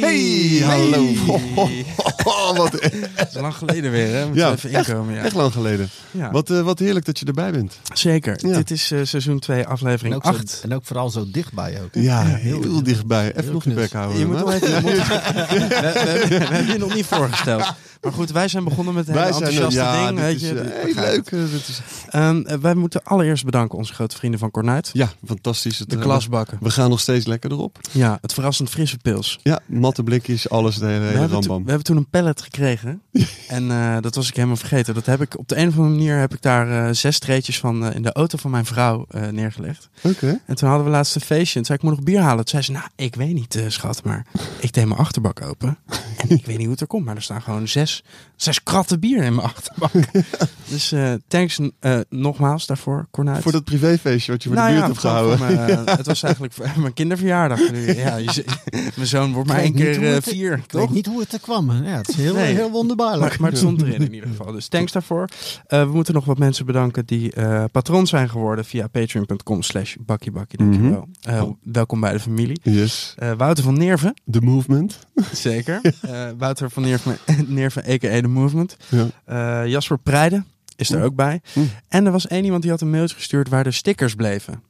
Hey, hallo. Oh, wat, Dat is lang geleden weer, hè? Moeten Ja, even inkomen, ja. echt lang geleden. ja. Wat, eh, wat heerlijk dat je erbij bent. Zeker. Ja. Dit is eh, seizoen 2, En aflevering ook, zo, 8. en ook vooral zo dichtbij ook. Ja, heel, dichtbij. Even nog je bek houden. Je moet even, moet- we, we- we hebben je nog niet voorgesteld. Maar goed, wij zijn begonnen met een hele Wij zijn enthousiaste ja, ding. dit Weet is, je, eh, heel leuk. eh, dit is, Ehm, eh, wij moeten allereerst bedanken onze grote vrienden van Cornuit. ja, fantastisch. Het, De glasbakken. We gaan nog steeds lekker erop. Ja, het verrassend frisse pils. Ja, blikjes, alles, de hele, We hebben, toen, we hebben toen een pallet gekregen. en eh, dat was ik helemaal vergeten. Dat heb ik, op de een of andere manier heb ik daar eh, zes treetjes van eh, in de auto van mijn vrouw neergelegd. Oké. En toen hadden we laatst een feestje. En toen zei ik, moet nog bier halen. Toen zei ze, nou, ik weet niet, schat. Maar ik deed mijn achterbak open. En ik weet niet hoe het er komt. Maar er staan gewoon zes, zes kratten bier in mijn achterbak. dus thanks nogmaals daarvoor, Cornuit. Voor dat privéfeestje wat je voor nou de ja, buurt hebt gehouden. mijn, eh, het was eigenlijk voor mijn kinderverjaardag. Nu, Ja, je mijn zoon wordt maar één keer eh, het- vier, Ik weet niet hoe het er kwam. Ja, het is heel, Nee. heel wonderbaarlijk. Maar, maar het stond erin in ieder geval. Dus thanks daarvoor. Eh, we moeten nog wat mensen bedanken die eh, patroon zijn geworden via patreon.com slash bakkiebakkie. Dankjewel. Eh, Oh. Welkom bij de familie. Yes. Wouter van Neerven, The movement. zeker. Wouter van Neerven, Neerven a.k.a. The Movement. Ja. Jasper Preiden is er ook bij. En er was één iemand die had een mailtje gestuurd waar de stickers bleven.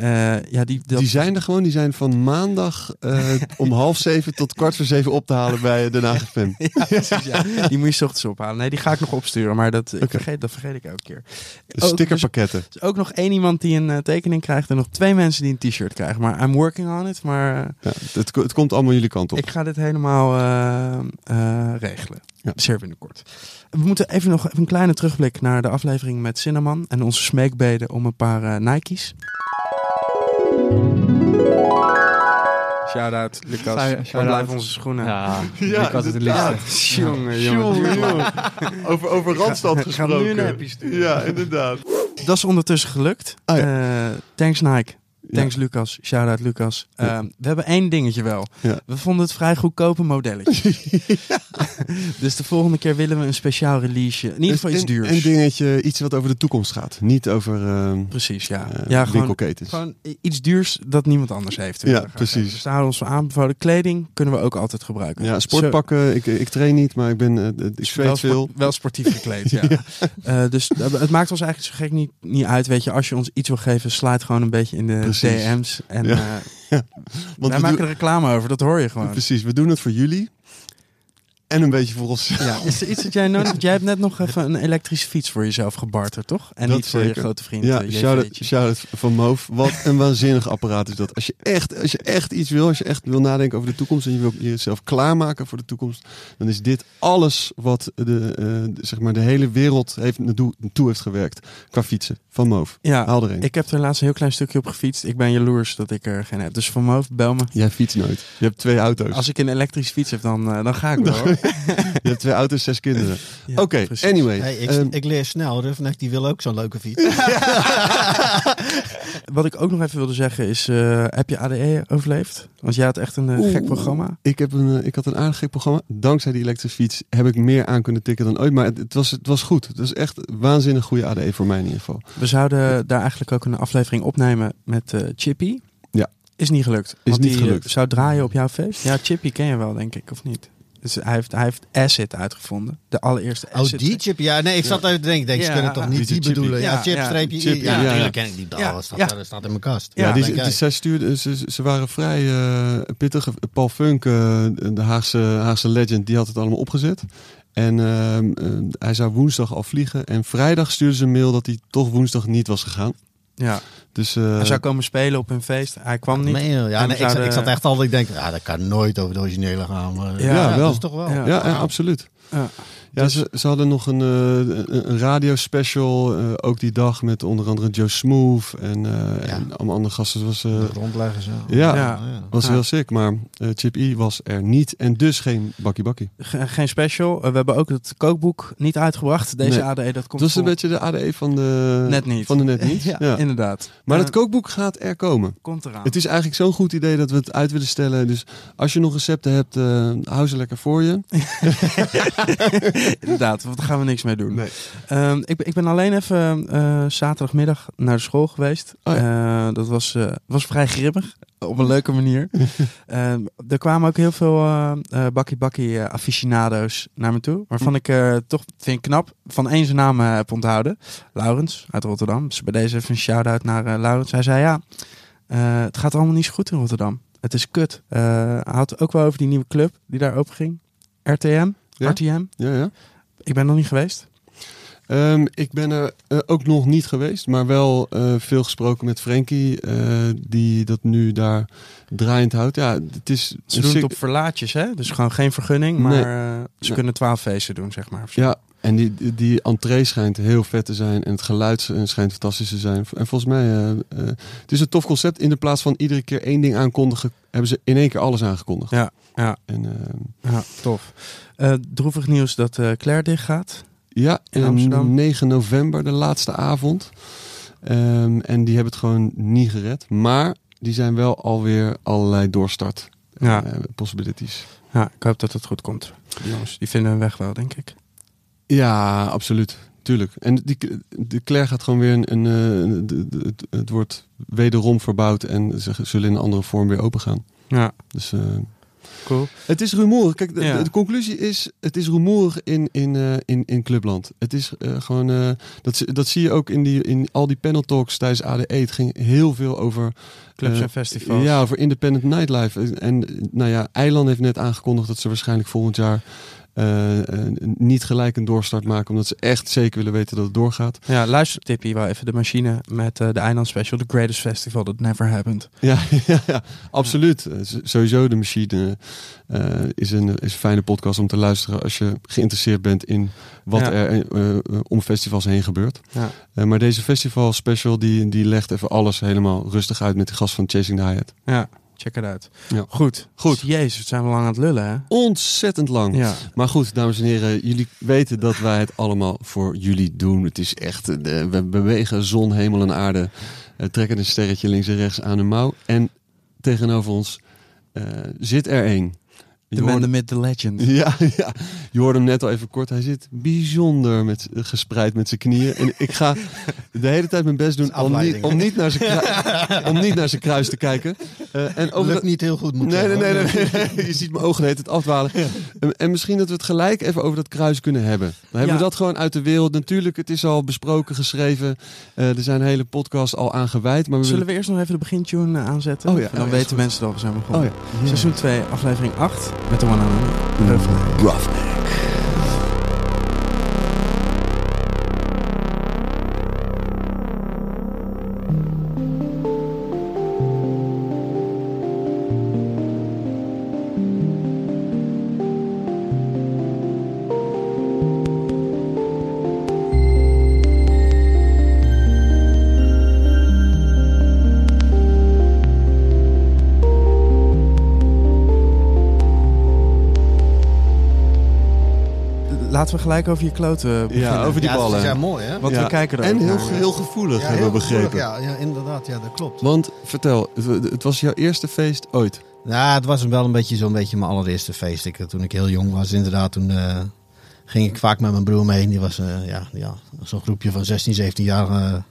Eh, ja, die, dat- Die zijn er gewoon. Die zijn van maandag eh, om half zeven tot kwart voor zeven op te halen bij Den Haag FM. Ja, precies, ja. Die moet je ochtends ophalen. Nee, die ga ik nog opsturen, maar dat, ik vergeet, dat vergeet ik elke keer. De stickerpakketten. Er is ook nog één iemand die een eh, tekening krijgt en nog twee mensen die een t-shirt krijgen. Maar I'm working on it, maar Ja, het, het komt allemaal jullie kant op. ik ga dit helemaal regelen. Ja. Zeer binnenkort. We moeten even nog even een kleine terugblik naar de aflevering met Cinnamon en onze smeekbeden om een paar eh, Nike's. Shout-out, Lucas. Shout- blijven onze schoenen? Ja, Ja, ik was het liefste. Jongen, Jongen, jongen. jongen. Over, over Randstad ga nu gesproken. een sturen. Ja, inderdaad. Dat is ondertussen gelukt. Ah, Eh, thanks Nike. Ja. Thanks Lucas. Shout-out Lucas. Ja. Eh, we hebben één dingetje wel. Ja. We vonden het vrij goedkope modelletje. dus de volgende keer willen we een speciaal release. In ieder geval iets een, duurs. Een dingetje, iets wat over de toekomst gaat. Niet over eh, Precies, ja. eh, ja, gewoon, winkelketens. gewoon i- iets duurs dat niemand anders heeft. Ja, precies. Dus daar ons aanbevolen. Kleding kunnen we ook altijd gebruiken. Ja, sportpakken. Ik, ik train niet, maar ik ben ik Wel, zweet veel. wel sportief gekleed, ja. Eh, dus het maakt ons eigenlijk zo gek niet, niet uit. Weet je, als je ons iets wil geven, sluit gewoon een beetje in de. DM's. En Ja. eh, Want wij we maken er reclame over, dat hoor je gewoon. Precies, we doen het voor jullie. En een beetje voor ons. Ja, is er iets dat jij nodig hebt? Jij hebt net nog even een elektrische fiets voor jezelf gebarterd, toch? En Dat niet voor je grote vriend Ja, eh, shout-out shout van Moof. Wat een waanzinnig apparaat is dat. Als je, echt, als je echt iets wil, als je echt wil nadenken over de toekomst en je wil jezelf klaarmaken voor de toekomst, dan is dit alles wat de, eh, zeg maar de hele wereld heeft, naartoe, heeft gewerkt qua fietsen. Van Moof. Ja, Haal er een. ik heb er laatst een heel klein stukje op gefietst. Ik ben jaloers dat ik er geen heb. Dus van Moof, bel me. Jij fietst nooit. Je hebt twee auto's. Als ik een elektrische fiets heb, dan, eh, dan ga ik wel. Je hebt twee auto's, zes kinderen. Ja, Oké, anyway. Hey, ik, Ehm, ik leer snel. Rufnek die wil ook zo'n leuke fiets. Wat ik ook nog even wilde zeggen is, eh, heb je ADE overleefd? Want jij had echt een eh, gek programma. Ik, heb een, eh, ik had een aardig gek programma. Dankzij die elektrische fiets heb ik meer aan kunnen tikken dan ooit. Maar het, het was, het was goed. Het was echt waanzinnig goede ADE voor mij in ieder geval. We zouden daar eigenlijk ook een aflevering opnemen met Chippy. Ja. Is niet gelukt. Want niet die, gelukt. zou draaien op jouw feest. Ja, Chippy ken je wel, denk ik, of niet? Dus hij heeft, hij heeft Acid uitgevonden. De allereerste Oh, Acid. die chip. Ja, nee, ik zat even te denken. Denk, ze Ja, kunnen toch niet die bedoelen? Ja, Ja, chip, ja, streepje. ja, ja. natuurlijk ken ik die. Ja, Oh, dat, staat, ja. dat staat in mijn kast. Ja, Ja, die, die, zij stuurden, ze, ze waren vrij eh, pittig. Paul Funk, eh, de Haagse, Haagse legend, die had het allemaal opgezet. En ehm, eh, hij zou woensdag al vliegen. En vrijdag stuurde ze een mail dat hij toch woensdag niet was gegaan. Ja, Dus eh, hij zou komen spelen op hun feest. Hij kwam niet. Ja, nee, ik, zouden- ik zat echt altijd te denken, ja, dat kan nooit over de originele gaan. Maar, Ja, ja, wel. Dat is toch wel. Ja. ja, ja, absoluut. Ja. Dus- ze, ze hadden nog een, eh, een, een radiospecial, eh, ook die dag, met onder andere Joe Smooth en, eh, Ja. en allemaal andere gasten. Het was, eh, zo. Ja. Ja. was Ja. heel sick, maar eh, Chip E was er niet en dus geen bakkie bakkie. Ge- geen special. We hebben ook het kookboek niet uitgebracht. Deze Nee. ADE, dat Het komt was een vol- beetje de ADE van de Net niet. Van de net niet. ja, ja. inderdaad. Maar het kookboek gaat er komen. komt eraan. Het is eigenlijk zo'n goed idee dat we het uit willen stellen. Dus als je nog recepten hebt, eh, hou ze lekker voor je. Inderdaad, want daar gaan we niks mee doen. Nee. Ehm, ik, ben- ik ben alleen even eh, zaterdagmiddag naar de school geweest. Oh Eh, dat was, eh, was vrij grimmig, op een leuke manier. Ehm, er kwamen ook heel veel bakkie bakkie eh, aficionado's naar me toe. Waarvan ik eh, toch, vind ik knap, van één zijn naam heb onthouden. Laurens uit Rotterdam. Dus bij deze even een shout-out naar Laurens. Hij zei ja, het gaat allemaal niet zo goed in Rotterdam. Het is kut. Hij had het ook wel over die nieuwe club die daar open ging. RTM, Ja? RTM. Ja, ja. Ik ben nog niet geweest. Ehm, ik ben er eh, ook nog niet geweest, maar wel eh, veel gesproken met Frankie, eh, die dat nu daar draaiend houdt. Ja, het is Ze doen het op verlaatjes, hè? Dus gewoon geen vergunning, maar Nee. ze Nee. kunnen twaalf feesten doen, zeg maar. Ja, en die, die- entree schijnt heel vet te zijn en het geluid schijnt fantastisch te zijn. En volgens mij, het is een tof concept. In de plaats van iedere keer één ding aankondigen, hebben ze in één keer alles aangekondigd. Ja, ja, En, eh, ja tof. Eh, droevig nieuws dat eh Claire dicht gaat. ja, In en Amsterdam. 9 november, de laatste avond. Ehm, en die hebben het gewoon niet gered. Maar die zijn wel alweer allerlei doorstart Ja. eh, possibilities. Ja, ik hoop dat het goed komt. Die jongens, die vinden hun weg wel, denk ik. Ja, absoluut. Tuurlijk. En die, de Claire gaat gewoon weer een. een, eh, de- de- het, het wordt wederom verbouwd en ze zullen in een andere vorm weer open gaan. Ja, Dus eh, cool. het is rumoerig. Kijk, de, Ja. de, de conclusie is: het is rumoerig in, in, eh, in, in Clubland. Het is eh, gewoon. eh, dat, zie- dat zie je ook in, die, in al die panel talks tijdens ADE. Het ging heel veel over. Clubs en festivals. Ja, over independent nightlife. En, en nou ja, Eiland heeft net aangekondigd dat ze waarschijnlijk volgend jaar. Eh, eh, niet gelijk een doorstart maken, omdat ze echt zeker willen weten dat het doorgaat. Ja, luister Tippie wel even de machine met eh, de Eiland Special. The Greatest Festival That Never Happened. Ja, ja, ja absoluut. Sowieso, de machine is, een, is een fijne podcast om te luisteren als je geïnteresseerd bent in wat Ja. er om festivals heen gebeurt. Ja. Maar deze festival special die, die legt even alles helemaal rustig uit met de gast van Chasing the Hyatt. Ja, check het uit. Ja. Goed. Goed. Jezus, zijn we lang aan het lullen, hè? Ontzettend lang. Ja. Maar goed, dames en heren, jullie weten dat wij het allemaal voor jullie doen. Het is echt, eh, we bewegen zon, hemel en aarde. eh, trekken een sterretje links en rechts aan de mouw. En tegenover ons eh, zit er één. Je The the myth, the legend. Ja, ja, je hoorde hem net al even kort. Hij zit bijzonder met, gespreid met zijn knieën. En ik ga de hele tijd mijn best doen om niet, om niet, naar, zijn krui- om niet naar zijn kruis te kijken. Eh, en over Lukt niet heel goed, moet Nee, nee, nee, nee, nee. Je ziet mijn ogen de hele tijd afdwalen. En, en misschien dat we het gelijk even over dat kruis kunnen hebben. Dan hebben Ja. we dat gewoon uit de wereld. Natuurlijk, het is al besproken, geschreven. Eh, er zijn hele podcasts al aan gewijd. Maar we Zullen willen... we eerst nog even de begintune eh, aanzetten? Oh ja, En dan oh weten goed. mensen dat we zijn begonnen. Oh ja. Seizoen 2, aflevering 8. Met de one on Roughneck. We gelijk over je kloten beginnen. Ja, over die Ja, dat ballen. is ja mooi, hè? Want Ja. we kijken er En heel, naar. heel gevoelig, Ja, hebben we begrepen. gevoelig, Ja, ja, inderdaad, ja, dat klopt. Want vertel, het, was jouw eerste feest ooit. Ja, het was wel een beetje zo'n beetje mijn allereerste feest. Ik, toen ik heel jong was, inderdaad, toen eh, ging ik vaak met mijn broer mee. Die was eh, ja, ja, zo'n groepje van 16, 17-jarige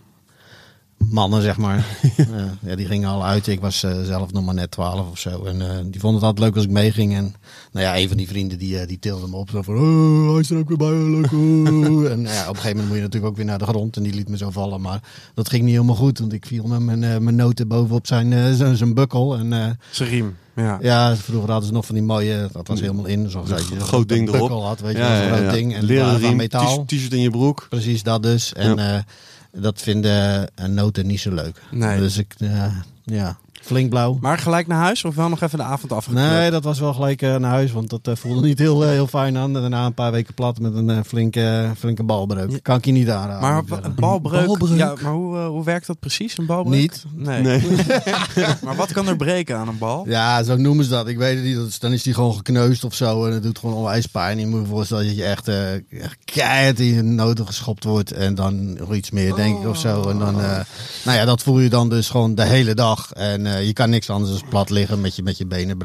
mannen, zeg maar. Eh, ja, die gingen al uit. Ik was eh, zelf nog maar net 12 of zo. En eh, die vonden het altijd leuk als ik meeging. En nou ja, een van die vrienden die, die tilde me op. Zo van, oh, hij is er ook weer bij, leuk. oh." en nou ja, op een gegeven moment moet je natuurlijk ook weer naar de grond. En die liet me zo vallen. Maar dat ging niet helemaal goed. Want ik viel met mijn, mijn noten bovenop zijn, zijn, zijn bukkel. En Zijn riem. Ja. ja, vroeger hadden ze nog van die mooie, dat was helemaal in. Zoals Een groot ding erop. had, weet je groot ding. En Leren riem, metaal. t-shirt in je broek. Precies, dat dus. En dat vinden eh, noten niet zo leuk. Nee. Dus ik, eh, ja, flink blauw. Maar gelijk naar huis of wel nog even de avond afgeklopt? Nee, dat was wel gelijk eh, naar huis, want dat eh, voelde niet heel, eh, heel fijn aan. En daarna een paar weken plat met een flinke, flinke balbreuk. Ja. Kan ik je niet aanraden. Maar een balbreuk, balbreuk? Ja, maar hoe, hoe werkt dat precies, een balbreuk? Niet. Nee. Nee. maar wat kan er breken aan een bal? Ja, zo noemen ze dat. Ik weet het niet. Dat is- Dan is die gewoon gekneusd of zo. En het doet gewoon onwijs pijn. Je moet je voorstellen dat je echt eh, echt keihard in je noten geschopt wordt. En dan nog iets meer, denk ik, of zo. En dan, eh, nou ja, dat voel je dan dus gewoon de hele dag. dag. En eh, je kan niks anders dan plat liggen met je, met je benen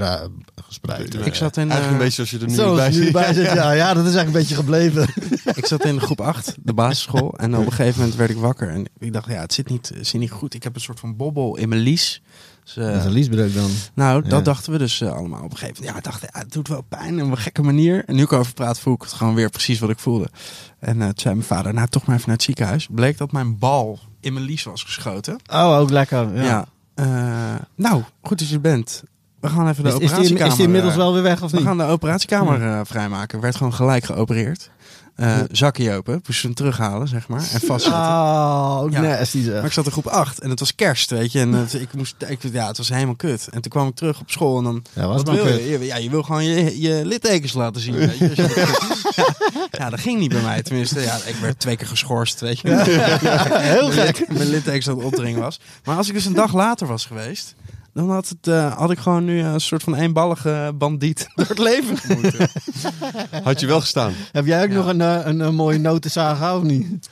gespreid. Ik zat in, Eigenlijk een eh, beetje als je er nu Zo, bij nu zit. bij zit, ja, ja, dat is eigenlijk een beetje gebleven. ik zat in groep 8, de basisschool. En op een gegeven moment werd ik wakker. En ik dacht, ja, het zit niet, het zit niet goed. Ik heb een soort van bobbel in mijn lies. Dus, eh, Dat is een liesbreuk dan. nou, dat Ja. dachten we dus allemaal op een gegeven moment. Ja, ik dacht, ja, het doet wel pijn op een gekke manier. En nu ik erover praat, voel ik het gewoon weer precies wat ik voelde. En eh, toen zei mijn vader, nou toch maar even naar het ziekenhuis. Bleek dat mijn bal in mijn lies was geschoten. Oh, ook lekker. Ja. Ja. Eh, nou, goed dat je bent. We gaan even de Is, is, die, operatiekamer... is die inmiddels eh, wel weer weg of We niet? gaan de operatiekamer eh, vrijmaken. Werd gewoon gelijk geopereerd. Eh zakje open. Moesten ze hem terughalen, zeg maar. En vastzetten. Oh, Ja. nasty zeg. Maar ik zat in groep 8 en het was kerst, weet je. En het, ik moest, ik, ja, het was helemaal kut. En toen kwam ik terug op school en dan... Ja, was wat wil kut. je? Ja, je wil gewoon je, je littekens laten zien, weet je. Ja, ja, dat ging niet bij mij. Tenminste, ja, ik werd twee keer geschorst, weet je. Heel gek. Mijn littekens aan het opdringen was. Maar als ik dus een dag later was geweest... Dan had, het, eh, had ik gewoon nu een soort van eenballige bandiet door het leven gemoeten. Had je wel gestaan? Heb jij ook Ja. nog een, eh, een, een mooie notenzaag of niet?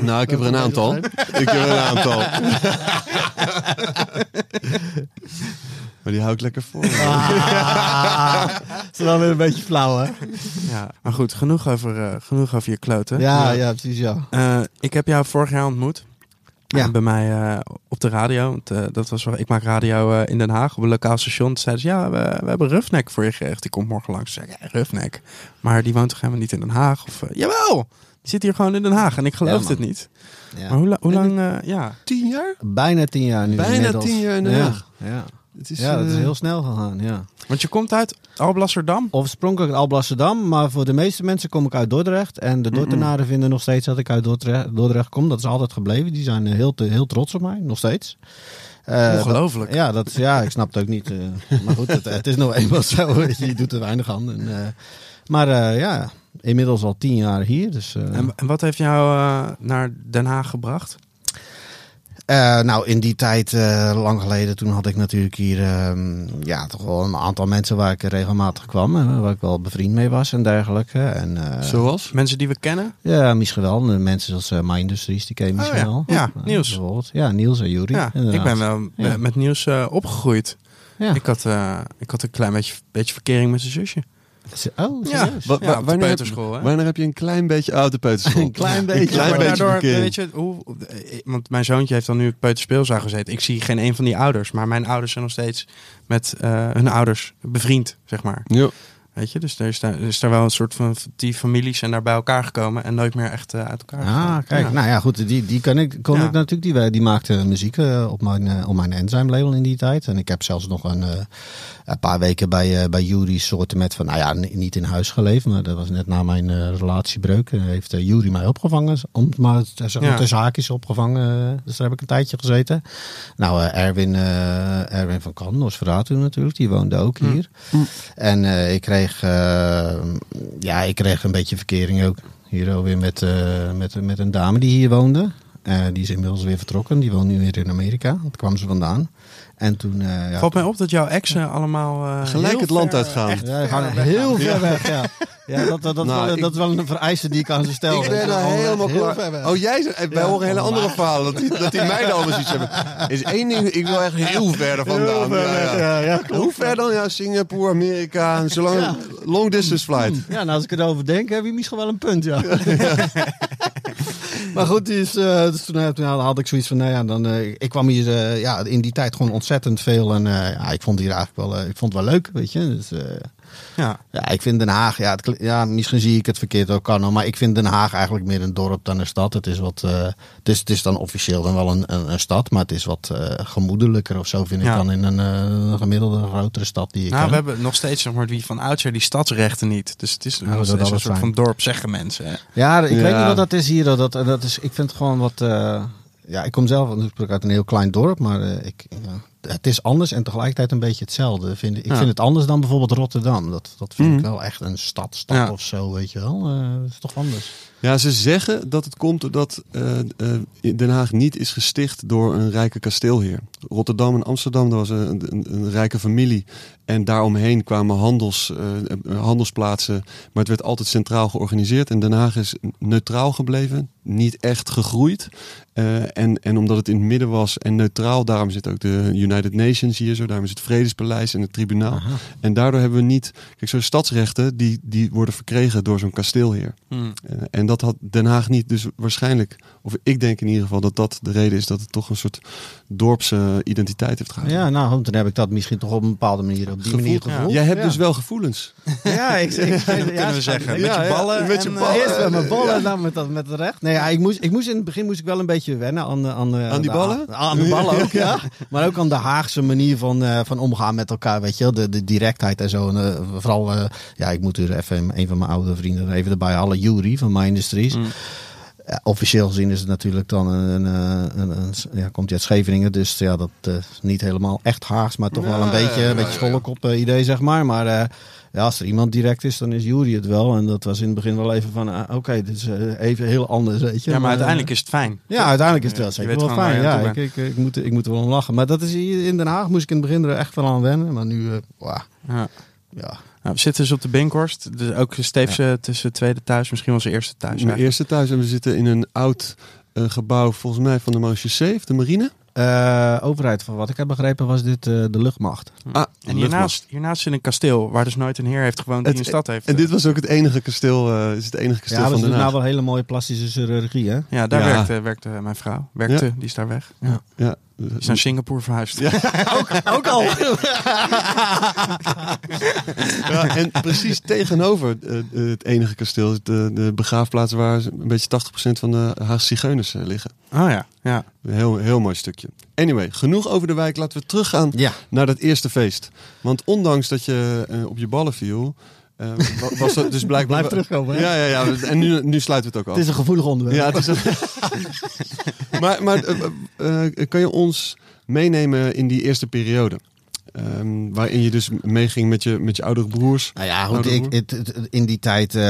Nou, ik heb er een aantal. Ik heb er een aantal. Maar die hou ik lekker voor. Ah, is wel weer een beetje flauw, hè? Ja, maar goed, genoeg over, eh, genoeg over je kloten. Ja, ja, precies, ja. Eh, ik heb jou vorig jaar ontmoet. Ja. Bij mij eh, op de radio. Want, eh, dat was ik maak radio eh, in Den Haag op een lokaal station. Toen zeiden ze, ja, we, we hebben Rufnek voor je geregeld. Die komt morgen langs. Zei ja, Rufnek. Maar die woont toch helemaal niet in Den Haag? Of, jawel, die zit hier gewoon in Den Haag. En ik geloof Ja, het niet. ja. Maar hoe, la- hoe lang, eh, ja. Tien jaar? Bijna tien jaar nu. Bijna inmiddels. tien jaar in Den ja. Haag. Ja. Het is, ja, dat is eh, heel snel gegaan, ja. Want je komt uit Alblasserdam. Oorspronkelijk uit Alblasserdam, maar voor de meeste mensen kom ik uit Dordrecht. En de Dordtenaren vinden nog steeds dat ik uit Dordrecht, Dordrecht kom. Dat is altijd gebleven. Die zijn eh, heel, heel trots op mij, nog steeds. Eh, Ongelooflijk. dat- ja, dat, is- ja, ik snap het ook niet. eh, maar goed, het, het is nog eenmaal zo. Je doet er weinig aan. En, eh, maar eh, ja, inmiddels al tien jaar hier. Dus, eh, En, en wat heeft jou naar Den Haag gebracht? Eh, nou, in die tijd, eh, lang geleden, toen had ik natuurlijk hier ehm, ja, toch wel een aantal mensen waar ik regelmatig kwam. En waar ik wel bevriend mee was en dergelijke. En, eh, Zoals? Mensen die we kennen? Ja, misschien wel. Mensen zoals uh, My Industries, die ken je Oh, misschien ja. wel. Ja, Eh, Niels. bijvoorbeeld. Ja, Niels en Juri. Ja, ik ben wel eh, Ja. met nieuws eh, opgegroeid. Ja. Ik, had, eh, ik had een klein beetje, beetje verkering met zijn zusje. Oh, Ja, serieus? Wa- ja, wa- op de wanneer, heb, peuterschool. Hè? wanneer heb je een klein beetje uit de peuterschool? Een klein Een beetje. klein beetje daardoor, weet je, hoe, eh, want mijn zoontje heeft dan nu het peuterspeelzaal gezeten. Ik zie geen een van die ouders, maar mijn ouders zijn nog steeds met eh, hun ouders bevriend, zeg maar. Ja. Weet je, dus er is daar, is daar wel een soort van, die families zijn daar bij elkaar gekomen en nooit meer echt eh, uit elkaar. Ah, kijk. Ja. Nou ja, goed. Die, die kon ik, kon ik natuurlijk. Die, die maakte muziek eh, op mijn, eh, op mijn Enzyme label in die tijd. En ik heb zelfs nog een, eh, een paar weken bij, eh bij Jury soorten met van... Nou ja, niet in huis geleefd. Maar dat was net na mijn eh, relatiebreuk. En heeft eh, Jury mij opgevangen. Om, maar Ja. tussen haakjes opgevangen. eh, dus daar heb ik een tijdje gezeten. Nou, eh, Erwin, eh, Erwin van Kan, Nosferatu natuurlijk. Die woonde ook Hm. hier. En eh, ik kreeg... eh, ja, ik kreeg een beetje verkering ook. Hier ook weer met, eh, met, met een dame die hier woonde. Eh, die is inmiddels weer vertrokken. Die woont nu weer in Amerika. Daar kwam ze vandaan. En toen... eh, ja, Valt mij op dat jouw exen allemaal eh, Gelijk het land uitgaan. ja, ver gaan weg heel gaan. ver weg, ja. Ja, dat, dat, dat, Nou, wel, ik- dat is wel een vereiste die ik aan ze stel. Ik ben er gewoon helemaal klaar. Oh, jij zegt, wij Ja. horen hele andere verhalen. Dat die, dat die meiden allemaal zoiets hebben. Is één ding, ik wil echt heel ver vandaan. Heel ver Ja, ja. ja, ja, klopt. Hoe ver dan? Ja, Singapore, Amerika. Zolang Ja. long distance flight. Ja, nou als ik erover denk, heb je misschien wel een punt, ja. maar goed, eh, dus toen, eh, toen had ik zoiets van, nou ja, dan, eh, ik kwam hier eh, ja, in die tijd gewoon ontzettend veel. En eh, ja, ik vond hier eigenlijk wel, eh, ik vond het wel leuk, weet je. Dus, eh, Ja. ja, ik vind Den Haag, ja, het, ja, misschien zie ik het verkeerd ook kan, maar ik vind Den Haag eigenlijk meer een dorp dan een stad. Het is wat, eh, het, is, het is dan officieel dan wel een, een, een stad, maar het is wat eh, gemoedelijker of zo vind ik dan in een eh, gemiddelde grotere stad die ik Nou, ken. we hebben nog steeds zeg maar, die van oudsher die stadsrechten niet. Dus het is dat een soort zijn. van dorp, zeggen mensen. hè. Ja, ik weet niet wat dat is hier. Dat, dat is, ik vind het gewoon wat. eh, ja, ik kom zelf natuurlijk uit een heel klein dorp, maar eh, ik, ja, het is anders en tegelijkertijd een beetje hetzelfde. Vind, ik Ja. vind het anders dan bijvoorbeeld Rotterdam. Dat, dat vind Mhm. ik wel echt een stad, Ja. of zo, weet je wel. Eh, dat is toch anders. Ja, ze zeggen dat het komt doordat eh, eh, Den Haag niet is gesticht door een rijke kasteelheer. Rotterdam en Amsterdam, dat was een, een, een rijke familie. En daaromheen kwamen handels, uh, handelsplaatsen. Maar het werd altijd centraal georganiseerd. En Den Haag is neutraal gebleven. Niet echt gegroeid. Uh, en, en omdat het in het midden was en neutraal, daarom zit ook de United Nations hier zo. Daarom is het Vredespaleis en het tribunaal. Aha. En daardoor hebben we niet. Kijk, zo'n stadsrechten die, die worden verkregen door zo'n kasteelheer. Hmm. Uh, en dat had Den Haag niet. Dus waarschijnlijk, of ik denk in ieder geval dat dat de reden is dat het toch een soort dorpse identiteit heeft gehad. Ja, nou, dan heb ik dat misschien toch op een bepaalde manier op die Gevoel. manier gevoeld. Jij hebt dus wel gevoelens. Ja, ik, ik, ik kunnen we zeggen. Met je ballen. met je ballen. Eerst met mijn ballen en dan met, dat, met het recht. Nee, ja, ik, moest, ik moest in het begin moest ik wel een beetje wennen aan, de, aan, de, aan die de, ballen. Aan de ballen ook, ja. Maar ook aan de Haagse manier van, uh, van omgaan met elkaar, weet je wel. De, de directheid en zo. En, uh, vooral, uh, ja, ik moet er even een van mijn oude vrienden even erbij halen. Jury van My Industries. Mm. Ja, officieel gezien is het natuurlijk dan een, een, een, een ja, komt hij uit Scheveningen, dus ja, dat uh, niet helemaal echt Haags, maar toch ja, wel een beetje, ja, een beetje schollekop uh, idee, zeg maar. Maar uh, ja, als er iemand direct is, dan is Jury het wel. En dat was in het begin wel even van, oké, okay, dit is even heel anders, weet je. Ja, maar, maar uiteindelijk is het fijn. Ja, uiteindelijk is het wel zeker wel fijn. Ja, ik, ik, ik, moet, ik moet er wel om lachen. Maar dat is hier in Den Haag moest ik in het begin er echt wel aan wennen. Maar nu, wow. ja. ja. Nou, we zitten dus op de Binkhorst. Dus ook Steefse ja. tussen tweede thuis, misschien wel zijn eerste thuis. Mijn eerste thuis. En we zitten in een oud uh, gebouw, volgens mij van de Marechaussee, de marine. Uh, overheid, van wat ik heb begrepen, was dit uh, de luchtmacht. Ah, en hiernaast, hiernaast zit een kasteel waar dus nooit een heer heeft gewoond die het, een stad heeft. En dit was ook het enige kasteel, uh, is het enige kasteel ja, van Haag. Ja, nou wel hele mooie plastische chirurgie, hè? Ja, daar ja. Werkte, werkte mijn vrouw. Werkte, die is daar weg. Ja. ja. Die is naar Singapore verhuisd. Ja. ook, ook al. ja, en precies tegenover uh, het enige kasteel is de, de begraafplaats waar een beetje 80% van de Haagse zigeuners uh, liggen. Oh ja, ja. Een heel, heel mooi stukje. Anyway, genoeg over de wijk. Laten we teruggaan ja. naar dat eerste feest. Want ondanks dat je uh, op je ballen viel... Uh, was het dus blijkbaar... Blijf terugkomen. Hè? Ja, ja, ja. En nu, nu sluiten we het ook af. Het is een gevoelig onderwerp. Ja, het is een... maar maar uh, uh, kan je ons meenemen in die eerste periode? Um, waarin je dus meeging met je, met je oudere broers. Nou ja, goed, ik, het, het, in die tijd, uh,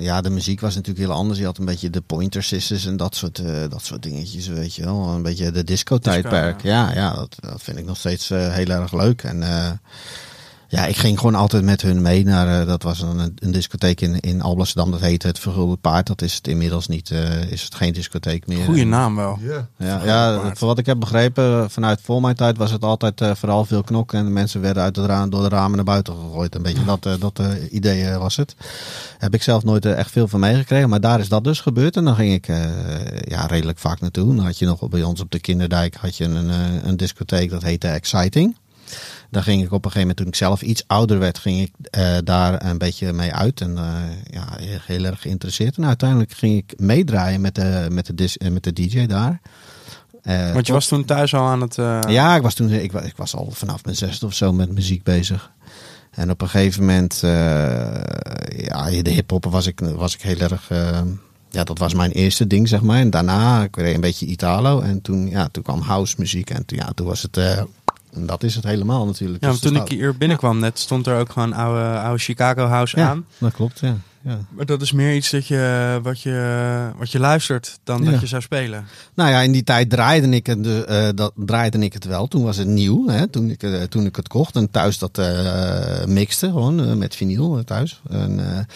ja, de muziek was natuurlijk heel anders. Je had een beetje de Pointer Sisters en dat soort, uh, dat soort dingetjes, weet je wel. Een beetje de disco-tijdperk. Disco, ja, ja, ja dat, dat, vind ik nog steeds uh, heel erg leuk. En ja, ik ging gewoon altijd met hun mee naar, uh, dat was een, een discotheek in, in Alblasserdam, dat heette het Vergulde Paard. Dat is het inmiddels niet, uh, is het geen discotheek meer. Goeie naam wel. Yeah. Ja, ja voor wat ik heb begrepen, vanuit voor mijn tijd was het altijd uh, vooral veel knokken en de mensen werden uit het raam, door de ramen naar buiten gegooid. Een beetje dat, dat idee was het. Heb ik zelf nooit echt veel van meegekregen, maar daar is dat dus gebeurd en dan ging ik ja, redelijk vaak naartoe. Dan had je nog bij ons op de Kinderdijk had je een, een discotheek, dat heette Exciting. Daar ging ik op een gegeven moment, toen ik zelf iets ouder werd, ging ik uh, daar een beetje mee uit. En uh, ja, heel erg geïnteresseerd. En uiteindelijk ging ik meedraaien met de, met de, dis, met de DJ daar. Uh, Want je was toen thuis al aan het... Ja, ik was toen ik, ik was al vanaf mijn zesde of zo met muziek bezig. En op een gegeven moment, ja, de hip-hop was ik, was ik heel erg ja, dat was mijn eerste ding, zeg maar. En daarna ik een beetje Italo. En toen, ja, toen kwam house muziek. En toen, ja, toen was het... Uh, en dat is het helemaal natuurlijk. Ja, dus toen ik hier binnenkwam net, stond er ook gewoon oude, oude Chicago house ja, aan. dat klopt, ja. ja. Maar dat is meer iets dat je, wat, je, wat je luistert dan Ja. dat je zou spelen. Nou ja, in die tijd draaide ik het, eh, dat, draaide ik het wel. Toen was het nieuw, hè, toen, ik, eh, toen ik het kocht. En thuis dat eh, mixte, gewoon met vinyl thuis. En,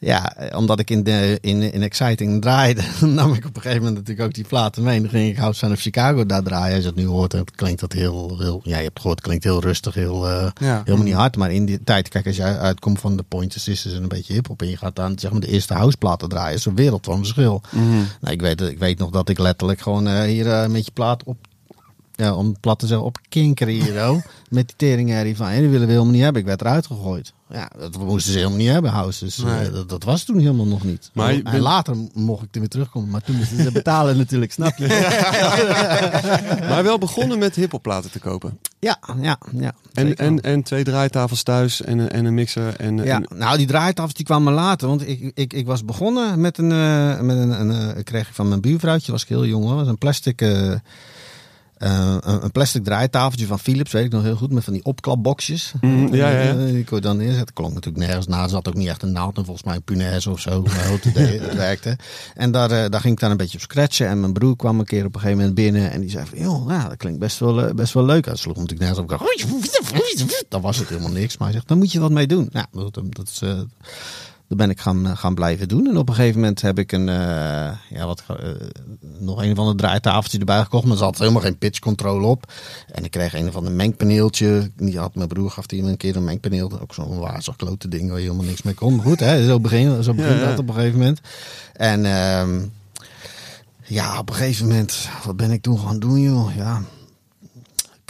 ja, omdat ik in, de, in, in Exciting draaide, nam ik op een gegeven moment natuurlijk ook die platen mee. En dan ging ik House of Chicago daar draaien. Als je het nu hoort, dan klinkt dat heel, heel ja, je hebt gehoord, het klinkt heel rustig, heel, Ja. helemaal niet hard. Maar in die tijd, kijk, als je uitkomt van de Pointer Sisters en een beetje hip-hop en je gaat dan zeg maar de eerste houseplaten draaien, is een wereld van verschil. Nou, ik, weet, ik weet nog dat ik letterlijk gewoon eh, hier eh, met je plaat op, ja, om plat te zeggen, op kinkeren hier, oh, met die teringherrie van, en die willen we helemaal niet hebben. Ik werd eruit gegooid. Ja, dat moesten ze helemaal niet hebben, house. Dus eh, dat, dat was toen helemaal nog niet. Maar je en bent- later mocht ik er weer terugkomen, maar toen moesten ze betalen natuurlijk, snap je? Maar wel begonnen met hiphopplaten te kopen. Ja, ja, ja. En, en, en twee draaitafels thuis en, een- en een mixer. En, Ja, en- nou die draaitafels die kwamen later. Want ik, ik, ik was begonnen met een, eh, met een, een, eh, kreeg ik van mijn buurvrouwtje, was ik heel jong hoor, was een plastic eh, een, plastic draaitafeltje van Philips, weet ik nog heel goed, met van die opklapboxjes. Mm, ja, ja, ja. Eh, Die kon je dan neerzetten. Klonk natuurlijk nergens na. Er zat ook niet echt een naald en volgens mij een punaise of zo. Het werkte. En daar, eh, daar ging ik dan een beetje op scratchen. En mijn broer kwam een keer op een gegeven moment binnen. En die zei van, joh, ja, dat klinkt best wel, best wel leuk. Dat sloeg natuurlijk nergens op. Ik dacht, Dan was het helemaal niks. Maar hij zegt, daar moet je wat mee doen. Nou, dat, dat is... dat ben ik gaan, eh, gaan blijven doen. En op een gegeven moment heb ik een, eh, ja, wat, eh, nog een van de draaitafeltje erbij gekocht. Maar er zat helemaal geen pitch control op. En ik kreeg een van de mengpaneeltje. Die had mijn broer, gaf die me een keer een mengpaneel. Ook zo'n wazig klote ding waar je helemaal niks mee kon. Maar goed, hè, zo begint zo Ja, ja. dat op een gegeven moment. En ehm, ja, op een gegeven moment, wat ben ik toen gaan doen, joh? Ja,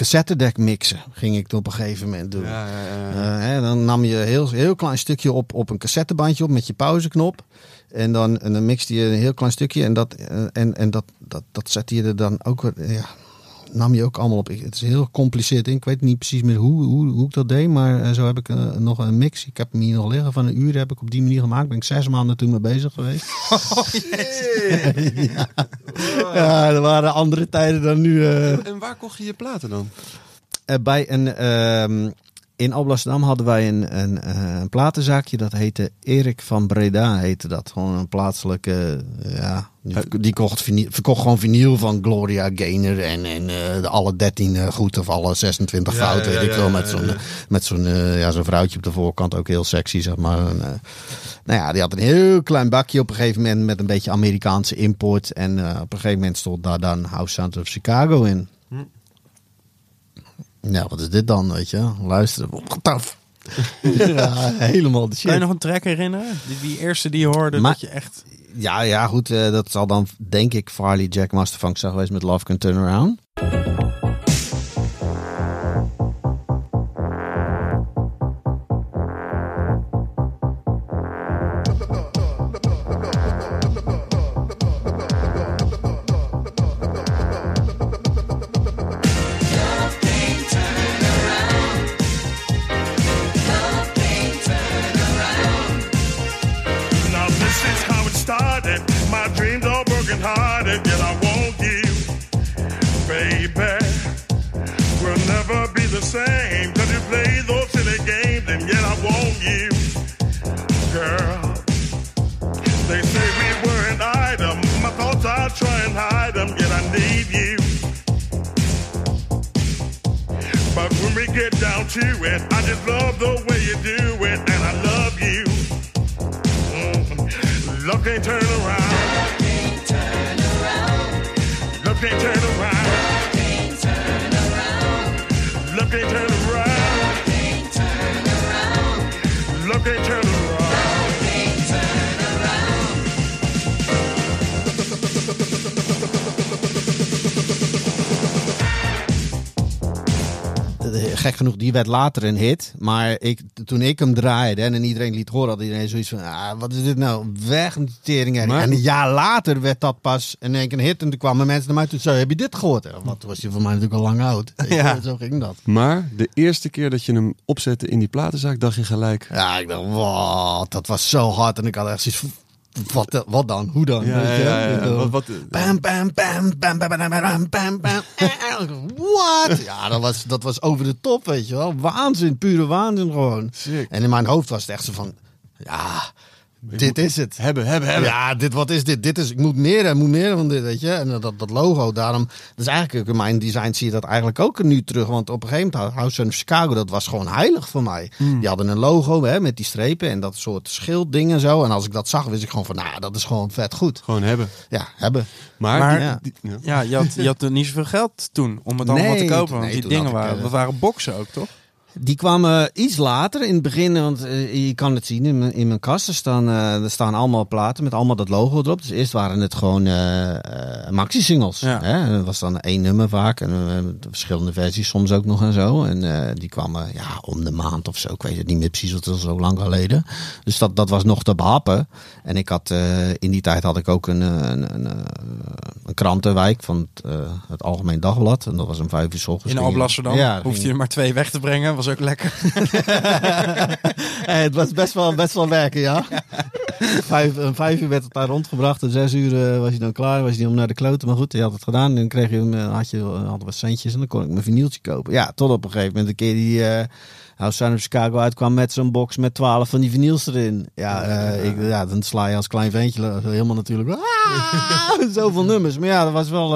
cassettedek mixen ging ik op een gegeven moment doen. Ja, ja, ja. Eh, hè, dan nam je een heel, heel klein stukje op, op een cassettebandje op met je pauzeknop. En dan, en dan mixte je een heel klein stukje. En dat, eh, en, en dat, dat, dat zette je er dan ook weer. Ja, nam je ook allemaal op. Ik- Het is heel gecompliceerd. Ik weet niet precies meer hoe, hoe, hoe ik dat deed. Maar eh, zo heb ik eh, nog een mix. Ik heb hem hier nog liggen van een uur. Heb ik op die manier gemaakt. Ben ik zes maanden toen mee bezig geweest. ja. ja, er waren andere tijden dan nu. eh. En waar kocht je je platen dan? Eh, bij een, ehm, in Alblasserdam hadden wij een, een, eh, een platenzaakje. Dat heette Erik van Breda. Heette dat. Gewoon een plaatselijke. eh, ja, die, die kocht vinyl, verkocht gewoon vinyl van Gloria Gaynor. En, en eh, de alle 13 eh, goed of alle 26 Ja, fout. ja, weet ik ja, ja, Met zo'n met zo'n eh, ja, zo'n vrouwtje op de voorkant. Ook heel sexy, zeg maar. En, eh, nou ja, die had een heel klein bakje op een gegeven moment. Met een beetje Amerikaanse import. En eh, op een gegeven moment stond daar dan House Sound of Chicago in. Ja, wat is dit dan, weet je? Luisteren. Ja, helemaal de Kan je shit. nog een track herinneren? Die, die eerste die je hoorde, Maar- dat je echt... Ja, ja, goed. eh, dat zal dan, denk ik, Farley Jack Masterfunk zijn geweest met Love Can Turn Around. Get to it, I just love the way you do it, and I love you. Mm. Love can't turn around. Love can't turn around. Love can't turn around. Gek genoeg, die werd later een hit. Maar ik, toen ik hem draaide en iedereen liet horen, had iedereen zoiets van: ah, wat is dit nou? Weg met die tering. En een jaar later werd dat pas in één keer een hit. En toen kwamen mensen naar mij toe zeiden: Heb je dit gehoord? Want toen was je voor mij natuurlijk al lang oud. Ja. Zo ging dat. Maar de eerste keer dat je hem opzette in die platenzaak, dacht je gelijk... Ja, ik dacht, wat, dat was zo hard. En ik had echt zoiets wat, wat dan? Hoe dan? Ja, ja, ja, Wat- wat- Bam, bam, bam, bam, bam, bam, bam, bam, bam. What? Ja, dat was, dat was over de top, weet je wel. Waanzin, pure waanzin gewoon. Sick. En in mijn hoofd was het echt zo van, ja, dit is het. Hebben, hebben, hebben. Ja, dit, wat is dit? Dit is, ik moet meer en moet meer van dit, weet je. En dat, dat logo, daarom, dat is eigenlijk ook in mijn design zie je dat eigenlijk ook nu terug. Want op een gegeven moment, House of Chicago, dat was gewoon heilig voor mij. Die hadden een logo hè, met die strepen en dat soort schilddingen en zo. En als ik dat zag, wist ik gewoon van, nou, dat is gewoon vet goed. Gewoon hebben. Ja, hebben. Maar, Maar- die- Ja. die- ja. Ja, je had, je had er niet zoveel geld toen om het allemaal Nee, te kopen. Want nee, die dingen waren, eh, dat waren boxen ook, toch? Die kwamen iets later in het begin, want eh, je kan het zien in mijn, in mijn kast. Er staan, eh, er staan allemaal platen met allemaal dat logo erop. Dus eerst waren het gewoon eh, maxi-singles. Ja. Hè? Dat was dan één nummer vaak. En verschillende versies soms ook nog en zo. En die kwamen ja, om de maand of zo. Ik weet het niet meer precies, want dat is zo lang geleden. Dus dat, dat was nog te behappen. En ik had, in die tijd had ik ook een, een, een, een krantenwijk van het, het Algemeen Dagblad. En dat was om vijf uur s ochtends. In Alblasserdam. Ja, Hoefde je maar twee weg te brengen. Was ook lekker. Hey, het was best wel, best wel werken, ja. vijf, om vijf uur werd het daar rondgebracht. Om zes uur eh, was hij dan klaar. Was hij om naar de kloten. Maar goed, hij had het gedaan. En dan kreeg je, hem, eh, had je eh, had wat centjes. En dan kon ik mijn vinyltje kopen. Ja, tot op een gegeven moment een keer die... eh House of Chicago uitkwam met zo'n box met twaalf van die vinyls erin. Ja, eh, ik, ja, dan sla je als klein ventje helemaal natuurlijk. Ah, zoveel nummers. Maar ja, dat was wel...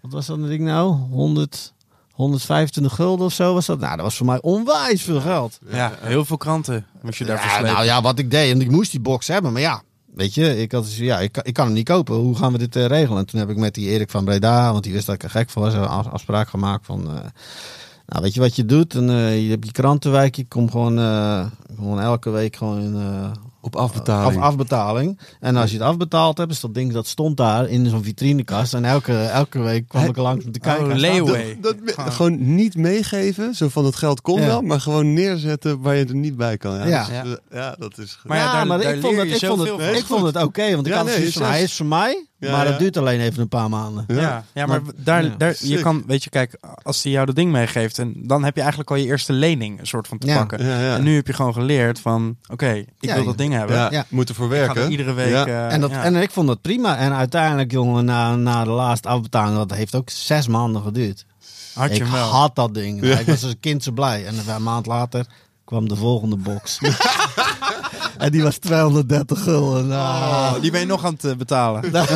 wat was dat ding nou? 100, 125 gulden of zo was dat? Nou, dat was voor mij onwijs veel geld. Ja, heel veel kranten moest je daarvoor Ja, slepen. nou ja, wat ik deed. En ik moest die box hebben. Maar ja, weet je, ik, had, dus- ja, ik, kan- ik kan hem niet kopen. Hoe gaan we dit eh, regelen? En toen heb ik met die Erik van Breda, want die wist dat ik er gek voor was, een af- afspraak gemaakt van... eh, nou, weet je wat je doet? En, eh, je hebt je krantenwijk. Je komt gewoon, eh, gewoon elke week gewoon eh, Op afbetaling. af, afbetaling. En als je het afbetaald hebt, is dat ding dat stond daar in zo'n vitrinekast. En elke, elke week kwam ik er langs om te kijken. Oh. Dat, me- gewoon niet meegeven, zo van het geld komt Ja. wel, maar gewoon neerzetten waar je er niet bij kan. Ja, Ja. Dat, is- ja, dat is Maar ja, daar- maar daar ik vond het, ik vond het, ik vond het oké, want ik Ja, had nee, zoiets van, zelfs- hij is voor mij, Ja, maar ja. het duurt alleen even een paar maanden. Ja, ja, maar daar, ja. daar, je kan, weet je, kijk, als hij jou dat ding meegeeft, en dan heb je eigenlijk al je eerste lening een soort van te Ja. pakken. Ja, ja. En nu heb je gewoon geleerd van, oké, ik Ja, wil dat ding hebben. ja, Ja. moet ervoor Ik ga werken. er iedere week. Ja. eh, En, dat, ja. en ik vond dat prima. En uiteindelijk, jongen, na, na de laatste afbetaling, dat heeft ook zes maanden geduurd. had je ik wel. had dat ding. Ik was als kind zo blij. En een maand later kwam de volgende box. en die was 230 gulden. Nou, Oh, die ben je nog aan het eh, betalen. nou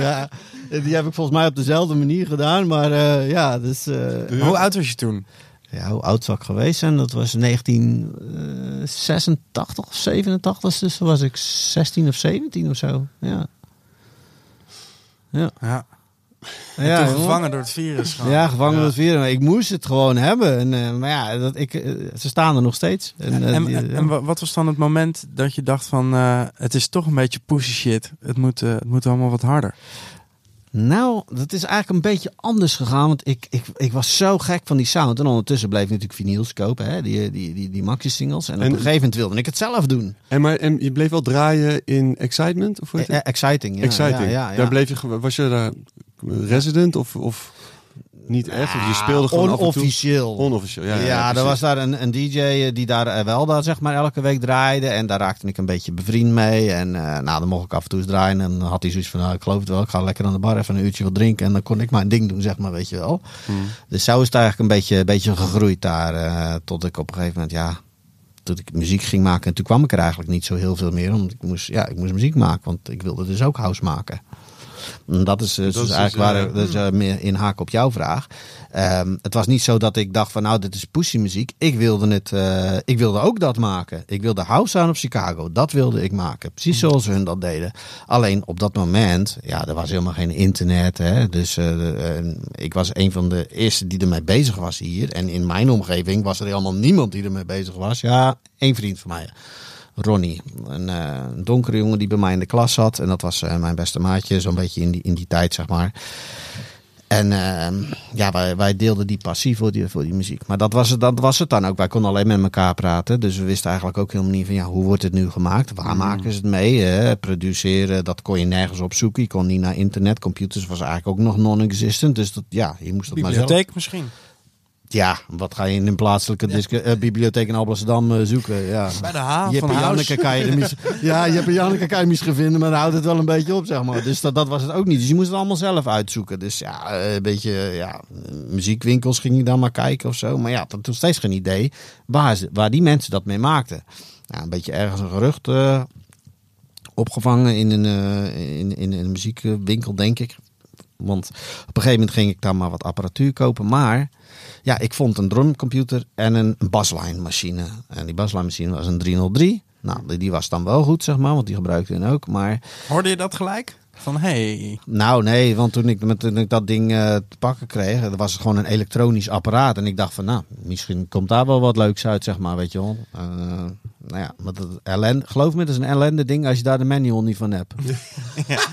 ja, die heb ik volgens mij op dezelfde manier gedaan. Maar eh, ja, dus... eh, Hoe oud was je toen? Ja, hoe oud zou ik geweest zijn? Dat was 1986 of 87. Dus toen was ik 16 of 17 of zo. Ja. Ja, Ja. Ja, toen gevangen door het virus. gewoon. Ja, gevangen door het virus. Maar ik moest het gewoon hebben. En, eh, maar ja, dat, ik, eh, ze staan er nog steeds. En, eh, En, die- en, wat was dan het moment dat je dacht van, eh, het is toch een beetje pussy shit. Het moet, het moet allemaal wat harder. Nou, dat is eigenlijk een beetje anders gegaan. Want ik, ik, ik was zo gek van die sound. En ondertussen bleef ik natuurlijk vinyls kopen. Hè? Die, die, die, die maxi-singles. En, op En- een gegeven moment wilde ik het zelf doen. En, maar, en je bleef wel draaien in Excitement? Of hoe heet het? exciting. Ja, Exciting. Ja, ja, ja. Daar bleef je, was je daar resident of, of niet echt? Of je speelde gewoon af en toe? Onofficieel. Onofficieel, ja. Ja, ja, er was daar een, een DJ eh, die daar eh, wel daar, zeg maar elke week draaide. En daar raakte ik een beetje bevriend mee. En eh, nou, dan mocht ik af en toe eens draaien. En dan had hij zoiets van, nou, ik geloof het wel. Ik ga lekker aan de bar even een uurtje wat drinken. En dan kon ik mijn ding doen, zeg maar, weet je wel. Hmm. Dus zo is het eigenlijk een beetje, een beetje gegroeid daar. tot ik op een gegeven moment, ja, toen ik muziek ging maken. En toen kwam ik er eigenlijk niet zo heel veel meer. Omdat ik moest, ja, ik moest muziek maken. Want ik wilde dus ook house maken. Dat is, eh, dus is eigenlijk dus, waar eh, dus, eh, meer inhaak op jouw vraag. Ehm, het was niet zo dat ik dacht van nou, dit is pussy muziek. Ik wilde, het, ik wilde ook dat maken. Ik wilde House Sound of Chicago. Dat wilde ik maken. Precies zoals hun dat deden. Alleen op dat moment, ja, er was helemaal geen internet. Hè? Dus ik was een van de eerste die ermee bezig was hier. En in mijn omgeving was er helemaal niemand die ermee bezig was. Ja, één vriend van mij. Ronnie, een, eh, een donkere jongen die bij mij in de klas zat. En dat was eh, mijn beste maatje, zo'n beetje in die, in die tijd, zeg maar. En eh, ja, wij, wij deelden die passie voor die, voor die muziek. Maar dat was, het, dat was het dan ook. Wij konden alleen met elkaar praten. Dus we wisten eigenlijk ook helemaal niet van ja, hoe wordt het nu gemaakt? Waar maken ze het mee? hè? produceren, dat kon je nergens opzoeken. Je kon niet naar internet. Computers was eigenlijk ook nog non-existent. Dus dat, ja, je moest dat maar zelf. Bibliotheek misschien. Ja, wat ga je in een plaatselijke disco- eh, bibliotheek in Alblasserdam eh, zoeken? Ja. Bij de H Je van hebt House. Janneke kan je mis, ja, je hebt Janneke kan je maar dan houdt het wel een beetje op, zeg maar. Dus dat, dat was het ook niet. Dus je moest het allemaal zelf uitzoeken. Dus ja, eh, een beetje, ja, muziekwinkels ging je dan maar kijken of zo. Maar ja, dat had nog steeds geen idee waar, ze, waar die mensen dat mee maakten. Ja, een beetje ergens een gerucht opgevangen in een, in, in een muziekwinkel, denk ik. Want op een gegeven moment ging ik daar maar wat apparatuur kopen. Maar ja, ik vond een drumcomputer en een bassline machine. En die bassline machine was een 303. Nou, die- die was dan wel goed, zeg maar, want die gebruikte ik ook. Maar Hoorde je dat gelijk? Van, hey, nou, nee, want toen ik, met, toen ik dat ding eh, te pakken kreeg, dat was gewoon een elektronisch apparaat. En ik dacht van, nou, misschien komt daar wel wat leuks uit, zeg maar, weet je wel. Eh, nou ja, maar dat ellende, geloof me, dat is een ellende ding als je daar de manual niet van hebt.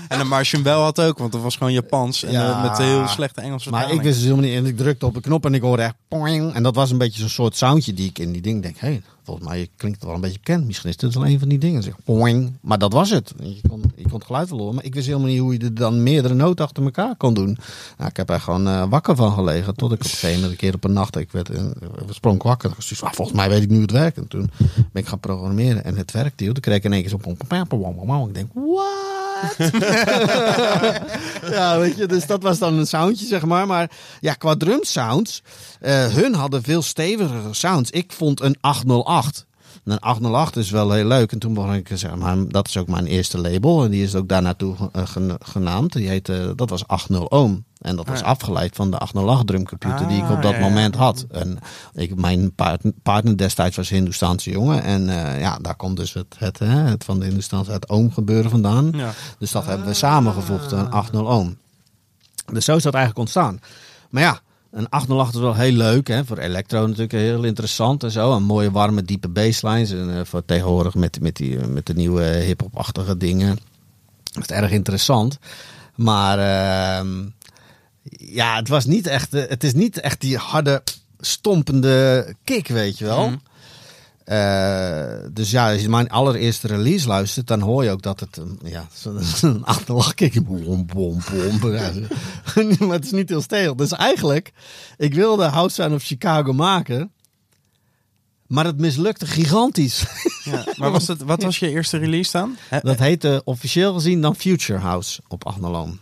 En de Martian Bell had ook, want dat was gewoon Japans. En Ja. eh, met heel slechte Engelse Maar ik wist het helemaal niet. En ik drukte op een knop en ik hoorde echt poing. En dat was een beetje zo'n soort soundje die ik in die ding denk. Hé, hey, volgens mij klinkt het wel een beetje bekend. Misschien is dit wel een van die dingen. Zeg, poing. Maar dat was het. Je kon, je kon het geluid wel horen. Maar ik wist helemaal niet hoe je er dan meerdere noten achter elkaar kon doen. Nou, ik heb er gewoon eh, wakker van gelegen. Tot ik op een gegeven moment een keer op een nacht. Ik werd, eh, sprong wakker. Volgens mij weet ik nu het werkt. En toen ben ik gaan programmeren. En het werkte. joh. Toen kreeg ik in één keer zo. Ik denk, what? ja, weet je, dus dat was dan een soundje, zeg maar. Maar ja, qua drum sounds, eh, hun hadden veel stevigere sounds. Ik vond een 808. Een 808 is wel heel leuk. En toen begon ik, zeg maar, dat is ook mijn eerste label. En die is ook daar naartoe eh, gena- genaamd. Die heette, dat was 80 Ohm. En dat was Ah. afgeleid van de 808 drumcomputer die ik op Ah, dat ja, ja. moment had. En ik, mijn part- partner destijds was een Hindoestaanse jongen. En eh, ja, daar komt dus het, het, hè, het van de Hindoestaanse, het Ohm gebeuren vandaan. Dus dat hebben we samengevoegd, een 808 ohm. Dus zo is dat eigenlijk ontstaan. Maar ja, een 808 is wel heel leuk. Hè? Voor elektro natuurlijk heel interessant en zo. Een mooie, warme, diepe basslines. En eh, voor tegenwoordig met, met, die, eh, met de nieuwe hip-hop-achtige dingen. Dat is erg interessant. Maar ehm, ja, het was niet echt... eh, Het is niet echt die harde, stompende kick, weet je wel. Mhm. Eh, dus ja, als je mijn allereerste release luistert, dan hoor je ook dat het een- ja, zo'n achterlachkick. Bom, bom, bom. Maar het is niet heel stijl. Dus eigenlijk, ik wilde House Sound of Chicago maken, maar het mislukte gigantisch. Ja. Maar was het, wat was je eerste release dan? Dat heette officieel gezien dan Future House op Agnaloom.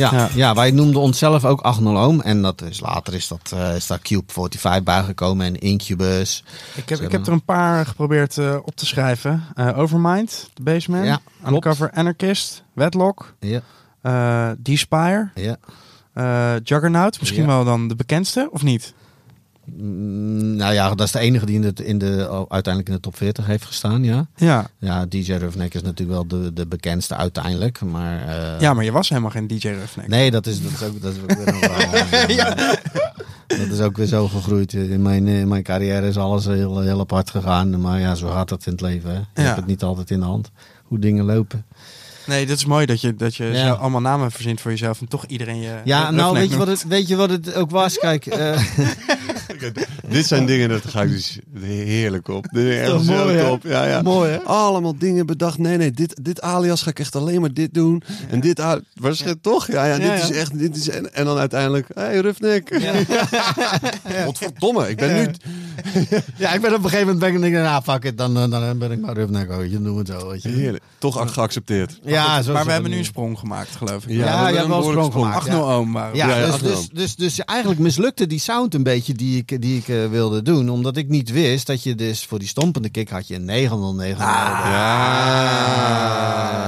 Ja, ja. Ja. wij noemden onszelf ook 800 Ohm. En dat is, later is, dat, eh, is daar Cube 45 bijgekomen en Incubus. Ik heb, ik heb er een paar geprobeerd eh, op te schrijven. Eh, Overmind, The Baseman, Ja, Undercover Anarchist, Wedlock, Ja, eh D-Spire, ja. eh, Juggernaut. Misschien Ja. wel dan de bekendste, of niet? Mm, nou ja, dat is de enige die in de, in de, uiteindelijk in de top 40 heeft gestaan, ja. Ja. Ja, DJ Roughneck is natuurlijk wel de, de bekendste uiteindelijk. Maar, eh, ja, maar je was helemaal geen DJ Roughneck. Nee, dat is, dat is ook, dat is ook weer een verhaal. Dat is ook weer zo gegroeid. In mijn, in mijn carrière is alles heel, heel apart gegaan. Maar ja, zo gaat dat in het leven. Hè. Je Ja. hebt het niet altijd in de hand. Hoe dingen lopen. Nee, dat is mooi dat je, dat je Ja. zo allemaal namen verzint voor jezelf en toch iedereen je Ja, nou, weet je, noemt. wat het, weet je wat het ook was? Kijk, eh, Dit zijn dingen, dat ga ik dus heerlijk op. Dit is echt zo mooi, hè? top. Ja, ja. mooi hè? Allemaal dingen bedacht. Nee, nee, dit, dit alias ga ik echt alleen maar dit doen. En dit waarschijnlijk toch? Ja, ja, dit Ja, ja. is echt. Dit is, en, en dan uiteindelijk, hé, hey, Rufnik. Godverdomme, ik ben nu. Ja, ik ben op een gegeven moment ben ik denk, nou fuck it, dan, eh, dan ben ik maar Roughneck. Oh, je doet het zo, weet je. Heerlijk. Toch geaccepteerd. Ja, zo maar we hebben nu een sprong gemaakt, geloof ik. Ja, Ja, we wel een sprong gemaakt. 8 oom waren we. Ja, Ja, ja, dus, dus, dus, dus eigenlijk mislukte die sound een beetje die ik, die ik eh, wilde doen. Omdat ik niet wist dat je dus voor die stompende kick had je een 909. Ja.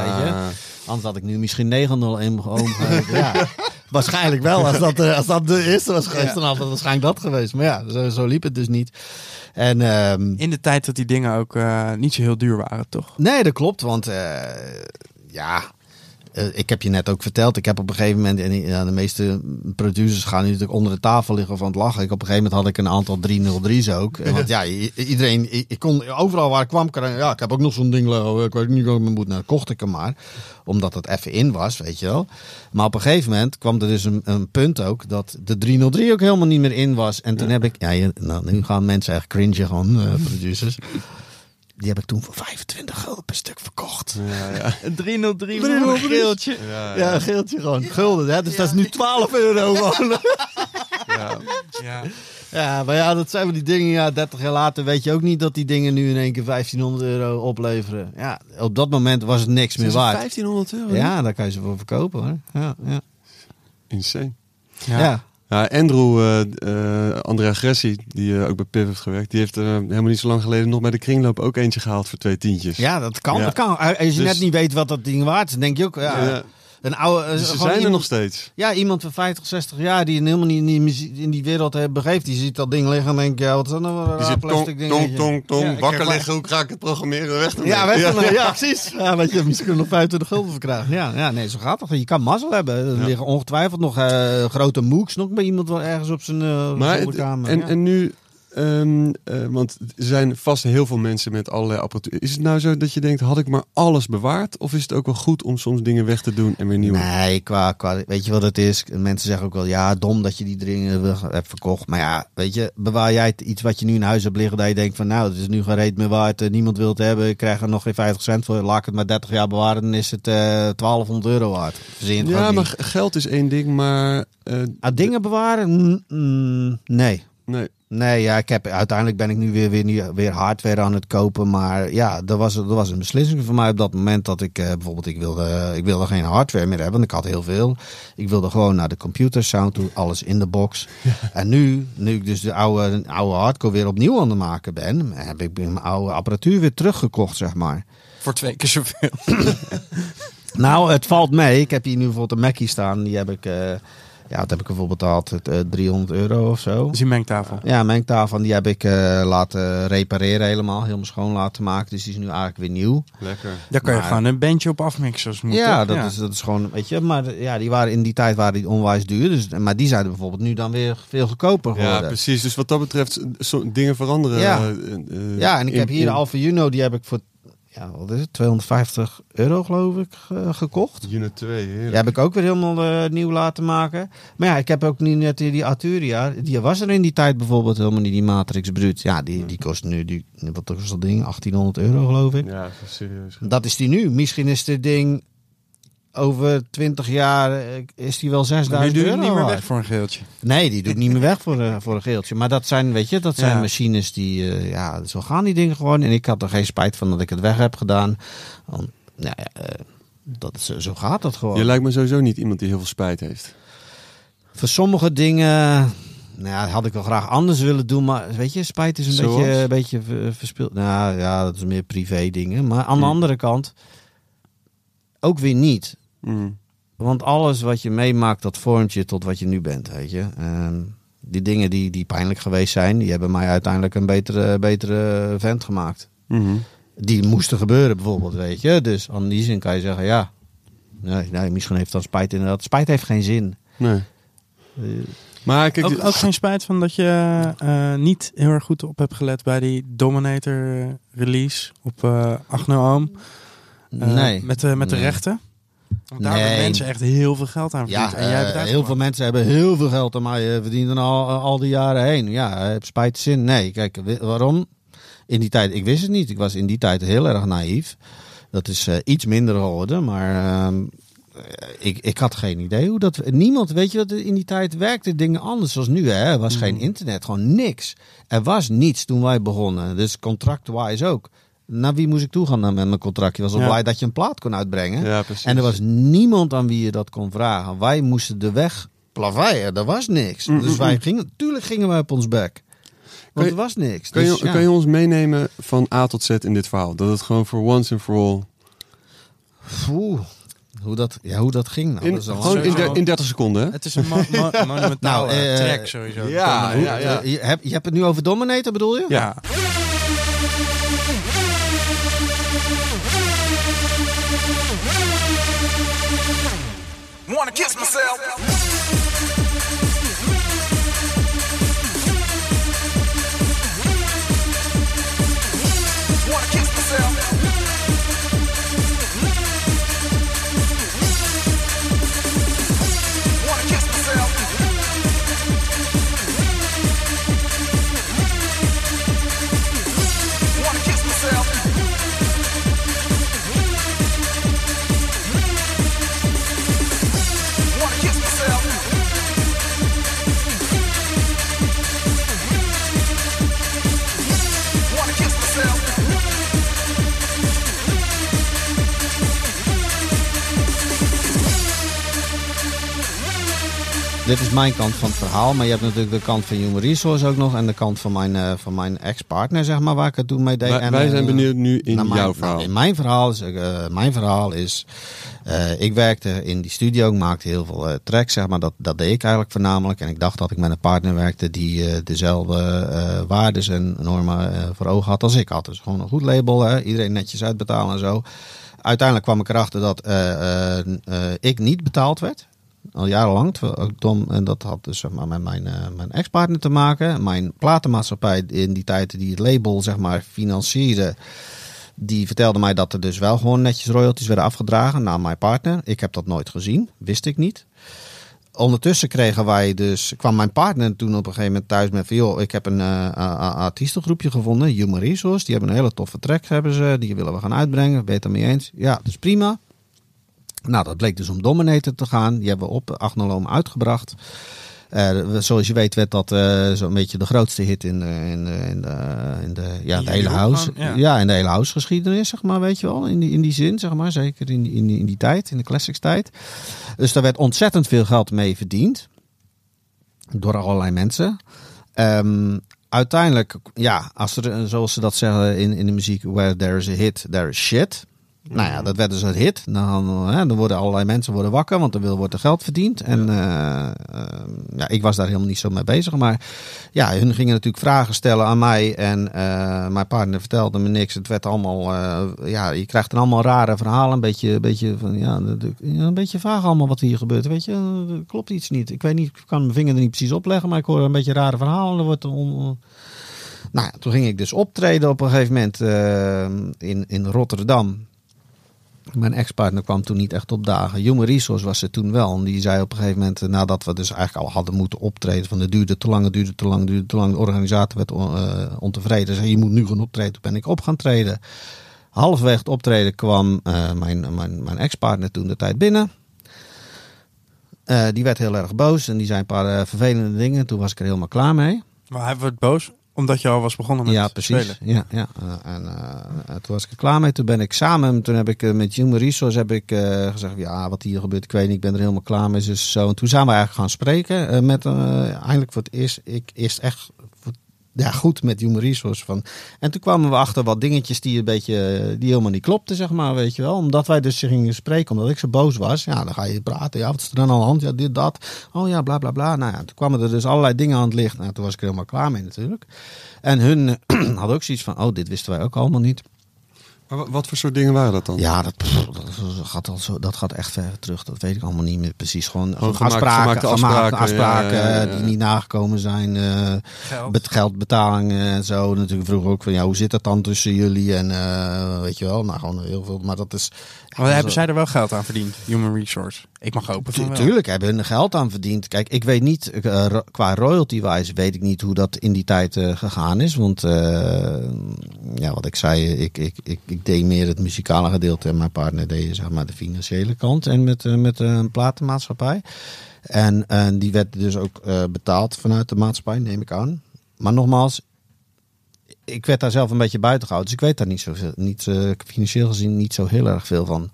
weet je? Anders had ik nu misschien 901 oom ja. Waarschijnlijk wel. Als dat, eh, als dat de eerste was geweest, dan had het waarschijnlijk dat geweest. Maar ja, zo, zo liep het dus niet. En ehm, In de tijd dat die dingen ook eh, niet zo heel duur waren, toch? Nee, dat klopt. Want eh, ja, eh, ik heb je net ook verteld. Ik heb op een gegeven moment, en ja, de meeste producers gaan nu natuurlijk onder de tafel liggen van het lachen. Ik, op een gegeven moment had ik een aantal 303's ook. Want ja, iedereen, ik kon overal waar ik kwam, ja, ik heb ook nog zo'n ding liggen. Ik weet niet wat ik me moet. Nou, kocht ik hem maar. Omdat het even in was, weet je wel. Maar op een gegeven moment kwam er dus een, een punt ook dat de 303 ook helemaal niet meer in was. En toen heb ik, ja, nou, nu gaan mensen echt cringen gewoon, eh, producers. Die heb ik toen voor 25 gulden per stuk verkocht. Ja, ja. Een 303 voor een geeltje. Ja, Ja, een geeltje gewoon. Gulden, hè? Dus dat is nu 12 euro gewoon. ja. Ja. Ja, maar ja, dat zijn we die dingen. Ja, 30 jaar later weet je ook niet dat die dingen nu in één keer 1500 euro opleveren. Ja, op dat moment was het niks meer waard. 1500 euro? Ja, daar kan je ze voor verkopen hoor. Ja, ja. Insane. Ja. Ja, Andrew, eh Andrea Gressi, die eh, ook bij PIV heeft gewerkt, die heeft helemaal niet zo lang geleden nog bij de kringloop ook eentje gehaald voor twee tientjes. Ja, dat kan. Ja. Dat kan. Als je Dus- net niet weet wat dat ding waard is, denk je ook, Ja. Een oude. Dus ze zijn er nog steeds. Ja, iemand van 50, 60 jaar die helemaal niet in die, in die wereld heeft begeeft, die ziet dat ding liggen en denkt, ja, wat is dat nou een Die raar zit plastic tong, dingetje? tong, tong, tong, Ja, wakker maar- liggen, hoe ga ik het programmeren, weg ermee. Ja, weet je, ja, precies. Ja, weet je, misschien nog 25 gulden voor krijgen. Ja, ja, nee, zo gaat het. Je kan mazzel hebben. Er Ja. liggen ongetwijfeld nog eh, grote mooks nog bij iemand wel ergens op zijn eh Maar, zolderkamer. en, ja. en nu, ehm, eh, want er zijn vast heel veel mensen met allerlei apparatuur. Is het nou zo dat je denkt, had ik maar alles bewaard? Of is het ook wel goed om soms dingen weg te doen en weer nieuwe? Nee, qua, qua, weet je wat het is? Mensen zeggen ook wel, ja, dom dat je die dingen hebt verkocht. Maar ja, weet je, bewaar jij iets wat je nu in huis hebt liggen, dat je denkt van, nou, het is nu geen reet meer waard, eh, niemand wil het hebben, ik krijg er nog geen 50 cent voor, laat ik het maar 30 jaar bewaren, dan is het eh 1200 euro waard. Verzin ja, maar niet. geld is één ding, maar eh, Ah, dingen bewaren? Mm, mm, nee. nee. Nee, ja, ik heb, uiteindelijk ben ik nu weer, weer, weer hardware aan het kopen. Maar ja, er was, er was een beslissing voor mij op dat moment dat ik eh, bijvoorbeeld, ik wilde, ik wilde geen hardware meer hebben. Want ik had heel veel. Ik wilde gewoon naar de computer sound toe, alles in de box. En nu, nu ik dus de oude, oude hardcore weer opnieuw aan het maken ben, heb ik mijn oude apparatuur weer teruggekocht, zeg maar. Voor twee keer zoveel. Nou, het valt mee. Ik heb hier nu bijvoorbeeld een Mackie staan. Die heb ik, eh, ja, wat heb ik ervoor betaald? Het, eh, 300 euro of zo. Dat is een mengtafel. Ja, mengtafel die heb ik eh, laten repareren helemaal. Helemaal schoon laten maken. Dus die is nu eigenlijk weer nieuw. Lekker. Daar kan je gewoon een bandje op afmixen als het moet. ja, dat, Is, dat is gewoon, weet je. Maar de- ja, die waren in die tijd waren die onwijs duur. Dus, maar die zijn er bijvoorbeeld nu dan weer veel goedkoper Ja, geworden. precies. Dus wat dat betreft, zo, dingen veranderen. Ja. eh, eh, Ja, en ik in- heb hier in de Alfa Juno. Die heb ik voor, ja, wat is het? 250 euro geloof ik ge- gekocht. Unit 2, heerlijk. Die heb ik ook weer helemaal eh, nieuw laten maken. Maar ja, ik heb ook nu net die, Arturia. Die was er in die tijd bijvoorbeeld helemaal niet, die Matrix Brut. Ja, die, die kost nu, die, wat kost dat ding? 1800 euro geloof ik. Ja, serieus. Dat is die nu. Misschien is dit ding over 20 jaar eh, is die wel Maar 6000 nu doe je euro het niet meer weg voor een geeltje. Nee, die doet niet meer weg voor, eh, voor een geeltje. Maar dat zijn, weet je, dat zijn Ja. machines die, eh, ja, zo gaan die dingen gewoon. En ik had er geen spijt van dat ik het weg heb gedaan. Want, nou ja, dat, zo, zo gaat dat gewoon. Je lijkt me sowieso niet iemand die heel veel spijt heeft. Voor sommige dingen nou ja, had ik wel graag anders willen doen. Maar weet je, spijt is een Zoals? beetje, een beetje ver- verspild. Nou ja, dat is meer privé dingen. Maar aan de Hmm. andere kant ook weer niet. Mm. Want alles wat je meemaakt, dat vormt je tot wat je nu bent, weet je. Ehm, die dingen die, die pijnlijk geweest zijn, die hebben mij uiteindelijk een betere, betere vent gemaakt. Mhm. Die moesten gebeuren bijvoorbeeld, weet je. Dus aan die zin kan je zeggen, ja, nee, nee, misschien heeft dat spijt inderdaad. Spijt heeft geen zin. Nee. Eh, Maar kijk, Ook, ook geen spijt van dat je eh, niet heel erg goed op hebt gelet bij die Dominator release op eh 8 oom. Eh, nee. Met, de met de Nee. rechten. Want daar Nee. hebben mensen echt heel veel geld aan Ja, verdiend. en jij eh, heel veel mensen hebben heel veel geld aan mij eh, verdiend en al, al die jaren heen. Ja, heb spijt zin? Nee. Kijk, waarom? In die tijd, ik wist het niet. Ik was in die tijd heel erg naïef. Dat is eh, iets minder geworden, maar ehm, eh, ik, ik had geen idee hoe dat... Niemand, weet je wat, in die tijd werkte dingen anders zoals nu. Hè? Er was geen internet, gewoon niks. Er was niets toen wij begonnen. Dus contract-wise ook. Naar wie moest ik toe gaan dan met mijn contract? Je was al Ja. blij dat je een plaat kon uitbrengen. Ja, precies. En er was niemand aan wie je dat kon vragen. Wij moesten de weg plaveien. Er was niks. Mm, Dus wij gingen, tuurlijk gingen wij op ons bek. Want je- er was niks. Kan je, Dus, ja. kan je ons meenemen van A tot Z in dit verhaal? Dat het gewoon voor once and for all... Oeh, hoe, dat, ja, hoe dat ging. Nou, In, dat is al- gewoon in, der- in 30 seconden, hè? Het is een mo mo monumentale Nou, eh, track sowieso. ja, ja, ja. Eh, je, hebt- je hebt het nu over Dominator, bedoel je? Ja. Wanna kiss myself? Dit is mijn kant van het verhaal. Maar je hebt natuurlijk de kant van Human Resource ook nog. En de kant van mijn, eh, van mijn ex-partner, zeg maar, waar ik het toen mee deed. Wij, En, wij zijn eh, benieuwd nu in mijn- jouw nou, verhaal. in mijn verhaal is, eh, mijn verhaal is ik werkte in die studio, ik maakte heel veel tracks, zeg maar. Dat, dat deed ik eigenlijk voornamelijk. En ik dacht dat ik met een partner werkte die dezelfde waardes en normen voor ogen had als ik had. Dus gewoon een goed label, hè? iedereen netjes uitbetalen en zo. Uiteindelijk kwam ik erachter dat ik niet betaald werd. Al jarenlang. en dat had dus zeg maar, met mijn, eh, mijn ex-partner te maken. Mijn platenmaatschappij in die tijd die het label zeg maar, financierde. Die vertelde mij dat er dus wel gewoon netjes royalties werden afgedragen naar mijn partner. Ik heb dat nooit gezien, wist ik niet. Ondertussen kregen wij dus, kwam mijn partner toen op een gegeven moment thuis met van joh, ik heb een eh, artiestengroepje gevonden, Human Resource. Die hebben een hele toffe track, hebben ze, die willen we gaan uitbrengen. Ben je het ermee eens? Ja, is prima. Nou, dat bleek dus om Dominator te gaan. Die hebben we op Agnoloom uitgebracht. Eh, zoals je weet werd dat eh, zo'n beetje de grootste hit in de, in de, in de, in de, ja, In de hele house. Ja. ja. in de hele house geschiedenis, zeg maar, weet je wel. In die, in die zin, zeg maar. Zeker in die, in, die, in die tijd, in de classics tijd. Dus daar werd ontzettend veel geld mee verdiend. Door allerlei mensen. Ehm, uiteindelijk, ja, als er, zoals ze dat zeggen in, in de muziek, where there is a hit, there is shit. Nou ja, dat werd dus een hit. Dan, hè, dan worden allerlei mensen worden wakker, want er wil- wordt er geld verdiend. En eh, eh, ja, ik was daar helemaal niet zo mee bezig. Maar ja, hun gingen natuurlijk vragen stellen aan mij. En eh, mijn partner vertelde me niks. Het werd allemaal, eh, ja, je krijgt dan allemaal rare verhalen. Een beetje, een beetje, van, ja, ja, een beetje vaag allemaal wat hier gebeurt. Weet je, er klopt iets niet. Ik weet niet, ik kan mijn vinger er niet precies op leggen. Maar ik hoor een beetje rare verhalen. Er wordt on, nou, ja, toen ging ik dus optreden op een gegeven moment eh, in, in Rotterdam. Mijn ex-partner kwam toen niet echt opdagen. Human Resource was er toen wel. En die zei op een gegeven moment, eh, nadat we dus eigenlijk al hadden moeten optreden, van het duurde te lang, het duurde te lang, duurde te lang. De organisator werd on- eh, ontevreden. Zei, je moet nu gaan optreden. Toen ben ik op gaan treden. Halverwege het optreden kwam eh, mijn, mijn, mijn ex-partner toen de tijd binnen. Die werd heel erg boos en die zei een paar vervelende dingen. Toen was ik er helemaal klaar mee. Maar hij wordt boos Omdat je al was begonnen met ja, precies. spelen. Ja, ja. Eh, en eh, toen was ik er klaar mee. Toen ben ik samen, toen heb ik eh, met Human Resource heb ik, gezegd, ja, wat hier gebeurt, ik weet niet, ik ben er helemaal klaar mee. Dus zo. En toen zijn we eigenlijk gaan spreken. met, eindelijk voor het eerst, ik eerst echt ja, goed met Human Resource. Van. En toen kwamen we achter wat dingetjes die een beetje, die helemaal niet klopten, zeg maar, weet je wel. Omdat wij dus gingen spreken, omdat ik zo boos was. Ja, dan ga je praten. Ja, wat is er dan aan de hand? Ja, dit, dat. Oh ja, bla, bla, bla. Nou ja, toen kwamen er dus allerlei dingen aan het licht. Nou, toen was ik er helemaal klaar mee natuurlijk. En hun hadden ook zoiets van, oh, dit wisten wij ook allemaal niet. Maar wa- wat voor soort dingen waren dat dan? Ja, dat, pff, dat, gaat al zo, dat gaat echt ver terug. Dat weet ik allemaal niet meer precies. Gewoon, Gewoon afspraken, gemaakte gemaakte afspraken, afspraken, ja, ja, ja, ja. die niet nagekomen zijn. eh, Geld. bet- geldbetalingen en zo. Natuurlijk vroeger ook van, ja, hoe zit dat dan tussen jullie? En eh, weet je wel, nou gewoon heel veel. Maar dat is... Maar hebben zij er wel geld aan verdiend? Human Resource. Ik mag hopen Tu-. Tuurlijk hebben hun er geld aan verdiend. Kijk, ik weet niet, eh, ro- qua royalty-wise weet ik niet hoe dat in die tijd eh, gegaan is. Want, eh, ja, wat ik zei, ik, ik, ik, ik deed meer het muzikale gedeelte en mijn partner deed zeg maar de financiële kant. En met, met een platenmaatschappij. En, die werd dus ook betaald vanuit de maatschappij, neem ik aan. Maar nogmaals, ik werd daar zelf een beetje buiten gehouden. Dus ik weet daar niet zoveel, niet, eh, financieel gezien niet zo heel erg veel van.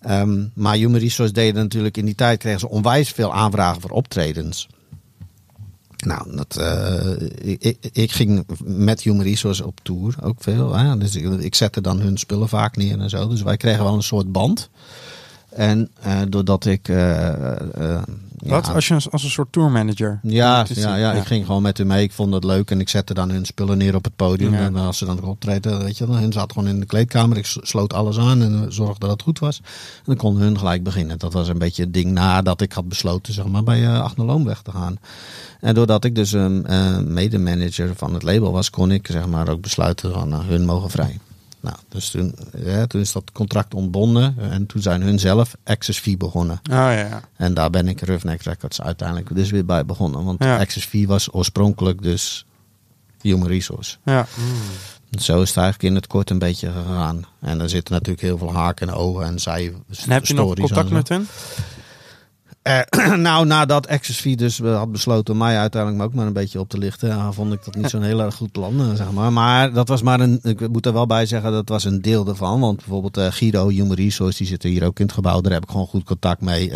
Ehm, maar Human Resource deden natuurlijk in die tijd kregen ze onwijs veel aanvragen voor optredens. Nou, dat, eh, ik, ik, ging met Human Resource op tour ook veel. Hè? Dus ik, zette dan hun spullen vaak neer en zo. Dus wij kregen wel een soort band. En eh, doordat ik. Wat? ja, Als je als, een soort tourmanager. ja, Dus, ja, ja, ik ging gewoon met hun mee. Ik vond het leuk en ik zette dan hun spullen neer op het podium. Ja. En als ze dan optreden, weet je, dan hun zaten gewoon in de kleedkamer. Ik sloot alles aan en zorgde dat het goed was. En dan konden hun gelijk beginnen. Dat was een beetje het ding nadat ik had besloten, zeg maar, bij uh, Loon weg te gaan. En doordat ik dus een uh, medemanager van het label was, kon ik zeg maar ook besluiten van nou, hun mogen vrij. Nou, dus toen, ja, toen is dat contract ontbonden en toen zijn hun zelf Access Fee begonnen. Oh ja. En daar ben ik Roughneck Records uiteindelijk dus weer bij begonnen. Want Ja. Access Fee was oorspronkelijk dus Human Resource. ja. Zo is het eigenlijk in het kort een beetje gegaan. En er zitten natuurlijk heel veel haken en ogen en zij En heb je nog contact met hun? Eh, nou, nadat Access Fee dus eh, had besloten mij uiteindelijk ook maar een beetje op te lichten, vond ik dat niet zo'n heel erg goed plan, eh, zeg maar. Maar dat was maar een, ik moet er wel bij zeggen, dat was een deel ervan. Want bijvoorbeeld Guido, Human Resource, die zitten hier ook in het gebouw, daar heb ik gewoon goed contact mee.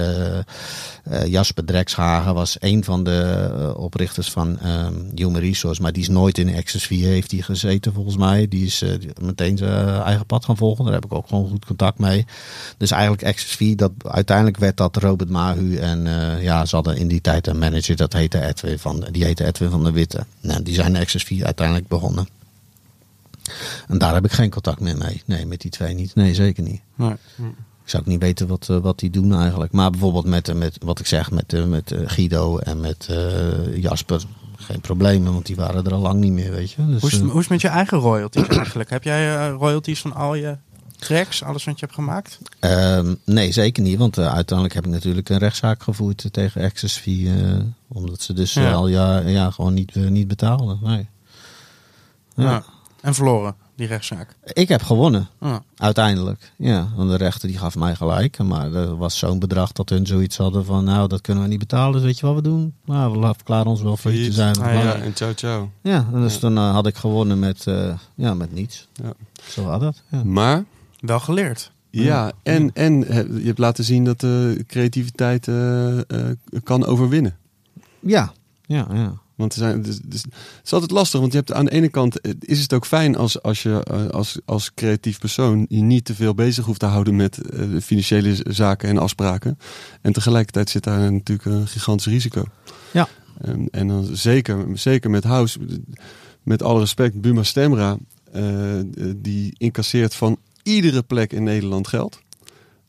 Jasper Drekshagen was een van de oprichters van ehm, Human Resource, maar die is nooit in Access Fee, heeft die gezeten volgens mij. Die is meteen zijn eigen pad gaan volgen, daar heb ik ook gewoon goed contact mee. Dus eigenlijk Access Fee, dat, uiteindelijk werd dat Robert Mahu en eh, ja, ze hadden in die tijd een manager, dat heette Edwin van, die heette Edwin van der Witte. Nou, die zijn Access Fee uiteindelijk begonnen. En daar heb ik geen contact meer mee. Nee, met die twee niet. Nee, zeker niet. Nee. Ik zou ook niet weten wat, eh, wat die doen eigenlijk. Maar bijvoorbeeld met, eh, met wat ik zeg, met, met Guido en met Jasper. Geen problemen, want die waren er al lang niet meer, weet je. Dus, Hoe, is het, hoe is het met je eigen royalties eigenlijk? Heb jij royalties van al je tracks, alles wat je hebt gemaakt? Ehm, nee, zeker niet. Want eh, uiteindelijk heb ik natuurlijk een rechtszaak gevoerd eh, tegen Access Fee. eh, omdat ze dus Ja. al ja, ja, gewoon niet, niet betaalden. Nee. Ja. Ja. En verloren, die rechtszaak. Ik heb gewonnen, Ja. uiteindelijk. Ja, want de rechter die gaf mij gelijk. Maar er was zo'n bedrag dat hun zoiets hadden van... nou, dat kunnen we niet betalen, dus weet je wat we doen? Nou, we verklaren ons wel failliet te zijn. Ah, Ja, en ciao ciao. Ja, dus toen eh, had ik gewonnen met, eh, ja, met niets. Ja. Zo had dat. Ja. Maar Wel geleerd. ja, en, en eh, je hebt laten zien dat de creativiteit eh, eh, kan overwinnen. ja, ja, ja. Want er zijn, dus, dus, het is altijd lastig, want je hebt aan de ene kant is het ook fijn als, als je als, als creatief persoon je niet te veel bezig hoeft te houden met financiële zaken en afspraken. En tegelijkertijd zit daar natuurlijk een gigantisch risico. Ja. En, en dan zeker, zeker met House, met alle respect, Buma Stemra, eh, die incasseert van iedere plek in Nederland geld.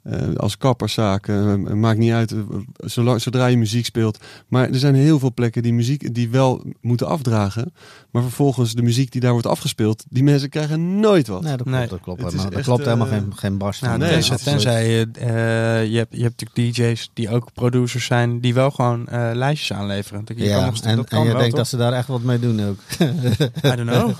Eh, als kapperszaak, eh, maakt niet uit, eh, zolang, zodra je muziek speelt. Maar er zijn heel veel plekken die muziek die wel moeten afdragen. Maar vervolgens de muziek die daar wordt afgespeeld, die mensen krijgen nooit wat. Nee, dat klopt, Nee. dat klopt, helemaal, dat echt, klopt helemaal geen, geen barst. Nou, Nee, tenzij, is tenzij je, eh, je, hebt, je hebt natuurlijk DJ's die ook producers zijn, die wel gewoon eh, lijstjes aanleveren. Dat, je kan ja, nog, en, dat en kan je wel, denkt toch? dat ze daar echt wat mee doen ook. I don't know.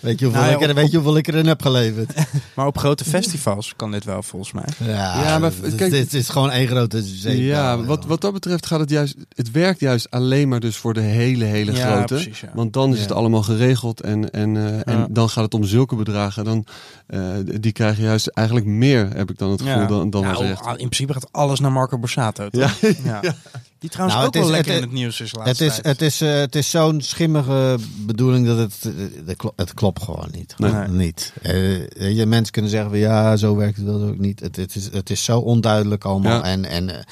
Weet je hoeveel, Nou ja, ik, er- op- weet je hoeveel ik erin heb geleverd? Maar op grote festivals kan dit wel volgens mij. Ja, Ja, maar het is gewoon één grote zeep. Ja, wat, wat dat betreft gaat het juist. Het werkt juist alleen maar dus voor de hele, hele Ja, grote. precies, ja. Want dan is Ja. het allemaal geregeld en, en, eh, en dan gaat het om zulke bedragen. Dan, eh, die krijgen juist eigenlijk meer, heb ik dan het gevoel, dan, dan nou, in principe gaat alles naar Marco Borsato. Toch? Ja. Die trouwens Nou, ook het wel is- lekker het- in het nieuws is de Het is, tijd. het is, eh, het is zo'n schimmige bedoeling dat het, eh, het, klo- het klopt gewoon niet. Nee. Gewoon niet. Eh, je, mensen kunnen zeggen, van, ja, zo werkt het wel ook niet. Het, het, is, het is zo onduidelijk allemaal. Ja. En, en eh,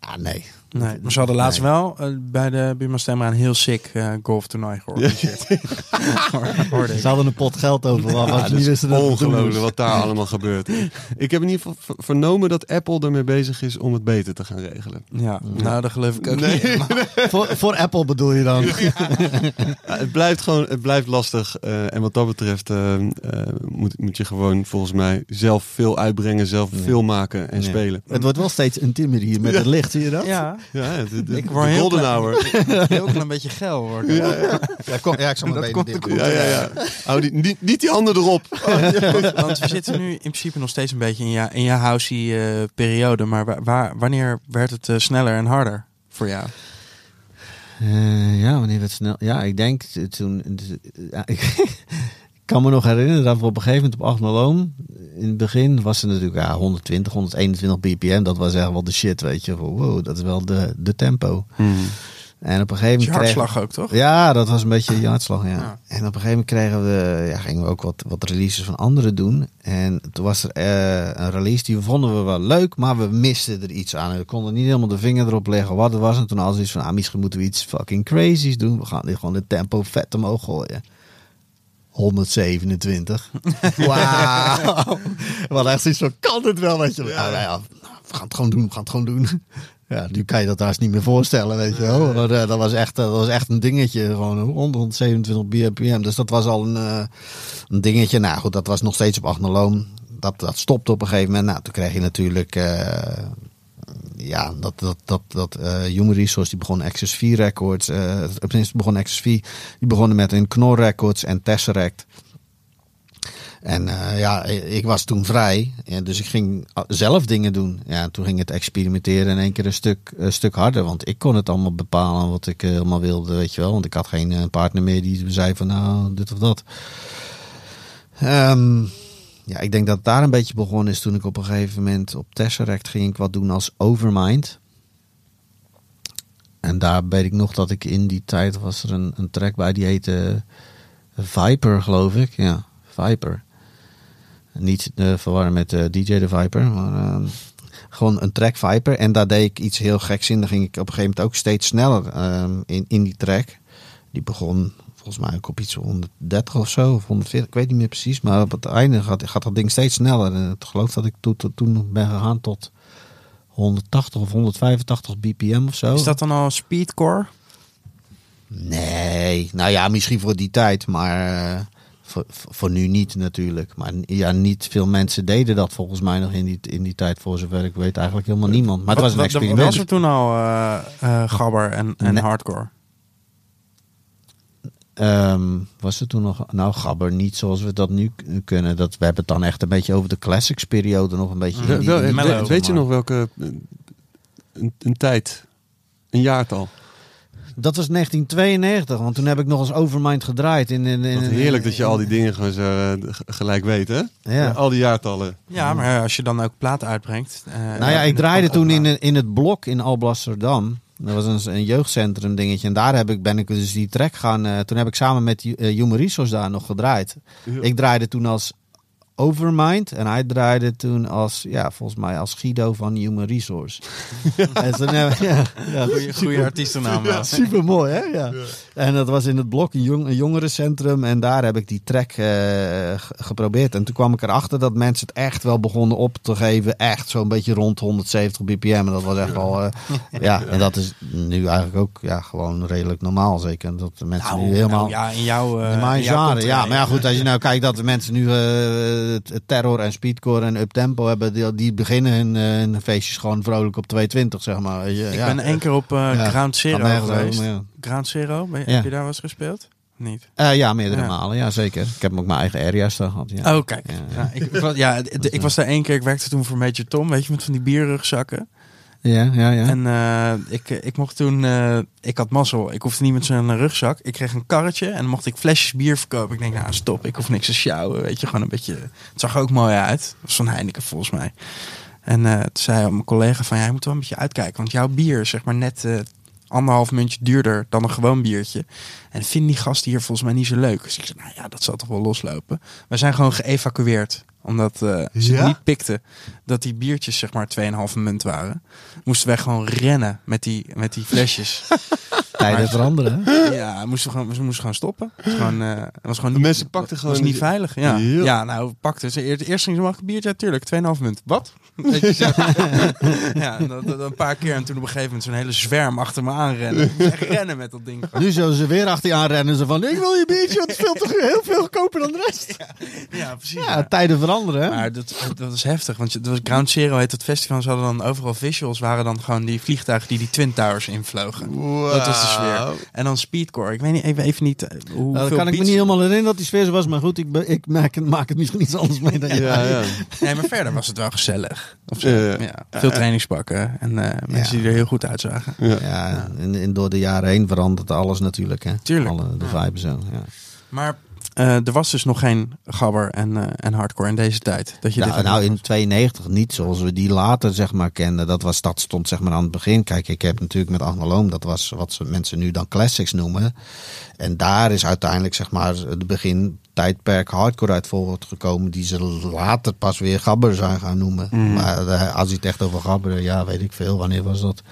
ah, nee. Nee, maar ze hadden laatst Nee. wel eh, bij de Buma Stemra een heel sick eh, golftoernooi georganiseerd. Ze hadden een pot geld over. Ja, dat niet wisten ongelooflijk wat daar allemaal gebeurt. Ik heb in ieder geval ver- vernomen dat Apple ermee bezig is om het beter te gaan regelen. Ja, nou dat geloof ik ook Nee. niet. Voor, voor Apple bedoel je dan? Ja, het blijft gewoon, het blijft lastig. eh, en wat dat betreft moet, moet je gewoon volgens mij zelf veel uitbrengen, zelf veel maken en Ja. spelen. Het wordt wel steeds intiemer hier met het licht, zie je dat? Ja, Ja, het, het, Ik de word heel klein. heel klein beetje geil hoor. ik. Ja, kom, ja ik zal mijn Dat benen dicht doen. Ja, ja, ja. Hou die, niet, niet die handen erop. Want we zitten nu in principe nog steeds een beetje in je, in je housey eh, periode. Maar wa- waar, wanneer werd het eh, sneller en harder voor jou? Eh, ja, wanneer werd het snel? Ja, ik denk toen. ja, ik kan me nog herinneren dat we op een gegeven moment op 8 Loom. In het begin was het natuurlijk ja, 120, 121 bpm. Dat was echt wel de shit, weet je. Wow, dat is wel de, de tempo. En op een gegeven Is je moment. hartslag ook, toch? Ja, dat was een beetje je hartslag, ja. Ja. En op een gegeven moment kregen we, ja, gingen we ook wat, wat releases van anderen doen. En toen was er eh, een release die vonden we wel leuk, maar we misten er iets aan. En we konden niet helemaal de vinger erop leggen wat het was. En toen hadden we iets van, ah, misschien moeten we iets fucking crazies doen. We gaan dit gewoon de tempo vet omhoog gooien. 127. Wauw. Hadden echt zoiets van, kan dit wel? Weet je? Ja. nou ja, we gaan het gewoon doen, we gaan het gewoon doen. Ja, nu kan je dat haast niet meer voorstellen, weet je wel. Maar, eh, dat, was echt, eh, dat was echt een dingetje, gewoon 127 bpm. Dus dat was al een, eh, een dingetje. Nou goed, dat was nog steeds op Agnoloom. Dat, dat stopte op een gegeven moment. Nou, toen kreeg je natuurlijk... ja, dat, dat, dat, dat eh Human Resource, die begon Access 4 Records. eh tenminste, begon Access 4. Die begonnen met een Knorr Records en Tesseract. En eh, ja, ik was toen vrij. Ja, dus ik ging zelf dingen doen. Ja, toen ging het experimenteren in één keer een stuk, stuk harder. Want ik kon het allemaal bepalen wat ik helemaal wilde, weet je wel. Want ik had geen partner meer die zei van nou, dit of dat. Ehm, ja, ik denk dat daar een beetje begonnen is toen ik op een gegeven moment op Tesseract ging ik wat doen als Overmind. En daar weet ik nog dat ik in die tijd was er een, een track bij die heette Viper, geloof ik. Ja, Viper. Niet te verwarren met eh, DJ de Viper, maar ehm, gewoon een track Viper. En daar deed ik iets heel geks in. Dan ging ik op een gegeven moment ook steeds sneller ehm, in, in die track. Die begon volgens mij ook op iets van 130 of zo, of 140, ik weet niet meer precies. Maar op het einde gaat, gaat dat ding steeds sneller. En ik geloof dat ik to- to- toen ben gegaan tot 180 of 185 bpm of zo. Is dat dan al speedcore? Nee, nou ja, misschien voor die tijd, maar eh, voor, voor nu niet natuurlijk. Maar ja, niet veel mensen deden dat volgens mij nog in die, in die tijd, voor zover ik weet, eigenlijk helemaal niemand. Maar het was een Wat- wat- experiment. Was er toen al eh, gabber en, en Nee. hardcore? Ehm, was er toen nog, nou gabber niet zoals we dat nu kunnen. Dat, we hebben het dan echt een beetje over de classics periode nog een beetje. in Wel- die- wel- die- mellow, weet, weet je nog welke een, een tijd, een jaartal? Dat was 1992, want toen heb ik nog eens Overmind gedraaid. In, in, in, Wat heerlijk dat je al die dingen gewoon zo eh, gelijk weet, hè? Ja. Al die jaartallen. Ja, maar als je dan ook platen uitbrengt. eh, Nou ja, ik draaide toen in, in het blok in Alblasserdam. Dat was een, een jeugdcentrum dingetje. En daar heb ik, ben ik dus die track gaan... eh, toen heb ik samen met uh, Human Resource daar nog gedraaid. Ja. Ik draaide toen als Overmind. En hij draaide toen als, ja, volgens mij als Guido van Human Resource. en toen, ja, ja, Goeie, goeie artiestennaam. Super mooi, hè? Ja. En dat was in het blok, een, jong, een jongerencentrum. En daar heb ik die track eh, geprobeerd. En toen kwam ik erachter dat mensen het echt wel begonnen op te geven. Echt zo'n beetje rond 170 bpm. En dat was echt wel. eh, ja, en dat is nu eigenlijk ook ja, gewoon redelijk normaal. Zeker dat de mensen Nou, nu helemaal. nou ja, in jouw, eh, in mijn in jouw genre, contraire, ja. Maar ja, goed, als je nou kijkt dat de mensen nu eh, terror en speedcore en uptempo hebben, die, die beginnen hun, eh, hun feestjes gewoon vrolijk op 220, zeg maar. je. Ik ja. ben één keer op Ja, Ground Zero geweest. over, ja. Ground Zero, ben, Ja. heb je daar wel eens gespeeld? Niet? Eh, ja, meerdere Ja. malen. Ja, zeker. Ik heb ook mijn eigen area's daar gehad. Ja. Oh, kijk. Ja, Ja, ja. ik, was, ja, ik was daar één keer. Ik werkte toen voor Major Tom, weet je, met van die bierrugzakken. Ja, ja, ja. En eh, ik, ik mocht toen, eh, ik had mazzel. Ik hoefde niet met zo'n rugzak. Ik kreeg een karretje en dan mocht ik flesjes bier verkopen. Ik denk, nou stop, ik hoef niks te sjouwen. Weet je, gewoon een beetje. Het zag er ook mooi uit. Dat was van Heineken volgens mij. En eh toen zei mijn collega van, ja, je moet wel een beetje uitkijken. Want jouw bier is zeg maar net eh, anderhalf muntje duurder dan een gewoon biertje. En vinden die gasten hier volgens mij niet zo leuk. Dus ik zei, nou ja, dat zal toch wel loslopen. We zijn gewoon geëvacueerd. Omdat eh, ze Ja? niet pikten dat die biertjes zeg maar 2,5 munt waren. Moesten wij gewoon rennen met die, met die flesjes. Tijden maar- veranderen. ja, moesten we gewoon, we moesten gewoon stoppen. Het was gewoon, eh, het was gewoon niet, Mensen pakten het gewoon was niet veilig. Ja, Ja. ja nou, we pakten ze. Eerst eerst ging ze mag een biertje, ja, tuurlijk, 2,5 munt. Wat? Ja, dat, dat een paar keer en toen op een gegeven moment zo'n hele zwerm achter me aanrennen. Echt rennen met dat ding. Nu zullen ze weer achter je aanrennen. Ze van, ik wil je biertje, want het is veel te heel veel goedkoper dan de rest. Ja, precies. Ja, ja. tijden veranderen. hè? Maar dat, dat is heftig, want je- was Ground Zero heet het festival. Ze hadden dan overal visuals, waren dan gewoon die vliegtuigen die die Twin Towers invlogen. Dat was de sfeer. En dan Speedcore. Ik weet niet, even, even niet eh, hoe Nou, kan ik me niet helemaal herinneren dat die sfeer zo was. Maar goed, ik, be- ik maak, het- maak het misschien iets anders mee dan jij. Ja, ja. Nee, maar verder was het wel gezellig. Of zo. Ja, ja. Ja, veel trainingspakken en eh, mensen die er heel goed uitzagen. Ja. Ja, en, en door de jaren heen verandert alles natuurlijk. Hè? Tuurlijk. Alle, de vibe zo. Ja. Maar eh, er was dus nog geen gabber en, eh, en hardcore in deze tijd. Dat je dit had nou, in gehad. 92 niet zoals we die later zeg maar kenden. Dat, was, dat stond zeg maar aan het begin. Kijk, ik heb natuurlijk met Agnoloom, dat was wat ze mensen nu dan classics noemen. En daar is uiteindelijk zeg maar het begin tijdperk hardcore uit voortgekomen. Die ze later pas weer gabber zijn gaan noemen. Maar eh, als je het echt over gabber, ja, weet ik veel. Wanneer was dat?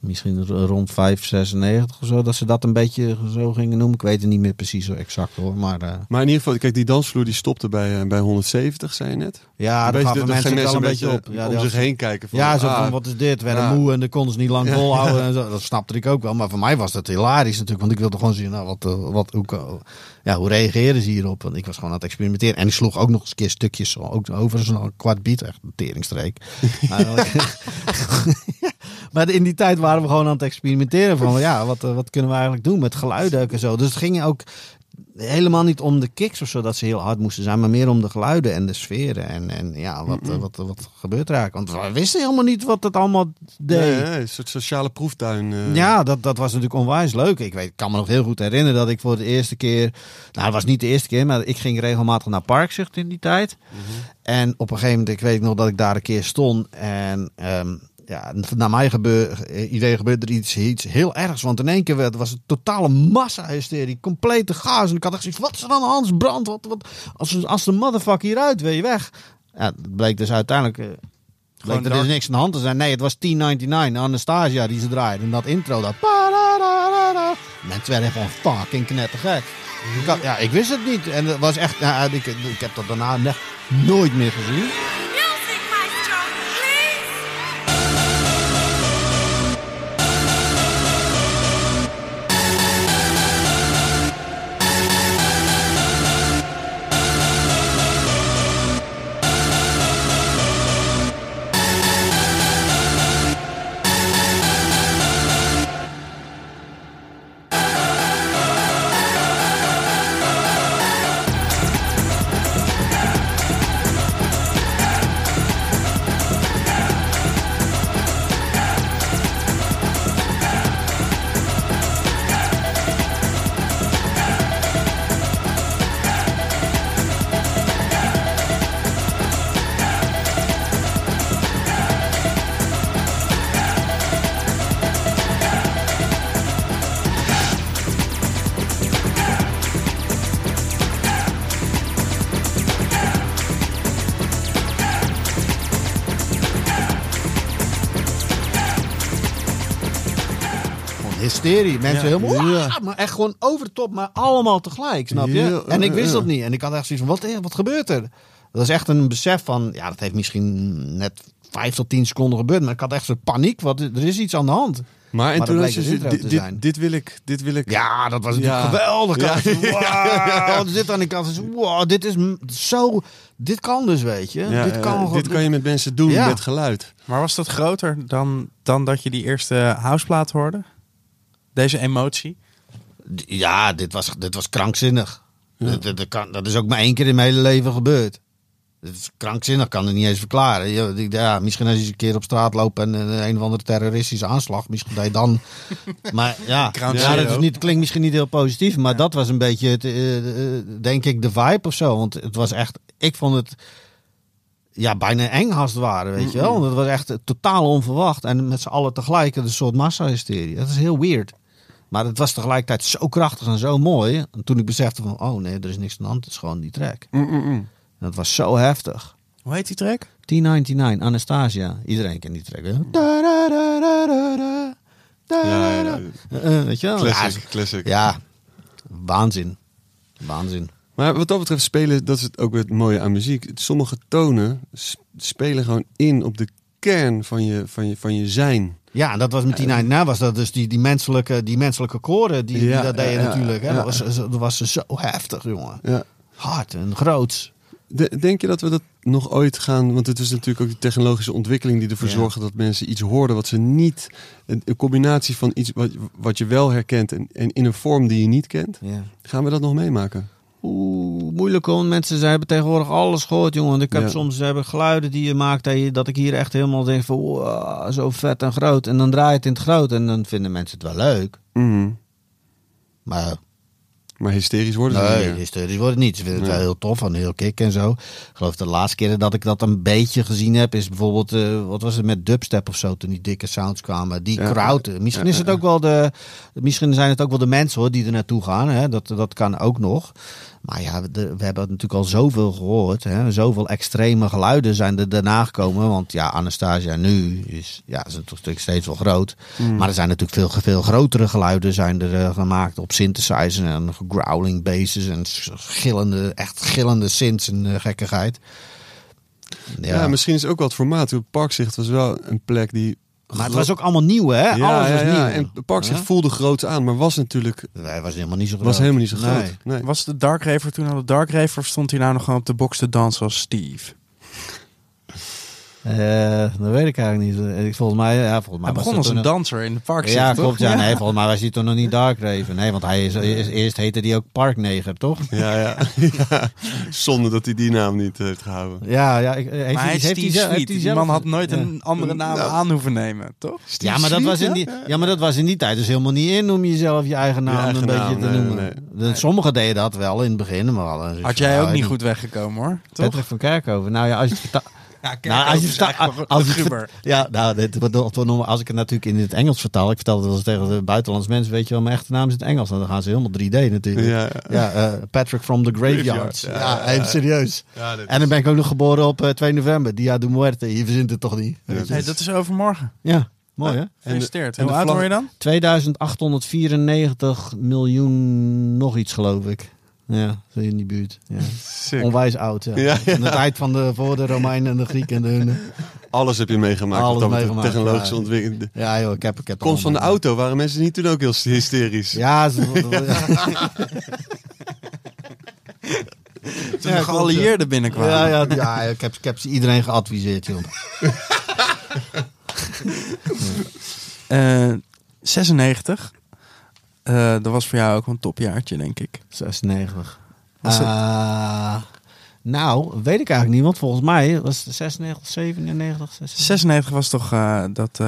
Misschien rond 5, 96 of zo. Dat ze dat een beetje zo gingen noemen. Ik weet het niet meer precies zo exact hoor. Maar eh, Maar in ieder geval, kijk, die dansvloer die stopte bij, eh, bij 170, zei je net. ja, daar gaven mensen wel een mensen beetje op. Ja, om zich heen kijken. Van, Ja, zo ah, van wat is dit? Werden Ja. moe en dan konden ze niet lang volhouden. En zo. Dat snapte ik ook wel. Maar voor mij was dat hilarisch natuurlijk. Want ik wilde gewoon zien, nou, wat, eh, wat, hoe, kan- ja, hoe reageren ze hierop? Want ik was gewoon aan het experimenteren. En ik sloeg ook nog eens een keer stukjes ook over zo'n kwart beat. Echt een teringstreek. maar, maar in die tijd waren we gewoon aan het experimenteren. Van ja, wat, eh, wat kunnen we eigenlijk doen met geluiden en zo. Dus het ging ook helemaal niet om de kicks of zo dat ze heel hard moesten zijn, maar meer om de geluiden en de sferen en, en ja, wat, wat, wat gebeurt er eigenlijk? Want we wisten helemaal niet wat het allemaal deed. Nee, nee, een soort sociale proeftuin. eh. Ja, dat, dat was natuurlijk onwijs leuk. Ik, weet, ik kan me nog heel goed herinneren dat ik voor de eerste keer... Nou, het was niet de eerste keer, maar ik ging regelmatig naar Parkzicht in die tijd. En op een gegeven moment, ik weet nog dat ik daar een keer stond. En ehm, ja, naar mijn gebeur, idee gebeurde er iets, iets heel ergs. Want in één keer werd, was het totale massa-hysterie. Complete chaos. En ik had echt zoiets, wat is er aan de hand? Brand, wat, wat, als, als de motherfucker hieruit, wil je weg? Ja, dat bleek dus uiteindelijk... eh, Bleek er is niks aan de hand te zijn. Nee, het was 1099, Anastasia die ze draaide. En dat intro, dat... Mensen werden gewoon fucking knettergek. Ik had, ja, ik wist het niet. En het was echt... Ja, ik, ik heb dat daarna echt nooit meer gezien. Mensen Ja. helemaal... Ja. Maar echt gewoon over de top, maar allemaal tegelijk, snap je? Ja, en ik wist ja. dat niet. En ik had echt zoiets van, wat, wat gebeurt er? Dat is echt een besef van... Ja, dat heeft misschien net vijf tot tien seconden gebeurd. Maar ik had echt zo'n paniek. Wat, er is iets aan de hand. Maar en toen intro dit, te dit, zijn. dit wil ik, dit wil ik. Ja, dat was natuurlijk Ja. geweldig. Ja. Ja. Wow, wat is dit aan die kant? Wow, dit is zo... Dit kan dus, weet je. Ja, dit, kan, gewoon- dit kan je met mensen doen Ja. met geluid. Maar was dat groter dan, dan dat je die eerste houseplaat hoorde? Deze emotie? Ja, dit was, dit was krankzinnig. Dat, dat, dat kan, dat is ook maar één keer in mijn hele leven gebeurd. Dat is krankzinnig, kan het niet eens verklaren. Ja, misschien als je eens een keer op straat loopt en eh, een of andere terroristische aanslag, misschien dat je dan. maar ja, ja dat is niet, klinkt misschien niet heel positief, maar dat was een beetje, het, eh, eh, denk ik, de vibe of zo. Want het was echt, ik vond het ja, bijna eng als het ware, weet je wel. Want het was echt totaal onverwacht. En met z'n allen tegelijk een soort massa-hysterie. Dat is heel weird. Maar het was tegelijkertijd zo krachtig en zo mooi. En toen ik besefte van, oh nee, er is niks aan de hand. Het is gewoon die track. En dat was zo heftig. Hoe heet die track? T99, Anastasia. Iedereen kent die track. hè? Da-da-da-da-da-da. Ja, ja, ja. Eh, eh, Weet je wel? Classic, Ja, classic. ja, waanzin. Waanzin. Maar wat dat betreft spelen, dat is het ook weer het mooie aan muziek. Sommige tonen spelen gewoon in op de kern van je, van je, van je zijn. Ja, en dat was met die Nine Na was dat dus die, die menselijke, die menselijke koren die, dat ja, natuurlijk. Hè? Dat, was, dat was zo heftig, jongen. Ja. Hard en groots. De- denk je dat we dat nog ooit gaan? Want het is natuurlijk ook die technologische ontwikkeling die ervoor Ja. zorgt dat mensen iets hoorden wat ze niet. Een, een combinatie van iets wat, wat je wel herkent en, en in een vorm die je niet kent. Ja. Gaan we dat nog meemaken? Oeh, moeilijk hoor. Mensen ze hebben tegenwoordig alles gehoord, jongen. Want Ik heb Ja. soms hebben geluiden die je maakt dat, je, dat ik hier echt helemaal denk van wow, zo vet en groot. En dan draai je het in het groot en dan vinden mensen het wel leuk. Mhm. Maar Maar hysterisch worden ze nee, niet hysterisch wordt het niet. Ze vinden het Nee. wel heel tof en heel kick en zo. Ik geloof de laatste keer dat ik dat een beetje gezien heb is bijvoorbeeld, eh, wat was het met dubstep of zo, toen die dikke sounds kwamen. Die Ja. crowd. eh, Misschien is het ook wel de, misschien zijn het ook wel de mensen hoor die er naartoe gaan. Hè? Dat, dat kan ook nog. Maar ja, de- we hebben natuurlijk al zoveel gehoord. Hè? Zoveel extreme geluiden zijn er daarna gekomen. Want ja, Anastasia nu is, ja, is natuurlijk steeds wel groot. Maar er zijn natuurlijk veel, veel grotere geluiden zijn er eh, gemaakt op synthesizers en growling basses en gillende, echt gillende synths en eh, gekkigheid. Ja. misschien is ook wel het formaat. Het Parkzicht was wel een plek die. Maar het was ook allemaal nieuw, hè? Ja, Alles ja, was ja. nieuw. En Parkzicht Ja? voelde groot aan, maar was natuurlijk Nee, was helemaal niet zo groot. was helemaal niet zo groot. Nee. Nee. Was de Dark Raver toen al de Dark Raver of stond hij nou nog gewoon op de box te dansen als Steve? Eh, dat weet ik eigenlijk niet. Eh, Volgens mij, ja, volgens mij Hij begon als een danser in de park. Ja, klopt. Ja, nee, volgens mij was hij toen nog niet Dark Raven. Nee, want hij is, is- eerst heette hij ook Parkneger, toch? Ja, ja. ja. Zonde dat hij die naam niet heeft gehouden. Ja, ja. Ik, heeft Maar hij heeft Steve zelf- Sweet. heeft hij Die man had nooit Ja. een andere naam Nou. aan hoeven nemen, toch? Ja maar, dat was in die, ja, maar dat was in die tijd dus helemaal niet in om jezelf je eigen naam eigen een beetje te nee, noemen. nee, Sommigen deden dat wel in het begin, maar Had jij ook niet goed weggekomen hoor. Patrick van Kerkhoven. Nou ja, als je het Ja, nou, als je als ver- ja, nou, dit als ik het natuurlijk in het Engels vertaal, ik vertel het wel eens tegen de buitenlandse mensen, weet je wel, mijn echte naam is in het Engels. Nou, dan gaan ze helemaal 3D natuurlijk. Ja, ja. Ja, eh, Patrick from the. Graveyard, Ja, ja, ja, even serieus. En dan ben ik ook nog geboren op eh, 2 november, Dia de Muerte. Je verzint het toch niet? Ja, Hey, dat is overmorgen. Ja, mooi hè? Gefeliciteerd. en de Hoe oud vlag- word je dan? 2894 miljoen nog iets geloof ik. Ja, zo in die buurt. Ja. Sick. Onwijs oud. Ja. Ja, ja. In de tijd van de, voor de Romeinen en de Grieken en de hunnen. Alles heb je meegemaakt. Alles wat meegemaakt, Technologische ja. ontwikkeling. Ja joh, ik heb, ik heb komst van de auto waren mensen niet toen ook heel hysterisch. Ja, ze, Toen de geallieerden binnenkwamen. ja, ja, ja, ik, heb, ik heb ze iedereen geadviseerd joh. Eh, 96. Eh, dat was voor jou ook een topjaartje, denk ik. 96. Was het- Eh, nou, weet ik eigenlijk niet, want volgens mij was het 96, 97, 96. 96 was toch eh, dat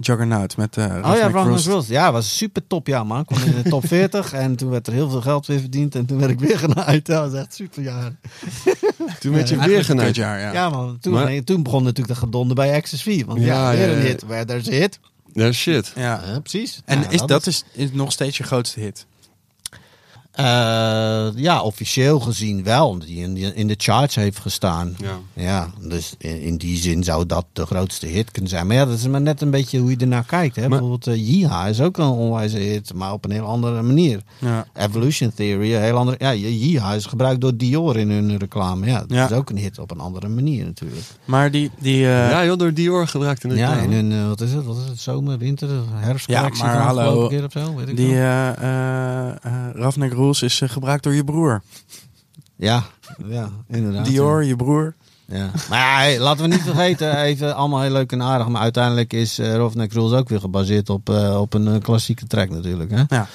Juggernaut met eh Oh ja. Rules. Ja, was een super top jaar, man. Ik kwam in de top 40 en toen werd er heel veel geld weer verdiend. En toen werd ik weer genaaid. Dat was echt super jaar. Toen werd je weer genaaid. ja. Ja, man. Toen, Maar- toen begon natuurlijk de gedonde bij 4. Want ja, Ja, weer ja, een hit. Hit. Ja, shit. Ja. Ja, precies. En Ja, is, dat is, is nog steeds je grootste hit? Eh, ja, officieel gezien wel. Die in, in de charts heeft gestaan. Ja. Ja, dus in, in die zin zou dat de grootste hit kunnen zijn. Maar ja, dat is maar net een beetje hoe je ernaar kijkt. Hè? Maar- Bijvoorbeeld uh, Yeeha is ook een onwijze hit, maar op een heel andere manier. Ja. Evolution Theory, een heel andere... Ja, Yeeha is gebruikt door Dior in hun reclame. Ja, dat Ja. is ook een hit op een andere manier natuurlijk. Maar die... die eh, Ja, joh, door Dior gebruikt in de Ja, in hun, eh, wat is het? Wat is het? Zomer, winter, herfstcollectie Ja, maar hallo, keer of zo? Weet ik die. Eh eh eh, Rules is eh, gebruikt door je broer. Ja, ja, inderdaad. Dior, je broer. Ja. Maar ja, hey, laten we niet vergeten, even allemaal heel leuk en aardig. Maar uiteindelijk is uh, Roughneck Rules ook weer gebaseerd op, eh, op een eh, klassieke track natuurlijk. Hè? Ja.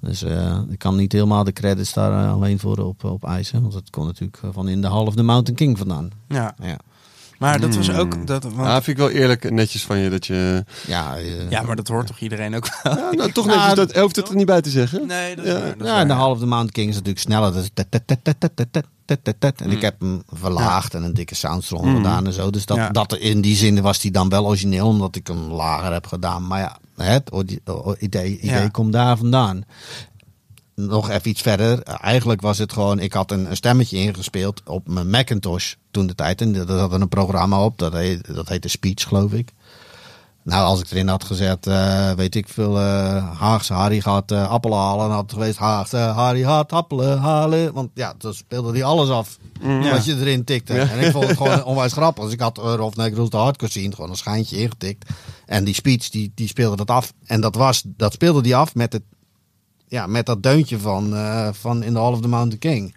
Dus eh, ik kan niet helemaal de credits daar eh, alleen voor op, op eisen. Want het komt natuurlijk eh, van in de Hall of the Mountain King vandaan. Ja, Ja, maar dat was ook... Hmm. Dat, want... vind ik wel eerlijk netjes van je dat je... Ja, eh, ja maar dat hoort toch iedereen ook wel? Ja, nou, toch netjes, dat, hoeft het er niet bij te zeggen. Nee, dat ja. en de halve the Mountain King is natuurlijk sneller. En ik hmm. heb hem verlaagd en een dikke soundstrom hmm. gedaan en zo. Dus dat, dat in die zin was die dan wel origineel, omdat ik hem lager heb gedaan. Maar ja, het idee, idee komt daar vandaan. Nog even iets verder. Eigenlijk was het gewoon, ik had een, een stemmetje ingespeeld op mijn Macintosh toen de tijd. En dat had een programma op, dat, heet, dat heette Speech, geloof ik. Nou, als ik erin had gezet, eh, weet ik veel, eh Haagse Harry gaat eh, appelen halen. Dan had het geweest Haagse Harry gaat appelen halen. Want ja, dan speelde hij alles af wat je erin tikte. En ik vond het gewoon onwijs grappig. Dus ik had uh, Rolf Negruz de hardcore scene gewoon een schijntje ingetikt. En die speech, die, die speelde dat af. En dat, was, dat speelde die af met, het, ja, met dat deuntje van, eh, van In the Hall of the Mountain King.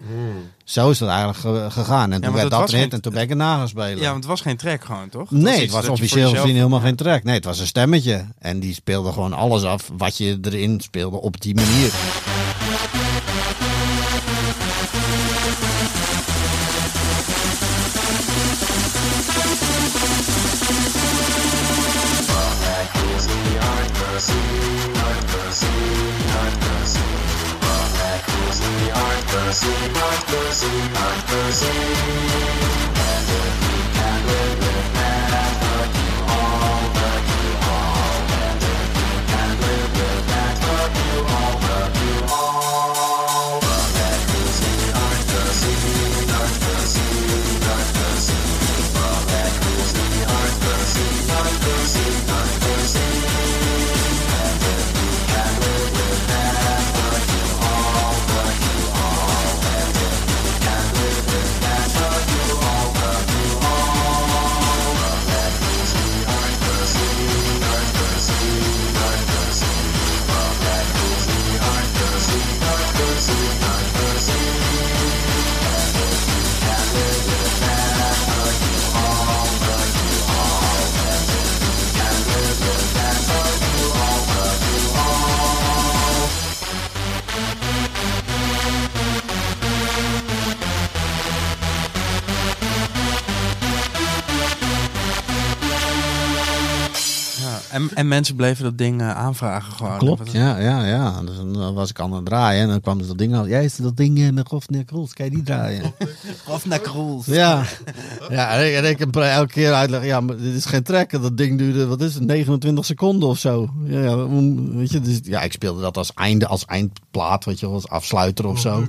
Zo is dat eigenlijk ge- gegaan. En toen werd dat geen- en toen ben ik het spelen. Ja, want het was geen track gewoon, toch? Nee, het was officieel jezelf- gezien helemaal geen track. Nee, het was een stemmetje. En die speelde gewoon alles af wat je erin speelde op die manier. mercy, have mercy. En mensen bleven dat ding eh, aanvragen gewoon. Klopt, ja, ja, ja. Dus dan was ik aan het draaien en dan kwam dus dat ding al. Jij is dat ding met Rolf Nekroels, kan je die draaien? Of naar Kroels. ja. Ja, en ik, en ik heb elke keer uitleggen, ja, maar dit is geen track. En Dat ding duurde, wat is het, 29 seconden of zo. Ja, ja, weet je, dus, ja, ik speelde dat als einde, als eindplaat, weet je als afsluiter of zo.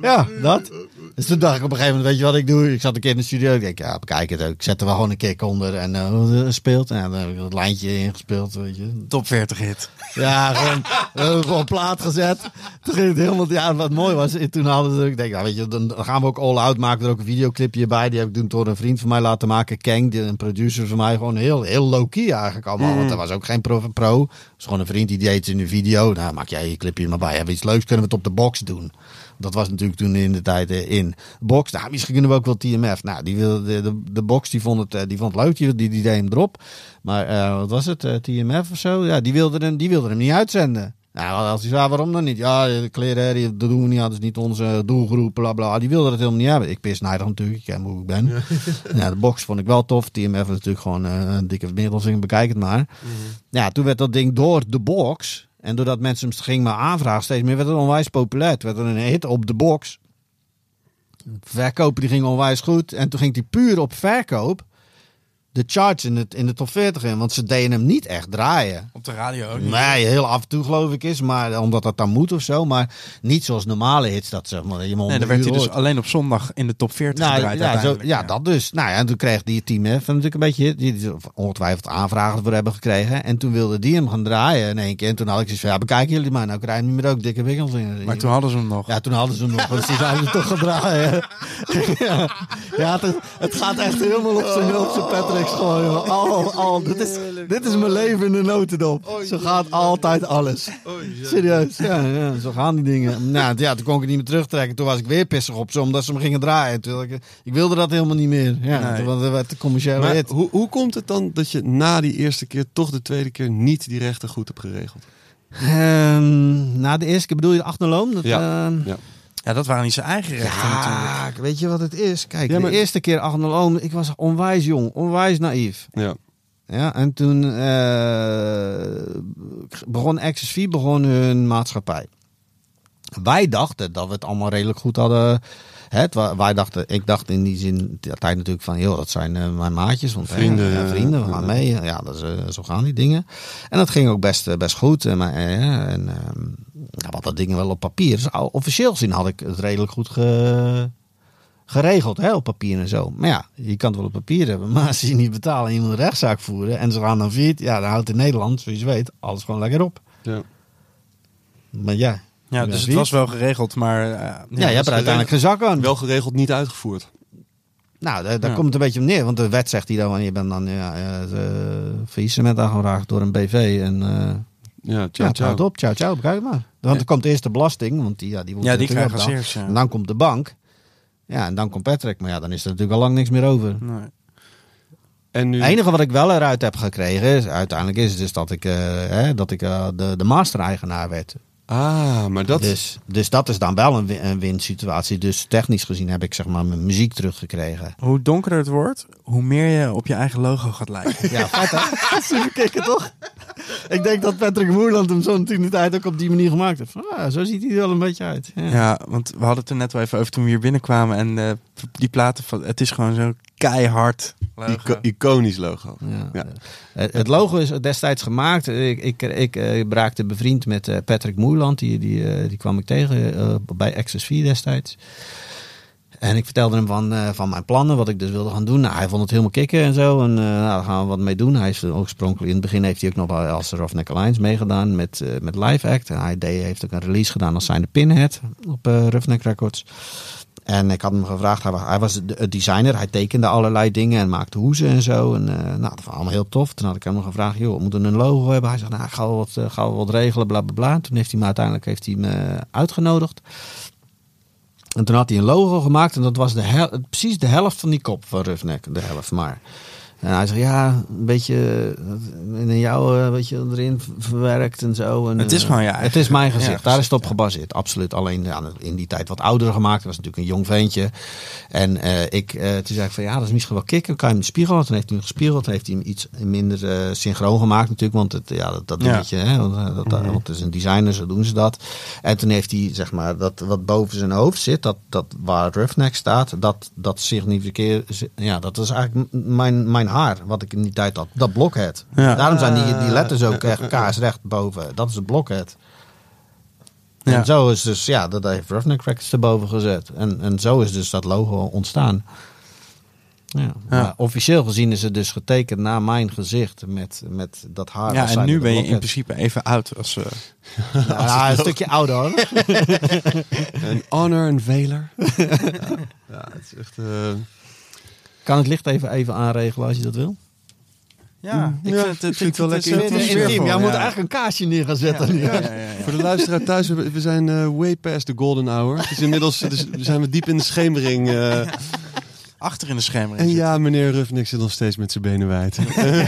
Ja, dat. Dus toen dacht ik op een gegeven moment, weet je wat ik doe? Ik zat een keer in de studio, ik denk, ja, bekijk het ook. Ik zet er wel gewoon een kick onder en eh speelt. En dan heb ik dat lijntje ingespeeld, weet je. Top 40 hit. Ja, gewoon, we hebben gewoon plaat gezet. Toen ging het helemaal, ja, wat mooi was, toen hadden ze, ik denk, nou, weet je, dan gaan we ook all out maken, er ook een videoclipje bij. Die heb ik toen door een vriend van mij laten maken, Kang, die, een producer van mij, gewoon heel, heel low-key eigenlijk allemaal. Want er was ook geen pro. pro. Het was gewoon een vriend die deed in een video. Nou, maak jij je clipje maar bij. Hebben we iets leuks, kunnen we het op de box doen. Dat was natuurlijk toen in de tijd eh, in box. Nou, misschien kunnen we ook wel TMF. Nou, die wilde de, de, box die vond het, eh, die vond het leuk, die, die, die deed hem erop. Maar eh, wat was het, TMF of zo? Ja, die wilde hem, die wilde hem niet uitzenden. Nou, als hij zei, waarom dan niet? Ja, de kleren, dat doen we niet aan, dat is niet onze doelgroep, bla bla. Die wilde het helemaal niet hebben. Ik pis nijdig natuurlijk, ik ken hoe ik ben. Ja. de box vond ik wel tof. TMF is natuurlijk gewoon een dikke middelvinger, bekijk het maar. Ja, toen werd dat ding door de box. En doordat mensen hem gingen maar aanvragen steeds meer, werd het onwijs populair. Het werd een hit op de box. Verkopen die ging onwijs goed. En toen ging die puur op verkoop de charts in, het, in de top 40 in. Want ze deden hem niet echt draaien. Op de radio ook niet. Nee, heel af en toe geloof ik is. Maar omdat dat dan moet of zo. Maar niet zoals normale hits. Dat zeg maar, je Nee, dan werd hij dus alleen op zondag in de top 40 nou, gedraaid ja, zo, ja, dat dus. Nou ja, en toen kreeg die Team F natuurlijk een beetje, die ongetwijfeld aanvragen voor hebben gekregen. En toen wilde die hem gaan draaien in één keer. En toen had ik zoiets van, ja, bekijken jullie maar. Nou krijgen niet meer ook dikke wikkels in. Maar toen hadden ze hem nog. Ja, toen hadden ze hem nog. Dus toen zijn ze toch gaan draaien. ja, ja het, het gaat echt helemaal op zijn op Patrick's gewoon. joh. Al, al, dit, is, dit is mijn leven in de notendop. Zo gaat altijd alles. Serieus, ja, ja, zo gaan die dingen. Nou, ja, toen kon ik het niet meer terugtrekken. Toen was ik weer pissig op ze, omdat ze me gingen draaien. Toen, ik, ik wilde dat helemaal niet meer. Ja, Nee. want het werd de commerciële Maar hit. hoe, hoe komt het dan dat je na die eerste keer toch de tweede keer niet die rechten goed hebt geregeld? Ehm, na de eerste keer bedoel je de Achterloom? Dat, Ja. ehm, Ja. Ja, dat waren niet zijn eigen rechten natuurlijk. ja, weet je wat het is? Kijk, Ja, maar- de eerste keer Achterloom, ik was onwijs jong, onwijs naïef. Ja. Ja, en toen eh, begon Access 4 begon hun maatschappij. Wij dachten dat we het allemaal redelijk goed hadden. Hè, wij dachten, ik dacht in die zin, de tijd natuurlijk van, joh, dat zijn eh, mijn maatjes. Want, hè, Vrienden, ja. vrienden, we gaan mee. Ja, dat is, eh, zo gaan die dingen. En dat ging ook best, eh, best goed. Maar, eh, en ehm, ja, wat dat dingen wel op papier. Dus officieel gezien had ik het redelijk goed ge, geregeld hè, op papier en zo. Maar ja, je kan het wel op papier hebben. Maar als je niet betaalt en je moet een rechtszaak voeren. En ze gaan dan viert. Ja, dan houdt in Nederland, zoals je weet, alles gewoon lekker op. Ja. Maar ja. Ja, dus het was wel geregeld, maar... eh, Ja, je hebt er de uiteindelijk geen zak aan. Wel geregeld, niet uitgevoerd. Nou, daar, daar Ja. komt het een beetje op neer. Want de wet zegt hier dan, je bent dan ja, eh, eh, faillissement aangevraagd door een BV. En eh Ja, ja, ciao, het ciao. op, ciao, ciao, bekijk maar. Want er komt eerst de belasting, want die, ja, die wordt Ja, die natuurlijk krijgen als opgehaald. eerst, ja. En dan komt de bank. Ja, en dan komt Patrick. Maar ja, dan is er natuurlijk al lang niks meer over. Nee. En nu... Het enige wat ik wel eruit heb gekregen, is, uiteindelijk is dus dat ik, hè, dat ik de, de master-eigenaar werd. Ah, maar dat... Dus, dus dat is dan wel een, win- een winsituatie. Dus technisch gezien heb ik zeg maar mijn muziek teruggekregen. Hoe donkerder het wordt, hoe meer je op je eigen logo gaat lijken. Ja, vet hè? Super kicken toch? Ik denk dat Patrick Moerland hem zo toen de tijd ook op die manier gemaakt heeft. Van, ah, zo ziet hij er wel een beetje uit. Ja. Ja, want we hadden het er net wel even over toen we hier binnenkwamen. En eh, die platen, van, het is gewoon zo keihard logo. Ico- iconisch logo. Ja. Ja. Het het logo is destijds gemaakt. Ik, ik, ik eh, raakte bevriend met eh, Patrick Moerland. Die, die, eh, die kwam ik tegen eh, bij Access 4 destijds. En ik vertelde hem van, eh, van mijn plannen, wat ik dus wilde gaan doen. Nou, hij vond het helemaal kicken en zo. En eh, nou, daar gaan we wat mee doen. Hij is oorspronkelijk, in het begin heeft hij ook nog wel als Roughneck Alliance meegedaan met, eh, met Live Act. En hij deed, heeft ook een release gedaan als zijnde Pinhead op eh Roughneck Records. En ik had hem gevraagd, hij was, hij was de- designer, hij tekende allerlei dingen en maakte hoezen en zo. En eh, nou, dat was allemaal heel tof. Toen had ik hem gevraagd, joh, we moeten een logo hebben. Hij zegt, nou, ik ga wel wat, eh, ga wel wat regelen, bla bla bla. Toen heeft hij me uiteindelijk heeft hij me uitgenodigd. En toen had hij een logo gemaakt en dat was de precies de helft van die kop van Roughneck. De helft maar. En hij zegt, ja, een beetje eh, in jou een beetje erin v- verwerkt en zo. En, Het is eh, gewoon je Het is mijn ja, gezicht, daar is het op gebaseerd. Absoluut. Alleen ja, in die tijd wat ouder gemaakt. Hij was natuurlijk een jong ventje. En eh, ik, eh, toen zei ik van, ja, dat is misschien wel kicken. Kan je hem spiegelen? Toen heeft hij hem gespiegeld. Toen heeft hij hem iets minder eh, synchroon gemaakt natuurlijk. Want het, ja, dat, dat Ja. dingetje, hè, want, eh, dat, Mhm. want het is een designer, zo doen ze dat. En toen heeft hij, zeg maar, dat wat boven zijn hoofd zit, dat, dat waar Roughneck staat, dat, dat significeert, ja, dat is eigenlijk mijn, mijn haar, wat ik in die tijd had. Dat blockhead. Ja. Daarom zijn die, die letters ook echt kaarsrecht boven. Dat is een blockhead. Ja. En zo is dus, ja, dat heeft Roughneck Records erboven gezet. En, en zo is dus dat logo ontstaan. Ja. Maar officieel gezien is het dus getekend naar mijn gezicht met, met dat haar. Ja, en nu ben je in principe even oud als... eh, Ja, een stukje ouder hoor. Een honor, een veler. ja, ja, het is echt... eh, Kan het licht even, even aanregelen als je dat wil? ja, ik Ja, vind het, vind het wel het is- lekker het is intiem. Jij ja. moet eigenlijk een kaarsje neer gaan zetten. nu. Ja, ja, ja, ja. Voor de luisteraar thuis, we, we zijn eh, way past the golden hour. Dus inmiddels dus zijn we diep in de schemering. eh, Achter in de schemering. en ja, meneer Ruffnik zit nog steeds met zijn benen wijd.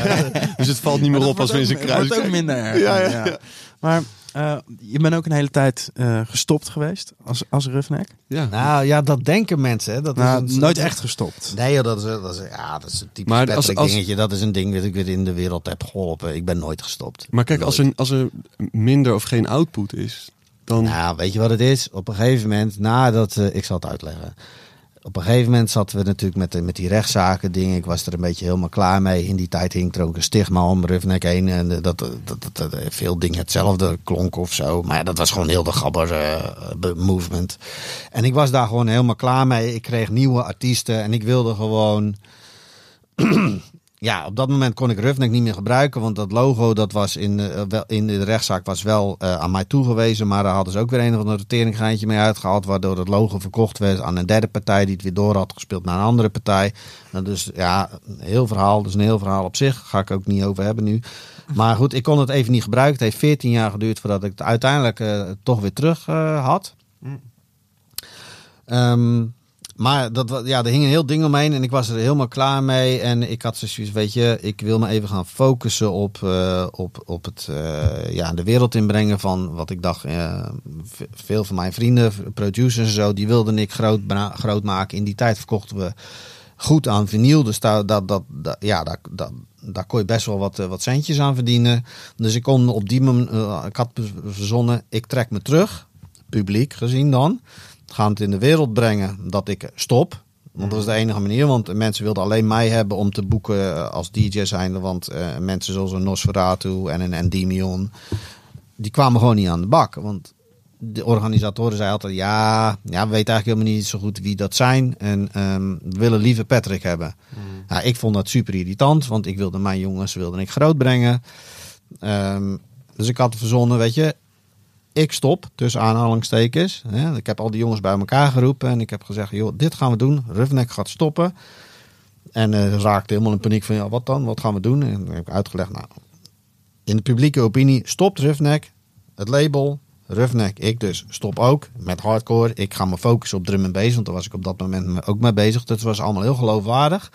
dus het valt niet meer op als we in zijn kruis wordt ook minder erg. Ja, Ja, ja, ja. Maar eh, je bent ook een hele tijd eh, gestopt geweest als, als Roughneck. Ja. Nou ja, dat denken mensen. Hè. Dat Nou, is een- nooit echt gestopt. Nee, joh, dat is, dat is, ja, dat is een typisch Maar maar als- als- dingetje. Dat is een ding dat ik weer in de wereld heb geholpen. Ik ben nooit gestopt. Maar kijk, als er, als er minder of geen output is, dan... Nou, weet je wat het is? Op een gegeven moment, nadat, eh, ik zal het uitleggen. Op een gegeven moment zaten we natuurlijk met, de- met die rechtszaken dingen. Ik was er een beetje helemaal klaar mee. In die tijd hing er ook een stigma om Roughneck heen. En eh, dat, dat, dat, dat, dat veel dingen hetzelfde klonk of zo. Maar dat was gewoon heel de gabber eh, be- movement. En ik was daar gewoon helemaal klaar mee. Ik kreeg nieuwe artiesten en ik wilde gewoon... Ja, op dat moment kon ik Roughneck niet meer gebruiken, want dat logo dat was in, de, wel, in de rechtszaak was wel eh, aan mij toegewezen, maar daar hadden ze ook weer een of ander roteringgeintje mee uitgehaald, waardoor het logo verkocht werd aan een derde partij die het weer door had gespeeld naar een andere partij. Nou, dus ja, een heel verhaal, dus een heel verhaal op zich, ga ik ook niet over hebben nu. Maar goed, ik kon het even niet gebruiken. Het heeft 14 jaar geduurd voordat ik het uiteindelijk eh, toch weer terug eh, had. Ehm, maar dat, ja, er hing een heel ding omheen en ik was er helemaal klaar mee. En ik had zoiets, weet je, ik wil me even gaan focussen op, eh, op, op het eh, ja, de wereld inbrengen van wat ik dacht. eh, ve- veel van mijn vrienden, producers en zo, die wilden ik groot, groot maken. In die tijd verkochten we goed aan vinyl. Dus daar, dat, dat, dat- ja, daar, daar, daar kon je best wel wat, wat centjes aan verdienen. Dus ik kon op die moment, ik had verzonnen, ik trek me terug, publiek gezien dan. Gaan het in de wereld brengen dat ik stop. Want dat is de enige manier, want mensen wilden alleen mij hebben om te boeken eh, als DJ zijnde. Want eh, mensen zoals een Nosferatu en een Endymion, die kwamen gewoon niet aan de bak. Want de organisatoren zeiden altijd, ja, ja, we weten eigenlijk helemaal niet zo goed wie dat zijn. En ehm, we willen liever Patrick hebben. Ja, ik vond dat super irritant, want ik wilde mijn jongens wilde ik groot brengen. Ehm, dus ik had verzonnen, weet je, ik stop, tussen aanhalingstekens. Ik heb al die jongens bij elkaar geroepen en ik heb gezegd, joh, dit gaan we doen. Roughneck gaat stoppen. En eh raakte helemaal in paniek van, ja, wat dan? Wat gaan we doen? En heb uitgelegd, nou, in de publieke opinie stopt Roughneck, het label, Roughneck, ik dus stop ook met hardcore. Ik ga me focussen op drum en bass, want daar was ik op dat moment ook mee bezig. Dat was allemaal heel geloofwaardig.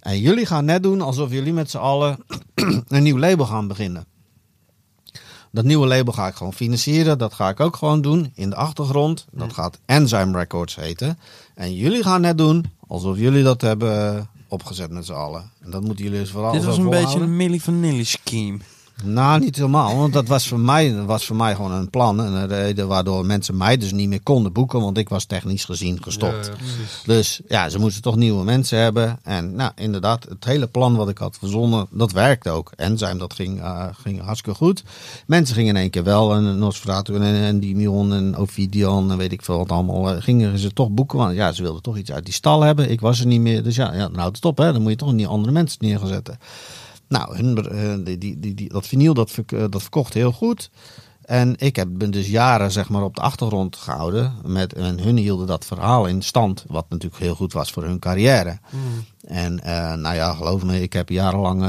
En jullie gaan net doen alsof jullie met z'n allen een nieuw label gaan beginnen. Dat nieuwe label ga ik gewoon financieren. Dat ga ik ook gewoon doen in de achtergrond. Dat gaat Enzyme Records heten. En jullie gaan net doen alsof jullie dat hebben opgezet met z'n allen. En dat moeten jullie dus vooral Dit was een beetje een Milli Vanilli scheme. Nou, niet helemaal. Want dat was voor mij, was voor mij gewoon een plan. En een reden waardoor mensen mij dus niet meer konden boeken. Want ik was technisch gezien gestopt. dus ja, ze moesten toch nieuwe mensen hebben. En nou, inderdaad, het hele plan wat ik had verzonnen, dat werkte ook. Enzyme, dat ging, eh, ging hartstikke goed. Mensen gingen in één keer wel. En Nosferatu en, en Dimion en Ovidian en weet ik veel wat allemaal. eh, gingen ze toch boeken. Want ja, ze wilden toch iets uit die stal hebben. Ik was er niet meer. Dus ja, ja nou, het op hè. Dan moet je toch niet andere mensen neer gaan zetten. Nou, hun, eh, die, die, die, dat vinyl dat, eh, dat verkocht heel goed. En ik heb, ben dus jaren zeg maar, op de achtergrond gehouden. Met, en hun hielden dat verhaal in stand. Wat natuurlijk heel goed was voor hun carrière. En eh, nou ja, geloof me, ik heb jarenlang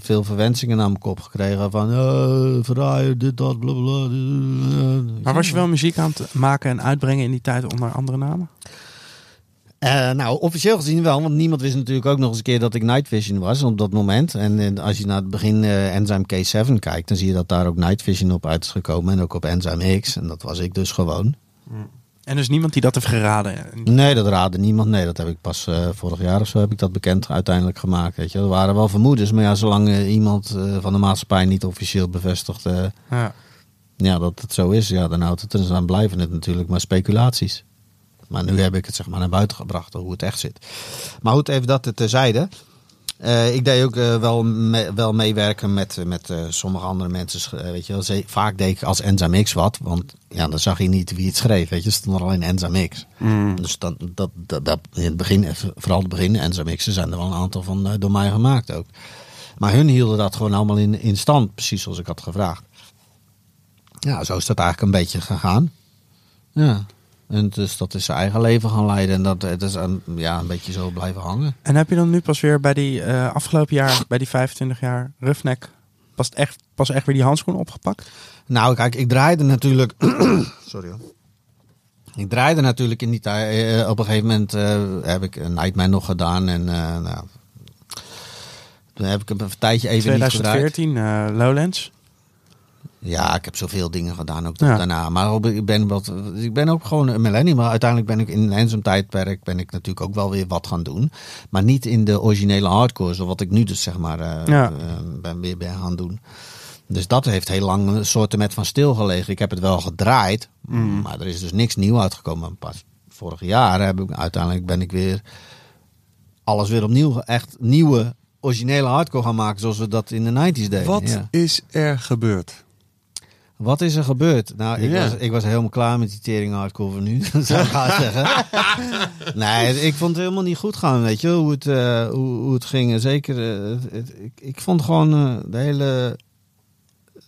veel verwensingen naar mijn kop gekregen. Van verraaier, dit, dat, bla bla. eh, Maar was je wel muziek aan het maken en uitbrengen in die tijd onder andere namen? Eh, nou, officieel gezien wel, want niemand wist natuurlijk ook nog eens een keer dat ik Night Vision was op dat moment. En, eh, als je naar het begin eh, Enzyme K7 kijkt, dan zie je dat daar ook Night Vision op uit is gekomen en ook op Enzyme X. En dat was ik dus gewoon. En dus niemand die dat heeft geraden. Nee, dat raadde niemand. Nee, dat heb ik pas vorig jaar of zo heb ik dat bekend uiteindelijk gemaakt. Weet je. Er waren wel vermoedens, maar ja, zolang iemand van de maatschappij niet officieel bevestigt eh, Ja. ja, dat het zo is, ja, dan houdt het er. Dan blijven het natuurlijk maar speculaties. Maar nu heb ik het zeg maar naar buiten gebracht hoe het echt zit. Maar goed, even dat terzijde. Eh ik deed ook eh, wel, me- wel meewerken met, met eh, sommige andere mensen. weet je wel. Vaak deed ik als Enzyme X wat. Want ja, dan zag je niet wie het schreef. Weet je, stond er alleen Enzyme X. Dus dan, dat, dat, dat, in het begin, vooral het begin, X'en zijn er wel een aantal van door mij gemaakt ook. Maar hun hielden dat gewoon allemaal in, in stand, precies zoals ik had gevraagd. Ja, zo is dat eigenlijk een beetje gegaan. Ja. En dus dat is zijn eigen leven gaan leiden. En dat het is een, ja, een beetje zo blijven hangen. En heb je dan nu pas weer bij die eh, afgelopen jaar, bij die 25 jaar Roughneck, pas echt, pas echt weer die handschoen opgepakt? Nou, kijk, ik draaide natuurlijk. Sorry hoor. Ik draaide natuurlijk in die tijd. eh, op een gegeven moment eh, heb ik een Nightmare nog gedaan. En eh, nou, toen heb ik een tijdje even niet gedraaid. 2014, eh, Lowlands. Ja, ik heb zoveel dingen gedaan ook Ja. daarna. Maar op- ik ben, wat, ik ben ook gewoon een millennium. Maar uiteindelijk ben ik in een tijdperk ben ik natuurlijk ook wel weer wat gaan doen. Maar niet in de originele hardcore, zoals wat ik nu dus zeg maar eh, Ja. eh, ben, weer ben gaan doen. Dus dat heeft heel lang een soort met van stilgelegen. Ik heb het wel gedraaid, maar er is dus niks nieuw uitgekomen. Pas vorig jaar heb ik, uiteindelijk ben ik weer alles weer opnieuw, echt nieuwe originele hardcore gaan maken zoals we dat in de 90s deden. Wat Ja. is er gebeurd? Wat is er gebeurd? Nou, ik, Ja. was, ik was helemaal klaar met die tering hardcore voor nu, zou ik gaan zeggen. nee, ik vond het helemaal niet goed gaan, weet je, hoe het, eh, hoe, hoe het ging. Zeker, eh, het- ik, ik vond gewoon eh, de hele...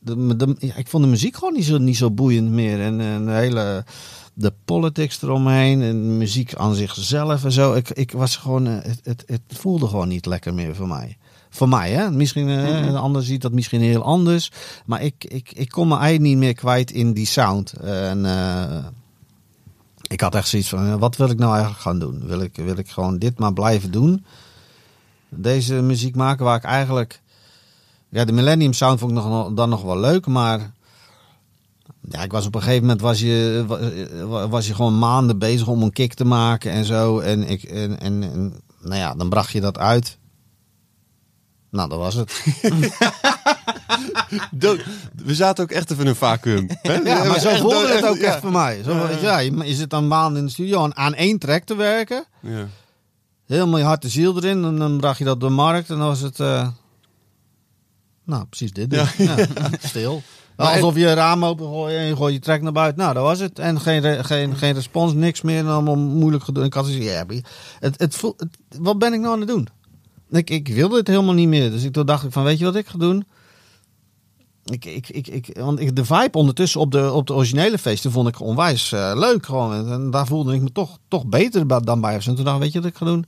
De, de, ja, ik vond de muziek gewoon niet zo, niet zo boeiend meer. En, en de hele... De politics eromheen en de muziek aan zichzelf en zo. Ik, ik was gewoon... Het, het, het voelde gewoon niet lekker meer voor mij. Voor mij, hè? Misschien, eh, een ander ziet dat misschien heel anders. Maar ik, ik, ik kon me eigenlijk niet meer kwijt in die sound. En, eh, ik had echt zoiets van, wat wil ik nou eigenlijk gaan doen? Wil ik, wil ik gewoon dit maar blijven doen? Deze muziek maken waar ik eigenlijk... Ja, de Millennium Sound vond ik nog, dan nog wel leuk, maar... Ja, ik was op een gegeven moment was je, wa- was je gewoon maanden bezig om een kick te maken en zo. En, ik, en, en, en nou ja, dan bracht je dat uit. Nou, dat was het. Dood- We zaten ook echt even in een vacuüm. hè? Ja, maar zo voelde het ook ja. echt voor mij. Zo, je, ja, je, zit dan maanden in de studio aan, aan één track te werken. Ja. Helemaal je hart en ziel erin. En dan bracht je dat door de markt. En dan was het... eh, nou, precies dit. dus. Ja. stil. Maar Alsof je een raam open gooit en je gooit je track naar buiten. Nou, dat was het. En geen, geen, geen respons, niks meer. En allemaal moeilijk gedaan. Ik had zoiets, ja, het, het, voel- het, wat ben ik nou aan het doen? Ik, ik wilde het helemaal niet meer. Dus ik, toen dacht ik van, weet je wat ik ga doen? Ik, ik, ik, ik, want ik, de vibe ondertussen op de, op de originele feesten vond ik onwijs eh, leuk. Gewoon. En, daar voelde ik me toch, toch beter dan bij. En toen dacht ik, weet je wat ik ga doen?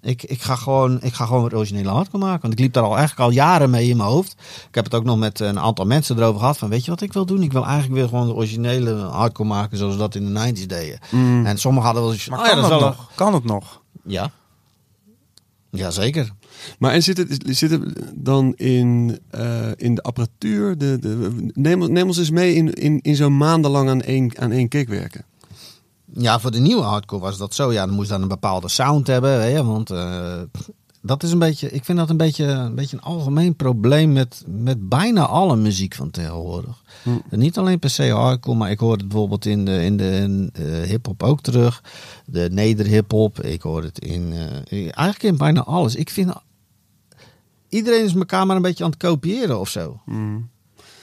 Ik, ik, ga gewoon, ik ga gewoon weer originele hardcore maken. Want ik liep daar al eigenlijk al jaren mee in mijn hoofd. Ik heb het ook nog met een aantal mensen erover gehad. Van weet je wat ik wil doen? Ik wil eigenlijk weer gewoon de originele hardcore maken zoals we dat in de 90s deden. En sommigen hadden wel eens Maar oh ja, kan, dat het nog? kan het nog? Ja. Jazeker. Maar en zit het, zit het dan in, eh, in de apparatuur? De, de, neem, ons- neem ons eens mee in, in, in zo'n maandenlang aan één, aan één kick werken. Ja, voor de nieuwe hardcore was dat zo. Ja, dan moest dan een bepaalde sound hebben. Je, want eh, dat is een beetje, ik vind dat een beetje een, beetje een algemeen probleem met, met bijna alle muziek van tegenwoordig. En niet alleen per se hardcore, maar ik hoor het bijvoorbeeld in de, in de in, eh, hip-hop ook terug. De neder-hip-hop. Ik hoor het in, eigenlijk in bijna alles. Ik vind iedereen is elkaar maar een beetje aan het kopiëren of zo.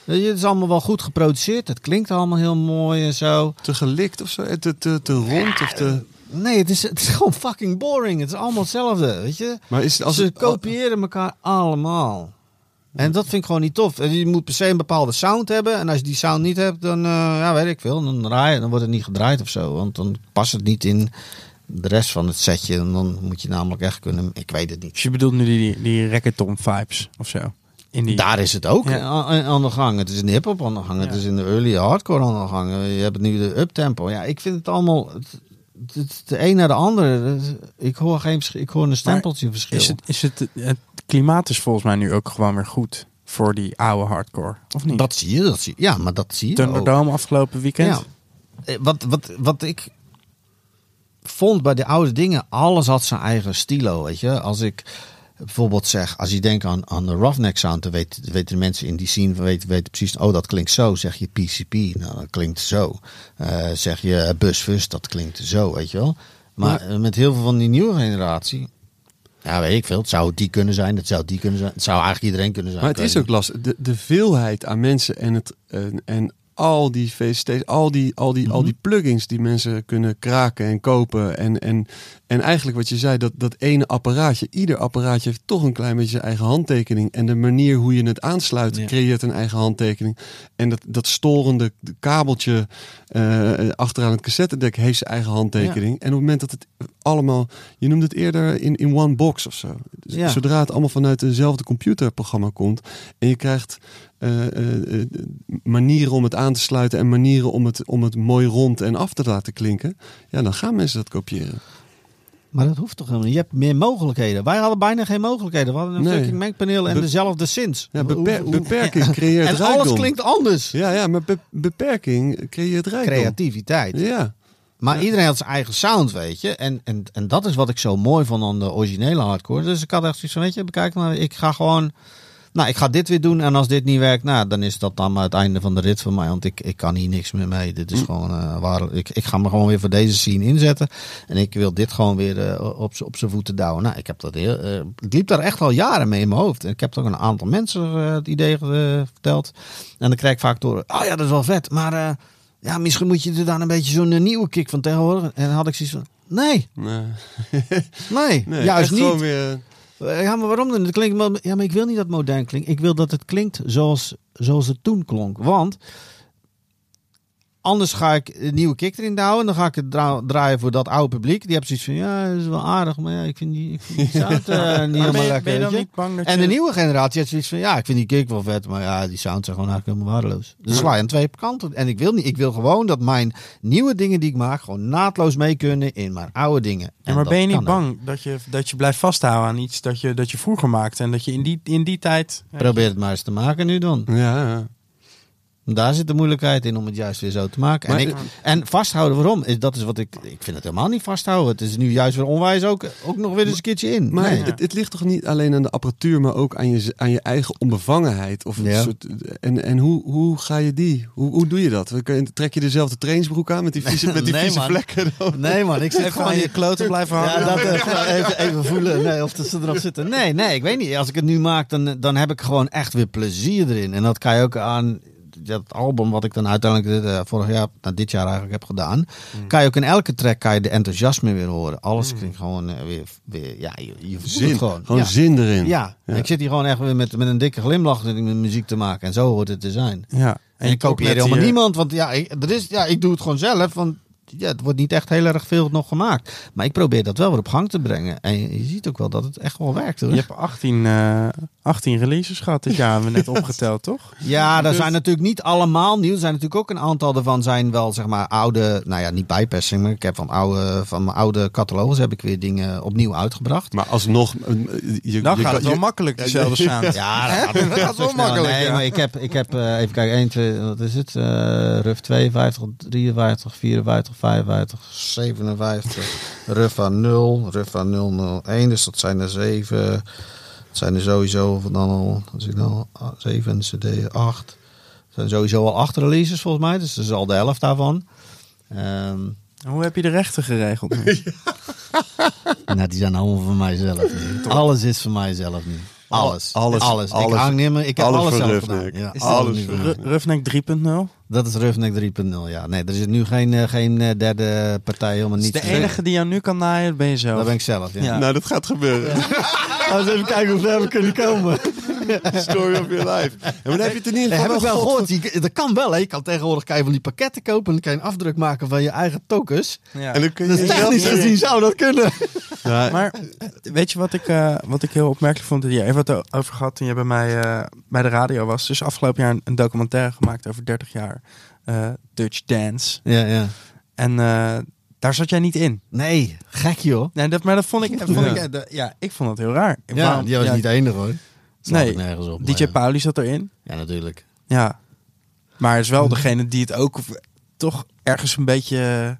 Weet je, Het is allemaal wel goed geproduceerd. Het klinkt allemaal heel mooi en zo. Te gelikt of zo? Eh, Te, te, te rond? Of te... Nee, het is, het is gewoon fucking boring. Het is allemaal hetzelfde, weet je. Maar is het als Ze het, kopiëren elkaar allemaal. En dat vind ik gewoon niet tof. En Je moet per se een bepaalde sound hebben. En als je die sound niet hebt, dan eh, ja, weet ik veel. Dan, draai dan wordt het niet gedraaid of zo. Want dan past het niet in de rest van het setje. En dan moet je namelijk echt kunnen... Ik weet het niet. Dus je bedoelt nu die, die reggaeton vibes of zo? In die... Daar is het ook Ja. aan, aan de gang. Het is in de hip-hop aan de gang. Het is in de early hardcore aan de gang. Je hebt nu de uptempo. Ja, ik vind het allemaal. Het, het, de een naar de andere. Ik hoor geen. Ik hoor een stempeltje verschil. Is het, is het, het klimaat is volgens mij nu ook gewoon weer goed voor die oude hardcore, of niet? Dat zie je. Dat zie je. Ja, maar dat zie je. ook. Thunderdome afgelopen weekend. Ja. Eh, Wat, wat, wat ik vond bij de oude dingen, alles had zijn eigen stilo, weet je. Als ik bijvoorbeeld zeg, als je denkt aan, aan de Roughneck sound, dan weten, weten de mensen in die scene weten, weten precies, oh dat klinkt zo. Zeg je PCP, nou dat klinkt zo. Eh, zeg je Busfus, dat klinkt zo, weet je wel. Maar eh, met heel veel van die nieuwe generatie, ja weet ik veel, het zou die kunnen zijn, het zou die kunnen zijn, het zou eigenlijk iedereen kunnen zijn. Maar het is ook lastig. De, de veelheid aan mensen en, het, en, en al die VST's, al die, al, die, al die plugins die mensen kunnen kraken en kopen. En, en, en eigenlijk wat je zei, dat, dat ene apparaatje, ieder apparaatje heeft toch een klein beetje zijn eigen handtekening. En de manier hoe je het aansluit, Ja. creëert een eigen handtekening. En dat, dat storende kabeltje eh, achteraan het cassettedek heeft zijn eigen handtekening. En op het moment dat het allemaal, je noemde het eerder in, in one box of zo. Ja. Zodra het allemaal vanuit dezelfde computerprogramma komt en je krijgt eh, eh, manieren om het aan te sluiten en manieren om het, om het mooi rond en af te laten klinken, ja, dan gaan mensen dat kopiëren. Maar dat hoeft toch helemaal niet. Je hebt meer mogelijkheden. Wij hadden bijna geen mogelijkheden. We hadden een Nee. fucking mengpaneel en Be- dezelfde synths. Ja, beper- Hoe- hoe- beperking creëert En rijkdom. alles klinkt anders. Ja, ja, maar be- beperking creëert rijkdom. Creativiteit. Ja. Maar Ja. iedereen had zijn eigen sound, weet je. En, en, en dat is wat ik zo mooi vond aan de originele hardcore. Dus ik had echt zoiets van, weet je, bekijk maar. Ik ga gewoon... Nou, ik ga dit weer doen. En als dit niet werkt, nou, dan is dat dan maar het einde van de rit voor mij. Want ik, ik kan hier niks meer mee. Dit is gewoon eh, waar. Ik, ik ga me gewoon weer voor deze scene inzetten. En ik wil dit gewoon weer eh, op, op zijn voeten douwen. Nou, ik heb dat heel. eh, ik liep daar echt al jaren mee in mijn hoofd. En ik heb toch een aantal mensen het idee verteld. En dan krijg ik vaak door. Oh ja, dat is wel vet. Maar ja, misschien moet je er dan een beetje zo'n nieuwe kick van tegenwoordig. En dan had ik zoiets van. Nee, Nee, nee, nee juist niet. weer. Eh, Ja, maar waarom dan? Het klinkt, ja, maar ik wil niet dat modern klinkt. Ik wil dat het klinkt zoals, zoals het toen klonk. Want Anders ga ik een nieuwe kick erin houden. En dan ga ik het dra- draaien voor dat oude publiek. Die hebben zoiets van, ja, dat is wel aardig. Maar ja, ik vind die, ik vind die sound eh, niet ben helemaal je, lekker. ben je dan weet je. niet bang dat En je... de nieuwe generatie heeft zoiets van, ja, ik vind die kick wel vet. Maar ja, die sounds zijn gewoon eigenlijk helemaal waardeloos. Dus sla je aan twee kanten. En ik wil niet, ik wil gewoon dat mijn nieuwe dingen die ik maak... gewoon naadloos mee kunnen in mijn oude dingen. Ja, En maar ben je niet ook. bang dat je, dat je blijft vasthouden aan iets dat je, dat je vroeger maakte? En dat je in die, in die tijd... Probeer het maar eens te maken nu dan. Ja, ja. Daar zit de moeilijkheid in om het juist weer zo te maken. En, ik, en vasthouden, waarom? Is, dat is wat ik. Ik vind het helemaal niet vasthouden. Het is nu juist weer onwijs ook, ook nog weer eens een keertje in. Maar Nee. het, het ligt toch niet alleen aan de apparatuur, maar ook aan je, aan je eigen onbevangenheid. Of een Ja. soort, en en hoe, hoe ga je die? Hoe, hoe doe je dat? Trek je dezelfde trainingsbroek aan met die vieze, met die Nee, vieze man. vlekken? dan? Nee, man, ik Even gewoon aan je kloten blijven hangen. Ja, dat even, even, even voelen nee, of ze erop zitten. Nee, nee, ik weet niet. Als ik het nu maak, dan, dan heb ik gewoon echt weer plezier erin. En dat kan je ook aan dat album wat ik dan uiteindelijk dit, eh, vorig jaar, nou, dit jaar eigenlijk heb gedaan. Mm. Kan je ook in elke track kan je de enthousiasme weer horen. Alles klinkt gewoon eh, weer, weer, ja, je, je voelt Zin, het gewoon. gewoon ja. zin erin. Ja, Ja. ik zit hier gewoon echt weer met, met een dikke glimlach met muziek te maken. En zo hoort het te zijn. Ja. En ik kopieer helemaal hier- niemand, want ja ik, er is, ja, ik doe het gewoon zelf. Want ja, het wordt niet echt heel erg veel nog gemaakt. Maar ik probeer dat wel weer op gang te brengen. En je, ziet ook wel dat het echt wel werkt. Hoor. Je hebt 18, eh 18 releases gehad dit jaar, hebben we net opgeteld, toch? Ja, daar zijn natuurlijk niet allemaal nieuw. Er zijn natuurlijk ook een aantal daarvan zijn wel zeg maar oude, nou ja, niet bijpersing, maar ik heb van oude, van mijn oude catalogus heb ik weer dingen opnieuw uitgebracht. Maar alsnog, eh, je, Dan je gaat kan- het wel je- makkelijk, dezelfde sound. Ja, dat gaat, dat gaat wel makkelijk, Nee, ja. maar ik heb, ik heb eh, even kijken, 1, 2, wat is het? Eh RUF 52, 53, 54, 55, 57, RUF aan 0, RUF aan 001, dus dat zijn er 7. Dat zijn er sowieso van dan al, als ik dan al 7 CD 8. Dat zijn sowieso al 8 releases volgens mij, dus dat is al de helft daarvan. Ehm Hoe heb je de rechten geregeld nou, die zijn allemaal van mijzelf. Alles is van mijzelf nu. Alles. Alles, alles. alles. ik hang niet meer. Ik heb Alles zelf gedaan. Ja, Is alles alles nu voor van Ru- mij. Roughneck 3.0? Dat is Roughneck 3.0, ja. Nee, er is nu geen, eh, geen eh, derde partij helemaal niet. de enige die jou nu kan naaien, ben je zelf. Dat ben ik zelf, ja. Ja. Nou, dat gaat gebeuren. Laten we even kijken hoe ver we kunnen komen. Story of your life. Ja, maar dan heb je het in ieder geval heb ik wel gehoord. Je- Dat kan wel, hè. Je kan tegenwoordig kan je van die pakketten kopen en dan kan je een afdruk maken van je eigen tokens. Ja. En dan kun je Dus zelf- technisch gezien zou dat kunnen. Ja, Maar eh, weet je wat ik, eh, wat ik heel opmerkelijk vond? Je hebt het over gehad toen je bij mij eh, bij de radio was. Dus afgelopen jaar een, een documentaire gemaakt over 30 jaar eh, Dutch Dance. Ja, ja. En eh, daar zat jij niet in. Nee, gek joh. Nee, dat, maar dat vond ik, vond Ja. ik eh, ja, ik vond dat heel raar. Ja, Waarom- die was ja, niet de enige hoor. Slaat Nee, ik nergens op. DJ ja. Pauli zat erin. Ja, natuurlijk. Ja. Maar is wel degene die het ook toch ergens een beetje eh,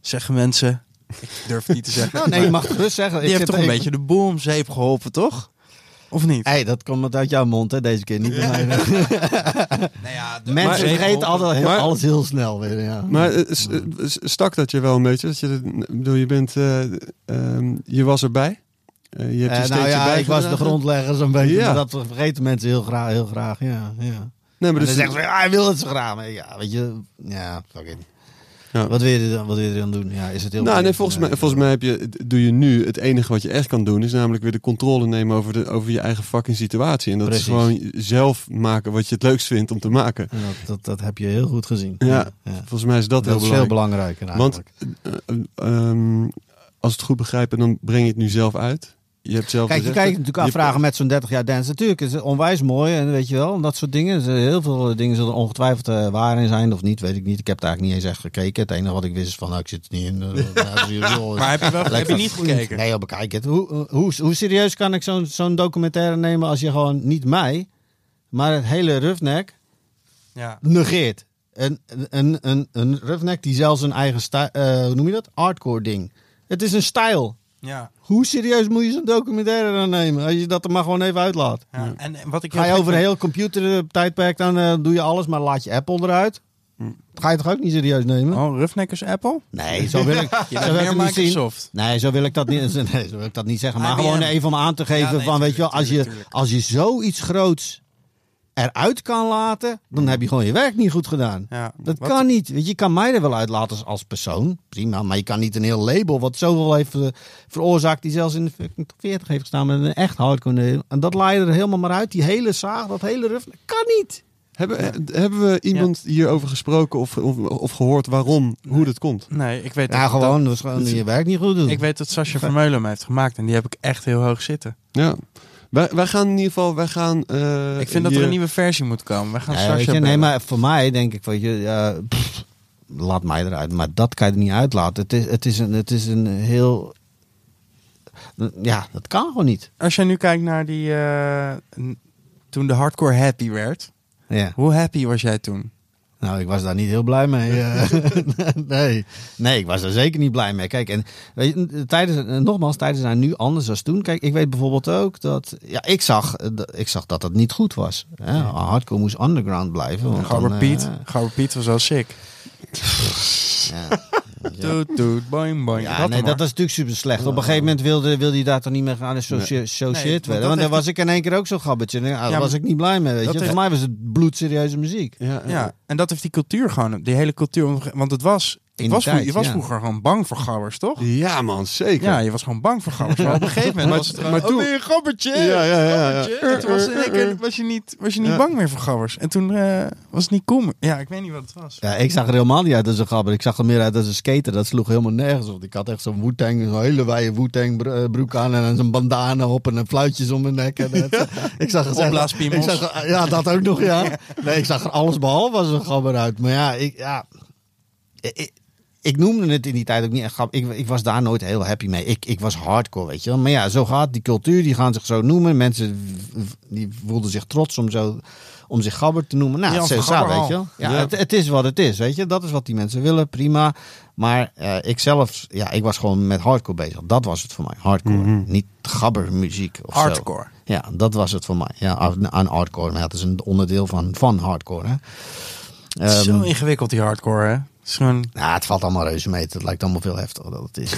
zeggen mensen. Ik durf het niet te zeggen. Nou, nee, je mag het zeggen. Die Ik heeft zit toch een beetje de boel om zeep geholpen, toch? Of niet? Hey, dat komt uit jouw mond, hè, deze keer. Niet bij mij. Nou ja, de- Mensen vergeten altijd heel- Maar- alles heel snel weer. Ja. Maar eh, eh, stak dat je wel een beetje? Dat je, bedoel, je bent, eh, ehm, je was erbij. Eh, je hebt je Eh, nou ja, ik was de grondlegger zo'n beetje. Ja. Maar dat vergeten mensen heel graag. Heel graag ja, ja. Nee, Maar dan dus, zeggen ze, ja, hij wil het zo graag. Maar ja, weet je, ja, fuck it. Ja. Wat, wil je dan, wat wil je dan doen? Ja, is het heel nou, nee, volgens, mij, Nee. volgens mij heb je, doe je nu het enige wat je echt kan doen, is namelijk weer de controle nemen over, de, over je eigen fucking situatie. En dat Precies. is gewoon zelf maken wat je het leukst vindt om te maken. Dat, dat, dat heb je heel goed gezien. Ja, Volgens mij is dat, Dat, heel is veel belangrijk. belangrijker Want eigenlijk. eh, eh, ehm, als het goed begrijp, dan breng je het nu zelf uit. Je hebt zelf Kijk, je kan je natuurlijk afvragen met zo'n 30 jaar dance. Natuurlijk is het onwijs mooi en weet je wel, en dat soort dingen. Er zijn Heel veel dingen zullen ongetwijfeld eh, waar in zijn of niet, weet ik niet. Ik heb het eigenlijk niet eens echt gekeken. Het enige wat ik wist is van, nou, ik zit er niet in. Eh, zo. Maar heb je, wel, heb je niet gekeken? Nee, joh, bekijk het. Hoe, hoe, hoe serieus kan ik zo'n zo'n documentaire nemen als je gewoon niet mij, maar het hele Roughneck Ja. negeert? Een, een, een, een Roughneck die zelfs een eigen stijl, eh, hoe noem je dat? Hardcore ding. Het is een stijl. Ja. Hoe serieus moet je zo'n documentaire dan nemen? Als je dat er maar gewoon even uitlaat. ja. En, en wat ik Ga je heel over een gek heel computertijdperk, dan eh, doe je alles, maar laat je Apple eruit. Ga je toch ook niet serieus nemen? Oh, Roughneckers Apple? Nee, zo wil ik, zo wil ik meer het niet zien. Microsoft. Nee, zo wil ik dat niet, nee, zo wil ik dat niet zeggen. Maar IBM. gewoon even om aan te geven Ja, nee, van, weet je wel, als je, als je zoiets groots eruit kan laten, dan heb je gewoon je werk niet goed gedaan. Ja. Dat Wat- kan niet. Weet je, je kan mij er wel uitlaten als, als persoon. Prima. Maar je kan niet een heel label wat zoveel heeft veroorzaakt. Die zelfs in de fucking top 40 heeft gestaan met een echt hardcore. En dat laai je er helemaal maar uit. Die hele zaag, dat hele ruf. Dat kan niet. Hebben, eh, hebben we iemand hierover gesproken of, of, of gehoord waarom, hoe dat komt? Nee, ik weet Ja, dat, gewoon, dat is gewoon je werk niet goed doen. ik weet dat Sascha Vermeulen hem heeft gemaakt en die heb ik echt heel hoog zitten. Ja. Wij, wij gaan in ieder geval, wij gaan... eh, ik vind dat er een nieuwe versie moet komen. We gaan Ja, je, nee, maar voor mij denk ik, weet je, pff, laat mij eruit. Maar dat kan je er niet uitlaten. Het is, het is, een, het is een heel... Ja, dat kan gewoon niet. Als jij nu kijkt naar die... eh, toen de hardcore happy werd. Ja. Hoe happy was jij toen? Nou, ik was daar niet heel blij mee. eh. nee. nee, ik was daar zeker niet blij mee. Kijk, en weet je, tijdens, eh, nogmaals, tijden zijn nu anders dan toen. Kijk, ik weet bijvoorbeeld ook dat, ja, ik zag, eh, dat- ik zag dat het niet goed was. Hè? Hardcore moest underground blijven. Want Gabber Piet. Gabber Piet was wel sick. ja. Toet, toet, boing, boing. Ja, Dat nee, dat is natuurlijk super slecht. Op een gegeven moment wilde, wilde hij daar toch niet meer gaan associëren. Nee, want dat Want dan heeft was ik in één keer ook zo'n gabbetje. En, ja, daar was ik niet blij mee. Weet dat je. heeft- Voor mij was het bloedserieuze muziek. Ja, Ja, en dat heeft die cultuur gewoon, die hele cultuur. Want het was, In ik die was, tijd, je was ja. vroeger gewoon bang voor gabbers, toch? ja man, zeker. Ja, je was gewoon bang voor gabbers. Maar op een gegeven moment Maar- was het gewoon, maar toen- oh, je een gabbertje? Ja, ja, ja, ja. En toen was, in één keer, was je niet, was je niet Ja. bang meer voor gabbers. En toen eh, was het niet cool meer. Ja, ik weet niet wat het was. Ja, ik zag er helemaal niet uit als een gabber. Ik zag er meer uit als een skater. Dat sloeg helemaal nergens op. Ik had echt zo'n Wu-Tang, zo'n hele wijde bro- eh, broek aan. En zo'n bandana op en een fluitjes om mijn nek. En dat- ik zag er ik zag Ja, dat ook nog, ja. Nee, ik zag er alles behalve als een gabber uit. Maar ja, ik, ja, ik, ik noemde het in die tijd ook niet echt grappig. Ik, ik was daar nooit heel happy mee. Ik, ik was hardcore, weet je wel. Maar ja, zo gaat die cultuur. Die gaan zich zo noemen. Mensen die voelden zich trots om, zo, om zich gabber te noemen. Nou, zo, Gabber weet je wel. Ja, Ja. Het, het is wat het is, weet je. Dat is wat die mensen willen, prima. Maar eh, ik zelf, ja, ik was gewoon met hardcore bezig. Dat was het voor mij, hardcore. Niet gabbermuziek of zo. Hardcore. Ja, dat was het voor mij. Ja, aan hardcore. Maar ja, het is een onderdeel van, van hardcore, hè. Het is zo Ehm, ingewikkeld, die hardcore, hè? Het is gewoon... nou, het valt allemaal reuze mee. Het lijkt allemaal veel heftiger dan het is.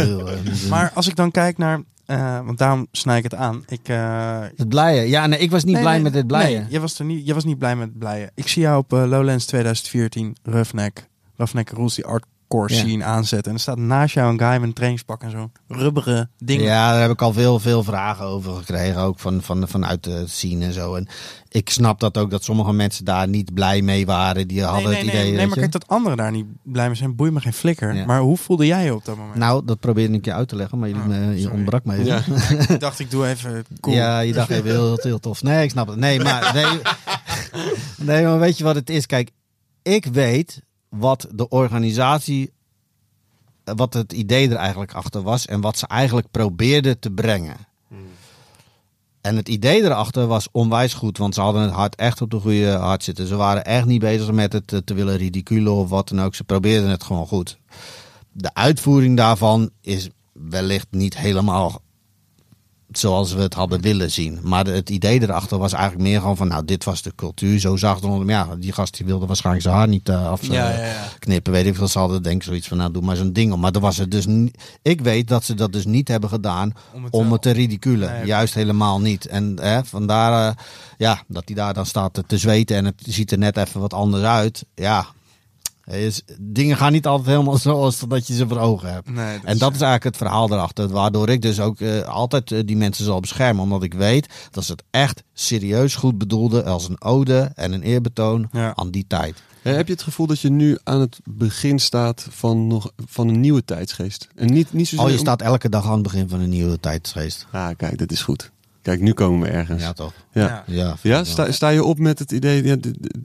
Maar als ik dan kijk naar... eh, want daarom snij ik het aan. Ik, eh, Het blijen. Ja, nee, ik was niet nee, blij nee, met dit blijen. Nee, jij was, er niet, jij was niet blij met het blijen. Ik zie jou op eh, Lowlands 2014, Roughneck. Roughneck Rules, die hardcore Ja. scene aanzetten. En er staat naast jou een guy met een trainingspak en zo'n rubberen ding. Ja, daar heb ik al veel, veel vragen over gekregen. Ook van, van, vanuit de scene en zo. En ik snap dat ook dat sommige mensen daar niet blij mee waren. Die hadden nee, het nee, idee. nee, maar kijk dat anderen daar niet blij mee zijn. Boeit me geen flikker. Ja. Maar hoe voelde jij je op dat moment? Nou, dat probeerde ik je uit te leggen, maar je, Oh, me- je ontbrak me. Ja. ik dacht, ik doe even cool. Ja, je dacht even heel, heel tof. Nee, ik snap het. Nee, maar, nee, nee, maar weet je wat het is? Kijk, ik weet wat de organisatie, wat het idee er eigenlijk achter was en wat ze eigenlijk probeerden te brengen. En het idee erachter was onwijs goed, want ze hadden het hart echt op de goede hart zitten. Ze waren echt niet bezig met het eh, te willen ridiculen of wat dan ook. Ze probeerden het gewoon goed. De uitvoering daarvan is wellicht niet helemaal zoals we het hadden willen zien. Maar het idee erachter was eigenlijk meer gewoon van, nou, dit was de cultuur. Zo zag het onder Ja, die gast die wilde waarschijnlijk zijn haar niet eh, af Ja, knippen. Weet ik veel. Ze hadden denk ik zoiets van, nou, doe maar zo'n ding om. Maar er was het dus. Ik weet dat ze dat dus niet hebben gedaan Om het, om eh, het te ridiculen. Nee, Juist helemaal niet. En hè, vandaar, eh, ja, dat hij daar dan staat te- te zweten en het ziet er net even wat anders uit. Ja. Is, dingen gaan niet altijd helemaal zoals dat je ze voor ogen hebt. Nee, En dat is eigenlijk het verhaal erachter. Waardoor ik dus ook eh, altijd eh, die mensen zal beschermen. Omdat ik weet dat ze het echt serieus goed bedoelden. Als een ode en een eerbetoon Ja. aan die tijd. Heb je het gevoel dat je nu aan het begin staat van, nog, van een nieuwe tijdsgeest? En niet, niet zozeer Oh, je staat elke dag aan het begin van een nieuwe tijdsgeest. Ah, kijk, dat is goed. Kijk, nu komen we ergens. Ja, toch? Ja. Ja. Ja, sta, sta je op met het idee, ja,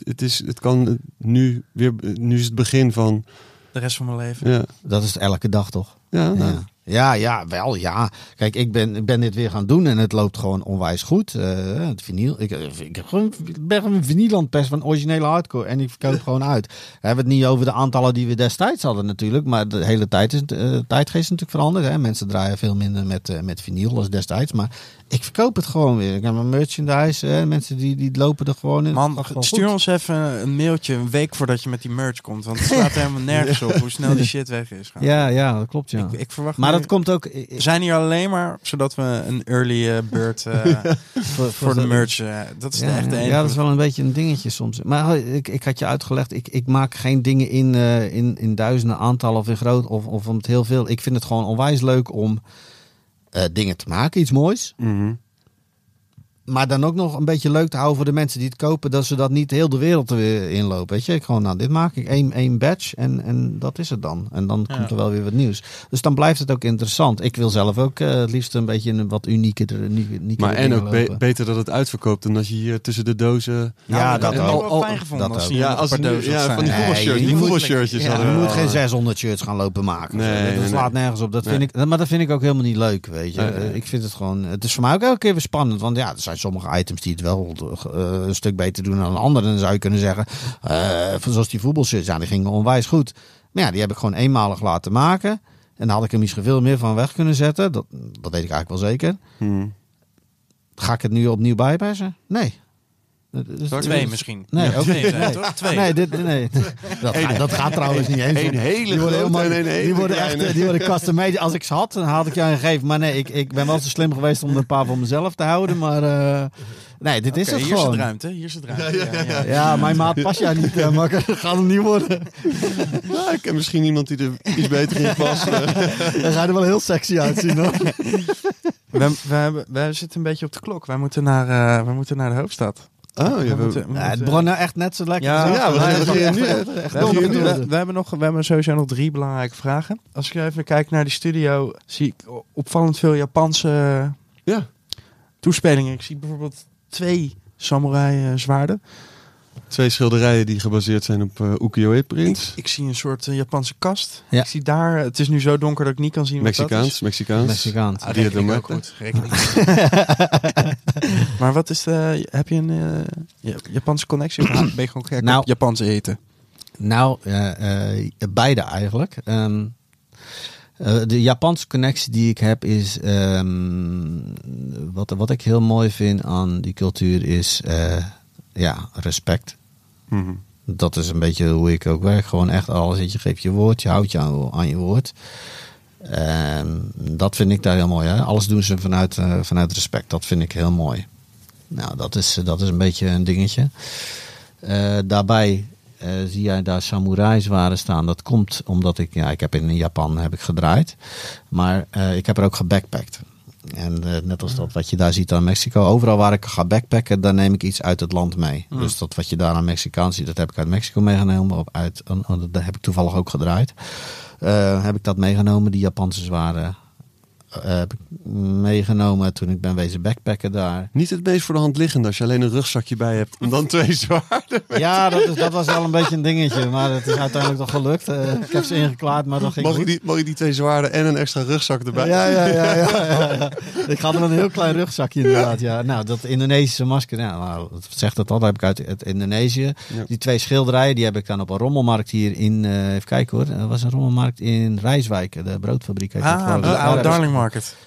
het, is, het kan nu weer, nu is het begin van, De rest van mijn leven. ja, Dat is elke dag toch? ja, nou, Ja. Ja, ja, wel, ja. Kijk, ik ben, ik ben dit weer gaan doen en het loopt gewoon onwijs goed. Eh, het vinyl. Ik, ik, heb gewoon, ik ben gewoon een vinylandpest van originele hardcore en ik verkoop gewoon uit. We hebben het niet over de aantallen die we destijds hadden natuurlijk, maar de hele tijd is, eh tijdgeest is natuurlijk veranderd. Hè. Mensen draaien veel minder met, eh, met vinyl als destijds, maar ik verkoop het gewoon weer. Ik heb mijn merchandise, mensen die, die lopen er gewoon in. Man, stuur goed. ons even een mailtje een week voordat je met die merch komt. Want het slaat helemaal nergens op hoe snel die shit weg is. Ja, ja, dat klopt ja. Ik, ik verwacht maar dat komt ook... We zijn hier alleen maar zodat we een early eh, bird eh, voor, voor de merch. eh, dat is de Ja, echte ja, enige. ja, dat is wel een beetje een dingetje soms. Maar ik, ik had je uitgelegd, ik, ik maak geen dingen in, in, in duizenden aantallen of in groot of, of om het heel veel. Ik vind het gewoon onwijs leuk om dingen te maken, iets moois. mhm. Maar dan ook nog een beetje leuk te houden voor de mensen die het kopen. Dat ze dat niet heel de wereld er inlopen. Weet je, ik gewoon, nou, dit maak ik één, één badge en, en dat is het dan. En dan komt er wel weer wat nieuws. Dus dan blijft het ook interessant. Ik wil zelf ook eh, het liefst een beetje een wat unieke, unieke, Maar en ook be- beter dat het uitverkoopt dan dat je hier tussen de dozen... Ja, dat heb ik ook. wel Oh, fijn gevonden dat als Ja, nog als een dozen ja, van die Nee, je voetbalshirtjes Ja, hadden je moet al. geen 600 shirts gaan lopen maken. Nee, dat nee, slaat nee. nergens op. Dat Nee. vind ik, maar dat vind ik ook helemaal niet leuk, weet je. Nee, nee. Ik vind het gewoon... Het is voor mij ook elke keer weer spannend. Want ja, er zijn sommige items die het wel eh, een stuk beter doen dan andere. Dan zou je kunnen zeggen, eh, zoals die voetbalshirts. Ja, die gingen onwijs goed. Maar ja, die heb ik gewoon eenmalig laten maken. En daar had ik er misschien veel meer van weg kunnen zetten. Dat, dat weet ik eigenlijk wel zeker. Hmm. Ga ik het nu opnieuw bijpersen? Nee. Dus- Twee dus- misschien. Nee, Ja, ook twee niet. zijn het, toch? Twee. Nee, dit, nee. Dat, gaat, dat gaat trouwens niet eens. Een hele die worden helemaal, een die worden echt, die worden custom made. Als ik ze had, dan had ik je aan gegeven. Maar nee, ik, ik ben wel zo slim geweest om er een paar voor mezelf te houden. Maar eh, nee, dit is het hier is gewoon. het ruimte. Hier is het ruimte. Ja, ja, Ja, mijn maat pas jij niet, uh, maar gaat hem niet worden. Ja, ik ken misschien iemand die er iets beter in past. eh. Dan ga je er wel heel sexy uitzien hoor. We, we, hebben, we zitten een beetje op de klok. Wij moeten naar, eh, wij moeten naar de hoofdstad. Oh, ja, we we, moeten, we Ja, het begon nou echt net zo lekker. Ja, zo. ja, we we echt- nu- echt- we echt We hebben, doorgetrokken. we, we hebben nog, we hebben sowieso nog drie belangrijke vragen. Als ik even kijk naar die studio, zie ik opvallend veel Japanse ja, toespelingen. Ik zie bijvoorbeeld twee samurai eh, zwaarden. Twee schilderijen die gebaseerd zijn op eh ukiyo-e-prints. Ik zie een soort eh, Japanse kast. Ja. Ik zie daar, het is nu zo donker dat ik niet kan zien wat dat Mexicaans, is. Mexicaans. Mexicaans. Ah, reken ik ook goed. Reken maar wat is de, heb je een eh, Ja- Japanse connectie of ben je gewoon gek Nou. op Japanse eten? Nou, eh, eh, beide eigenlijk. Ehm, eh, de Japanse connectie die ik heb is. ehm, wat, wat ik heel mooi vind aan die cultuur is. eh, ja, respect. Dat is een beetje hoe ik ook werk. Gewoon echt alles. Je geeft je woord, je houdt je aan, je woord. Dat vind ik daar heel mooi. Hè? Alles doen ze vanuit, eh, vanuit respect. Dat vind ik heel mooi. Nou, dat is, dat is een beetje een dingetje. Eh, daarbij eh, zie jij daar samurai zwaren staan. Dat komt omdat ik, ja, ik heb in Japan heb ik gedraaid. Maar eh, ik heb er ook gebackpackt. En eh, net als dat wat je daar ziet aan Mexico. Overal waar ik ga backpacken, dan neem ik iets uit het land mee. Dus dat wat je daar aan Mexicaans ziet, dat heb ik uit Mexico meegenomen. Of uit, oh, dat heb ik toevallig ook gedraaid. Eh, heb ik dat meegenomen, die Japanse zwaren. Eh, heb ik meegenomen toen ik ben wezen backpacken daar. Niet het meest voor de hand liggende als je alleen een rugzakje bij hebt. En dan twee zwaarden. Ja, dat, is, dat was wel een beetje een dingetje. Maar het is uiteindelijk toch gelukt. Eh, ik heb ze ingeklaard, maar dat ging Mag je, die, mag je die twee zwaarden en een extra rugzak erbij? Ja, ja, ja, ja, ja, ja. Ik had er een heel klein rugzakje inderdaad. Ja. Nou, dat Indonesische masker, ja, nou, dat zegt het al, dat heb ik uit, uit Indonesië. Die twee schilderijen, die heb ik dan op een rommelmarkt hier in, eh, even kijken hoor. Er was een rommelmarkt in Rijswijk, de broodfabriek. heet dat Ah, Darling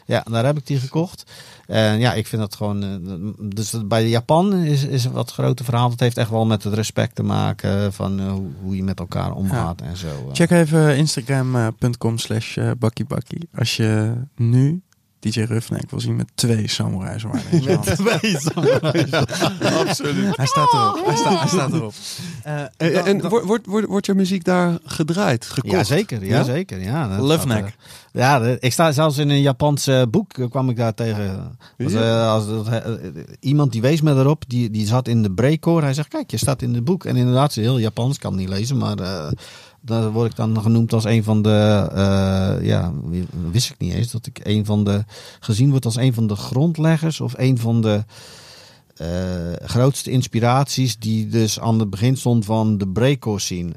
Ja, daar heb ik die gekocht. En ja, ik vind dat gewoon. eh, Dus dat- bij Japan is, is een wat groter verhaal. Het heeft echt wel met het respect te maken van eh, hoe, hoe je met elkaar omgaat en zo. eh. Check even instagram.com slash bakkiebakkie. Als je nu DJ Ruffneck wil zien met twee samurai zwaarden. in zijn hand. absoluut. Hij staat erop. Hij, staat, hij staat erop. Eh, En, en dan- dan- wordt, wordt, wordt, wordt je muziek daar gedraaid, gekocht? Ja, zeker. Ja, zeker. Ja, dat Love Neck. Ja, ik sta zelfs in een Japans eh, boek, eh, kwam ik daar tegen. Eh, als, eh, iemand die wees me erop, die, die zat in de breakcore. Hij zegt, kijk, je staat in het boek. En inderdaad, is heel Japans, kan het niet lezen, maar... eh daar word ik dan genoemd als een van de, ja, wist ik niet eens, dat ik een van de, gezien word als een van de grondleggers of een van de grootste inspiraties die dus aan het begin stond van de breakcore scene.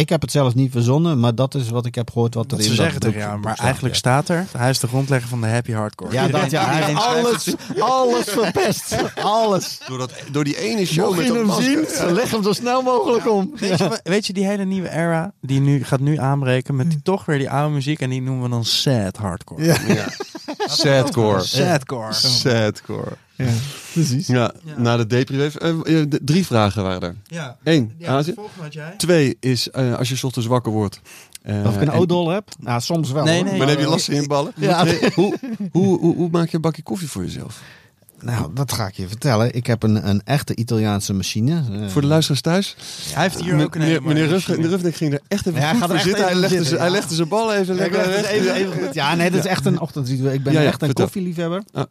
Ik heb het zelf niet verzonnen, maar dat is wat ik heb gehoord wat er Dat in ze dat zeggen jou, boek maar staat, eigenlijk ja. staat er, hij is de grondlegger van de happy hardcore. Ja, dat ja. Hij heeft alles, alles verpest. Alles. Door, dat, door die ene show Mocht met je dat hem masker. zien, leg hem zo snel mogelijk om. Weet je, weet je, die hele nieuwe era, die nu, gaat nu aanbreken met die, toch weer die oude muziek en die noemen we dan sad hardcore. Ja. Ja. Sadcore. Sadcore. Sadcore. Precies. Ja, na de depri eh, eh, de- Drie vragen waren er. Ja. Eén, Ja, Azië. had jij. Twee is eh, als je 's ochtends wakker wordt. eh, Of ik een en- odol heb? Nou, soms wel. Nee, nee. Maar dan heb je last in ballen. Ja. Nee, hoe, hoe, hoe, hoe maak je een bakje koffie voor jezelf? Nou, dat ga ik je vertellen. Ik heb een, een echte Italiaanse machine. Eh, Voor de luisteraars thuis. Hij heeft hier ook een hele meneer, meneer Ruffnek ging er echt even Ja, hij goed gaat er voor echt zitten. Hij legde, zitten, zijn, hij legde zijn ballen even lekker even, even. Ja, nee, dat is echt een ochtendritueel. Ik ben Ja, ja, echt een koffieliefhebber. Ah.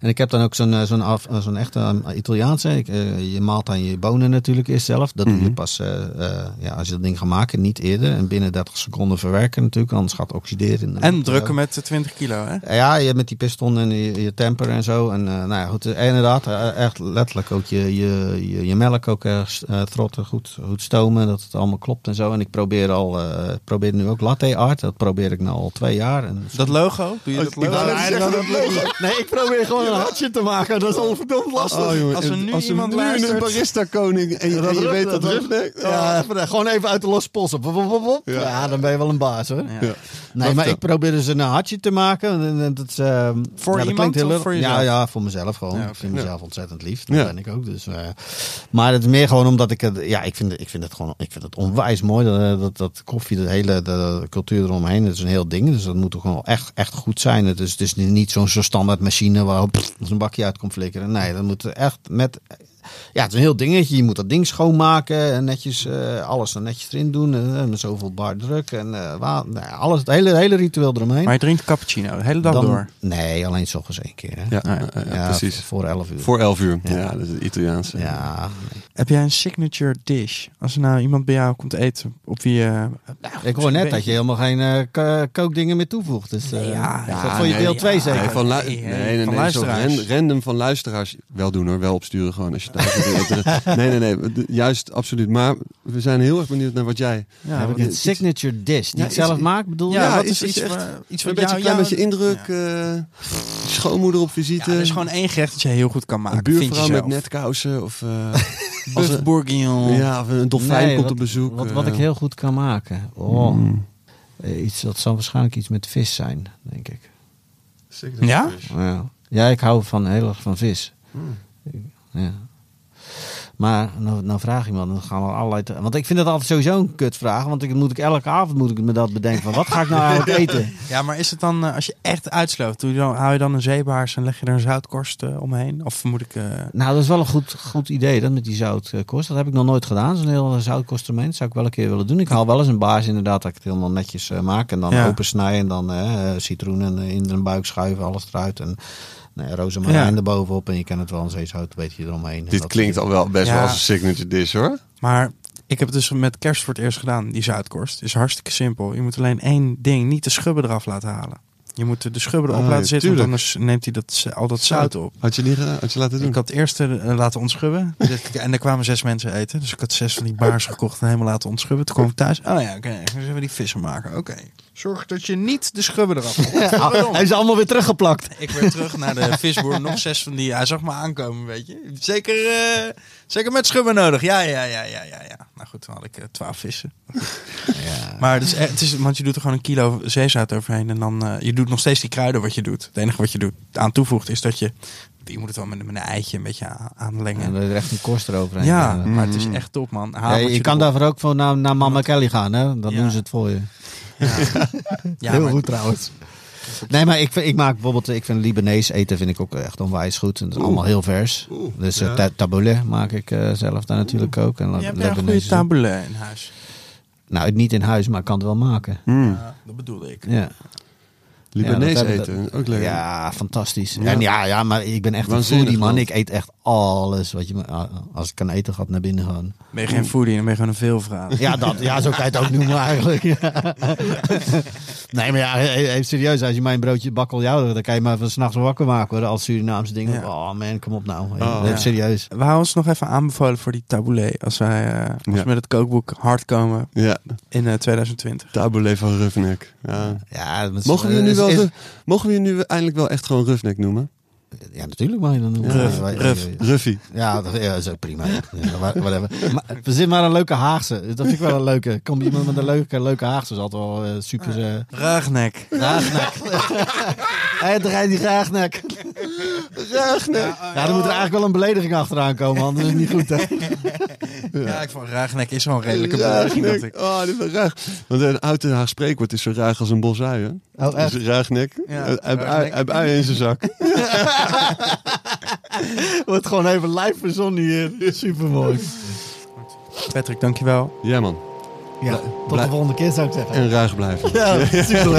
En ik heb dan ook zo'n eh, zo'n af- eh, zo'n echte eh, Italiaanse. Ik, eh, je maalt aan je bonen natuurlijk eerst zelf. Dat doe je pas eh, eh, ja, als je dat ding gaat maken, niet eerder. En binnen 30 seconden verwerken natuurlijk, anders gaat het oxideren. in de En drukken met eh, 20 kilo, hè? Ja, je met die piston en je, je temper en zo. En nou ja, goed, inderdaad, echt letterlijk ook je, je, je, je melk ook eh, trotten, goed, goed stomen, dat het allemaal klopt en zo. En ik probeer al, eh, probeer nu ook latte art, dat probeer ik nu al twee jaar. En Dat logo? Doe je dat Oh, ik wou logo? dat logo. Nee, ik probeer gewoon een hartje te maken, dat is al verdomd lastig. Oh, jongen, Als er nu als iemand nu een barista-koning en, je- en je weet dat Rufnek... Ja, gewoon even uit de losse pols. Ja. Ja. dan ben je wel een baas hoor. Ja. Nee, maar ik probeer dus een hartje te maken. En, en dat is, ehm, Voor ja, dat iemand klinkt heel of lullig. voor jezelf? Ja, ja, voor mezelf gewoon. Ja. Ik vind mezelf ontzettend lief. Dat Ja. ben ik ook. Dus, eh, maar het is meer gewoon omdat ik het... Ja, ik vind, het- ik vind het gewoon ik vind het onwijs mooi. Dat, eh, dat, dat koffie, de hele de, cultuur eromheen. Dat is een heel ding. Dus dat moet ook gewoon echt, echt goed zijn. Het is, het is niet zo'n zo standaard machine waar pff, een bakje uit komt flikkeren. Nee, dat moet echt met... Ja, het is een heel dingetje. Je moet dat ding schoonmaken en netjes eh, alles er netjes erin doen. En, eh, met zoveel bar druk en eh, nou alles, het hele, hele ritueel eromheen. Maar je drinkt cappuccino de hele dag Dan- door. Nee, alleen s ochtends één keer. Hè? Ja, ja. ja, ja, Ja, precies. Voor 11 uur. Voor 11 uur. Ja, dat is het Italiaanse. Ja, Heb jij een signature dish? Als er nou iemand bij jou komt eten, op wie nou, ik hoor net dat je helemaal geen ko- kookdingen meer toevoegt. Dus, ja, dat voor je deel 2 ja, zeker? Nee, van, Nee, nee, nee, van luisteraars. ran- random van luisteraars. Wel doen hoor, wel opsturen gewoon als je. Nee, nee, nee, juist absoluut. Maar we zijn heel erg benieuwd naar wat jij... Ja, Heb ik wat- een signature dish die Ja, ik zelf iets- maak, bedoel ja, je? is iets, je waar- iets Een wat beetje jou... klein jou- beetje indruk. eh, schoonmoeder op visite. Ja, er is gewoon één gerecht dat je heel goed kan maken. een vind je buurvrouw met netkousen. Of, eh, als Buff een- bourguignon. ja, of een dolfijn Nee, komt wat- op bezoek. Wat, wat eh. ik heel goed kan maken. Oh. Mm. Eh, Iets, dat zal waarschijnlijk iets met vis zijn, denk ik. Ja? Ja, ja ik hou van, heel erg van vis. Hmm. Ja. Maar nou, nou vraag iemand, dan gaan we allerlei... te- Want ik vind het altijd sowieso een kutvraag. Want ik, moet ik elke avond moet ik me dat bedenken. Van, wat ga ik nou eigenlijk eten? Ja, maar is het dan, eh, als je echt uitsloopt, doe je dan, hou je dan een zeebaars en leg je er een zoutkorst eh, omheen? Of moet ik... eh, Nou, dat is wel een goed, goed idee, dat met die zoutkost. Dat heb ik nog nooit gedaan, zo'n heel zoutkost eromheen. Dat zou ik wel een keer willen doen. Ik haal wel eens een baas inderdaad, dat ik het helemaal netjes maak. En dan Ja. open snijden en dan citroenen in een buik schuiven, alles eruit. En nee, rozemarijn Ja. erbovenop. En je kan het wel een zeezout een beetje eromheen. En Dit klinkt al wel best Ja. wel als een signature dish hoor. Maar ik heb het dus met kerst voor het eerst gedaan, die zoutkorst. Het is hartstikke simpel. Je moet alleen één ding, niet de schubben eraf laten halen. Je moet de schubben erop Ah, laten zitten, want anders neemt hij dat, al dat zout op. Had je niet gedaan? Had je laten doen? Ik had eerst eh, laten ontschubben. Dus en er kwamen zes mensen eten. Dus ik had zes van die baars gekocht en helemaal laten ontschubben. Toen kwam ik thuis. Oh ja, oké. Dus hebben we die vissen maken. Oké. Zorg dat je niet de schubben eraf. Ah, hij is allemaal weer teruggeplakt. Ik weer terug naar de visboer. Nog zes van die. Hij zag me aankomen, weet je. Zeker, eh, zeker met schubben nodig. Ja, ja, ja, ja, ja. ja. Nou goed, toen had ik eh, twaalf vissen. Ja. Maar het is, het is, want je doet er gewoon een kilo zeezout overheen. En dan, eh, je doet nog steeds die kruiden wat je doet. Het enige wat je doet, aan toevoegt is dat je... Je moet het wel met, een- met een eitje een beetje aan- aanlengen. En er is echt een kost eroverheen. Ja, Ja. maar het is echt top, man. Haal Ja, je kan daarvoor ook voor naar, naar Mama Kelly gaan, hè? Dan Ja. doen ze het voor je. Ja, Heel maar- goed trouwens. Nee, maar ik, vind- ik maak bijvoorbeeld, ik vind Libanees eten vind ik ook echt onwijs goed. En dat is allemaal heel vers. dus eh, taboulet maak ik eh, zelf daar natuurlijk ook. En Je hebt een goede in huis. Nou, niet in huis, maar ik kan het wel maken. Mm. Ja, dat bedoelde ik. Ja. Libanees Ja, dat eten, ook lekker. Ja, fantastisch. Ja. En ja, ja, maar ik ben echt een Waanzinnig foodie, man. Ik eet echt alles wat je als ik kan eten, gaat naar binnen gaan. Ben je geen foodie, dan ben je gewoon een veelvraat. Ja, dat, ja, zo kan je het ook noemen eigenlijk. Nee, maar ja, he- serieus, als je mij een broodje bakkeljauw, dan kan je me van s'nachts wakker maken hoor, als Surinaamse dingen. Ja. Oh man, kom op nou. Oh. Even Ja. serieus. We houden ons nog even aanbevolen voor die taboulet. Als wij eh, als Ja. we met het kookboek hard komen Ja, in eh, 2020. taboulet van Ruffnek. Ja. Mogen we je nu is- wel, is- mogen we je nu eindelijk wel echt gewoon Ruffnek noemen? Ja, natuurlijk mag je dan noemen. Ruf, Ja, wij- Ruf. ja, Ruffie. Ja, dat, ja, is ook prima. Ja, whatever. Maar, verzin maar een leuke Haagse. Dat vind ik wel een leuke. Komt iemand met een leuke, leuke Haagse. is altijd wel eh, super... eh Raagnek. graagnek. Hé, draai die graagnek. Ruffnek. Ja, dan moet er eigenlijk wel een belediging achteraan komen, anders is het niet goed, hè? Ja, ik vond raagnek is wel een redelijke belediging. dacht ik. Oh, dit is ruig. Want een oud Den Haag spreekwoord is zo ruig als een bos uien. Oh, echt? Dus ruignek. Ja, ruignek. hij heeft uien in zijn zak. Wordt gewoon even live verzonnen hier. Super mooi. Patrick, dankjewel. Ja man. Ja, tot de volgende keer zou ik zeggen. En ruig blijven. Ja, super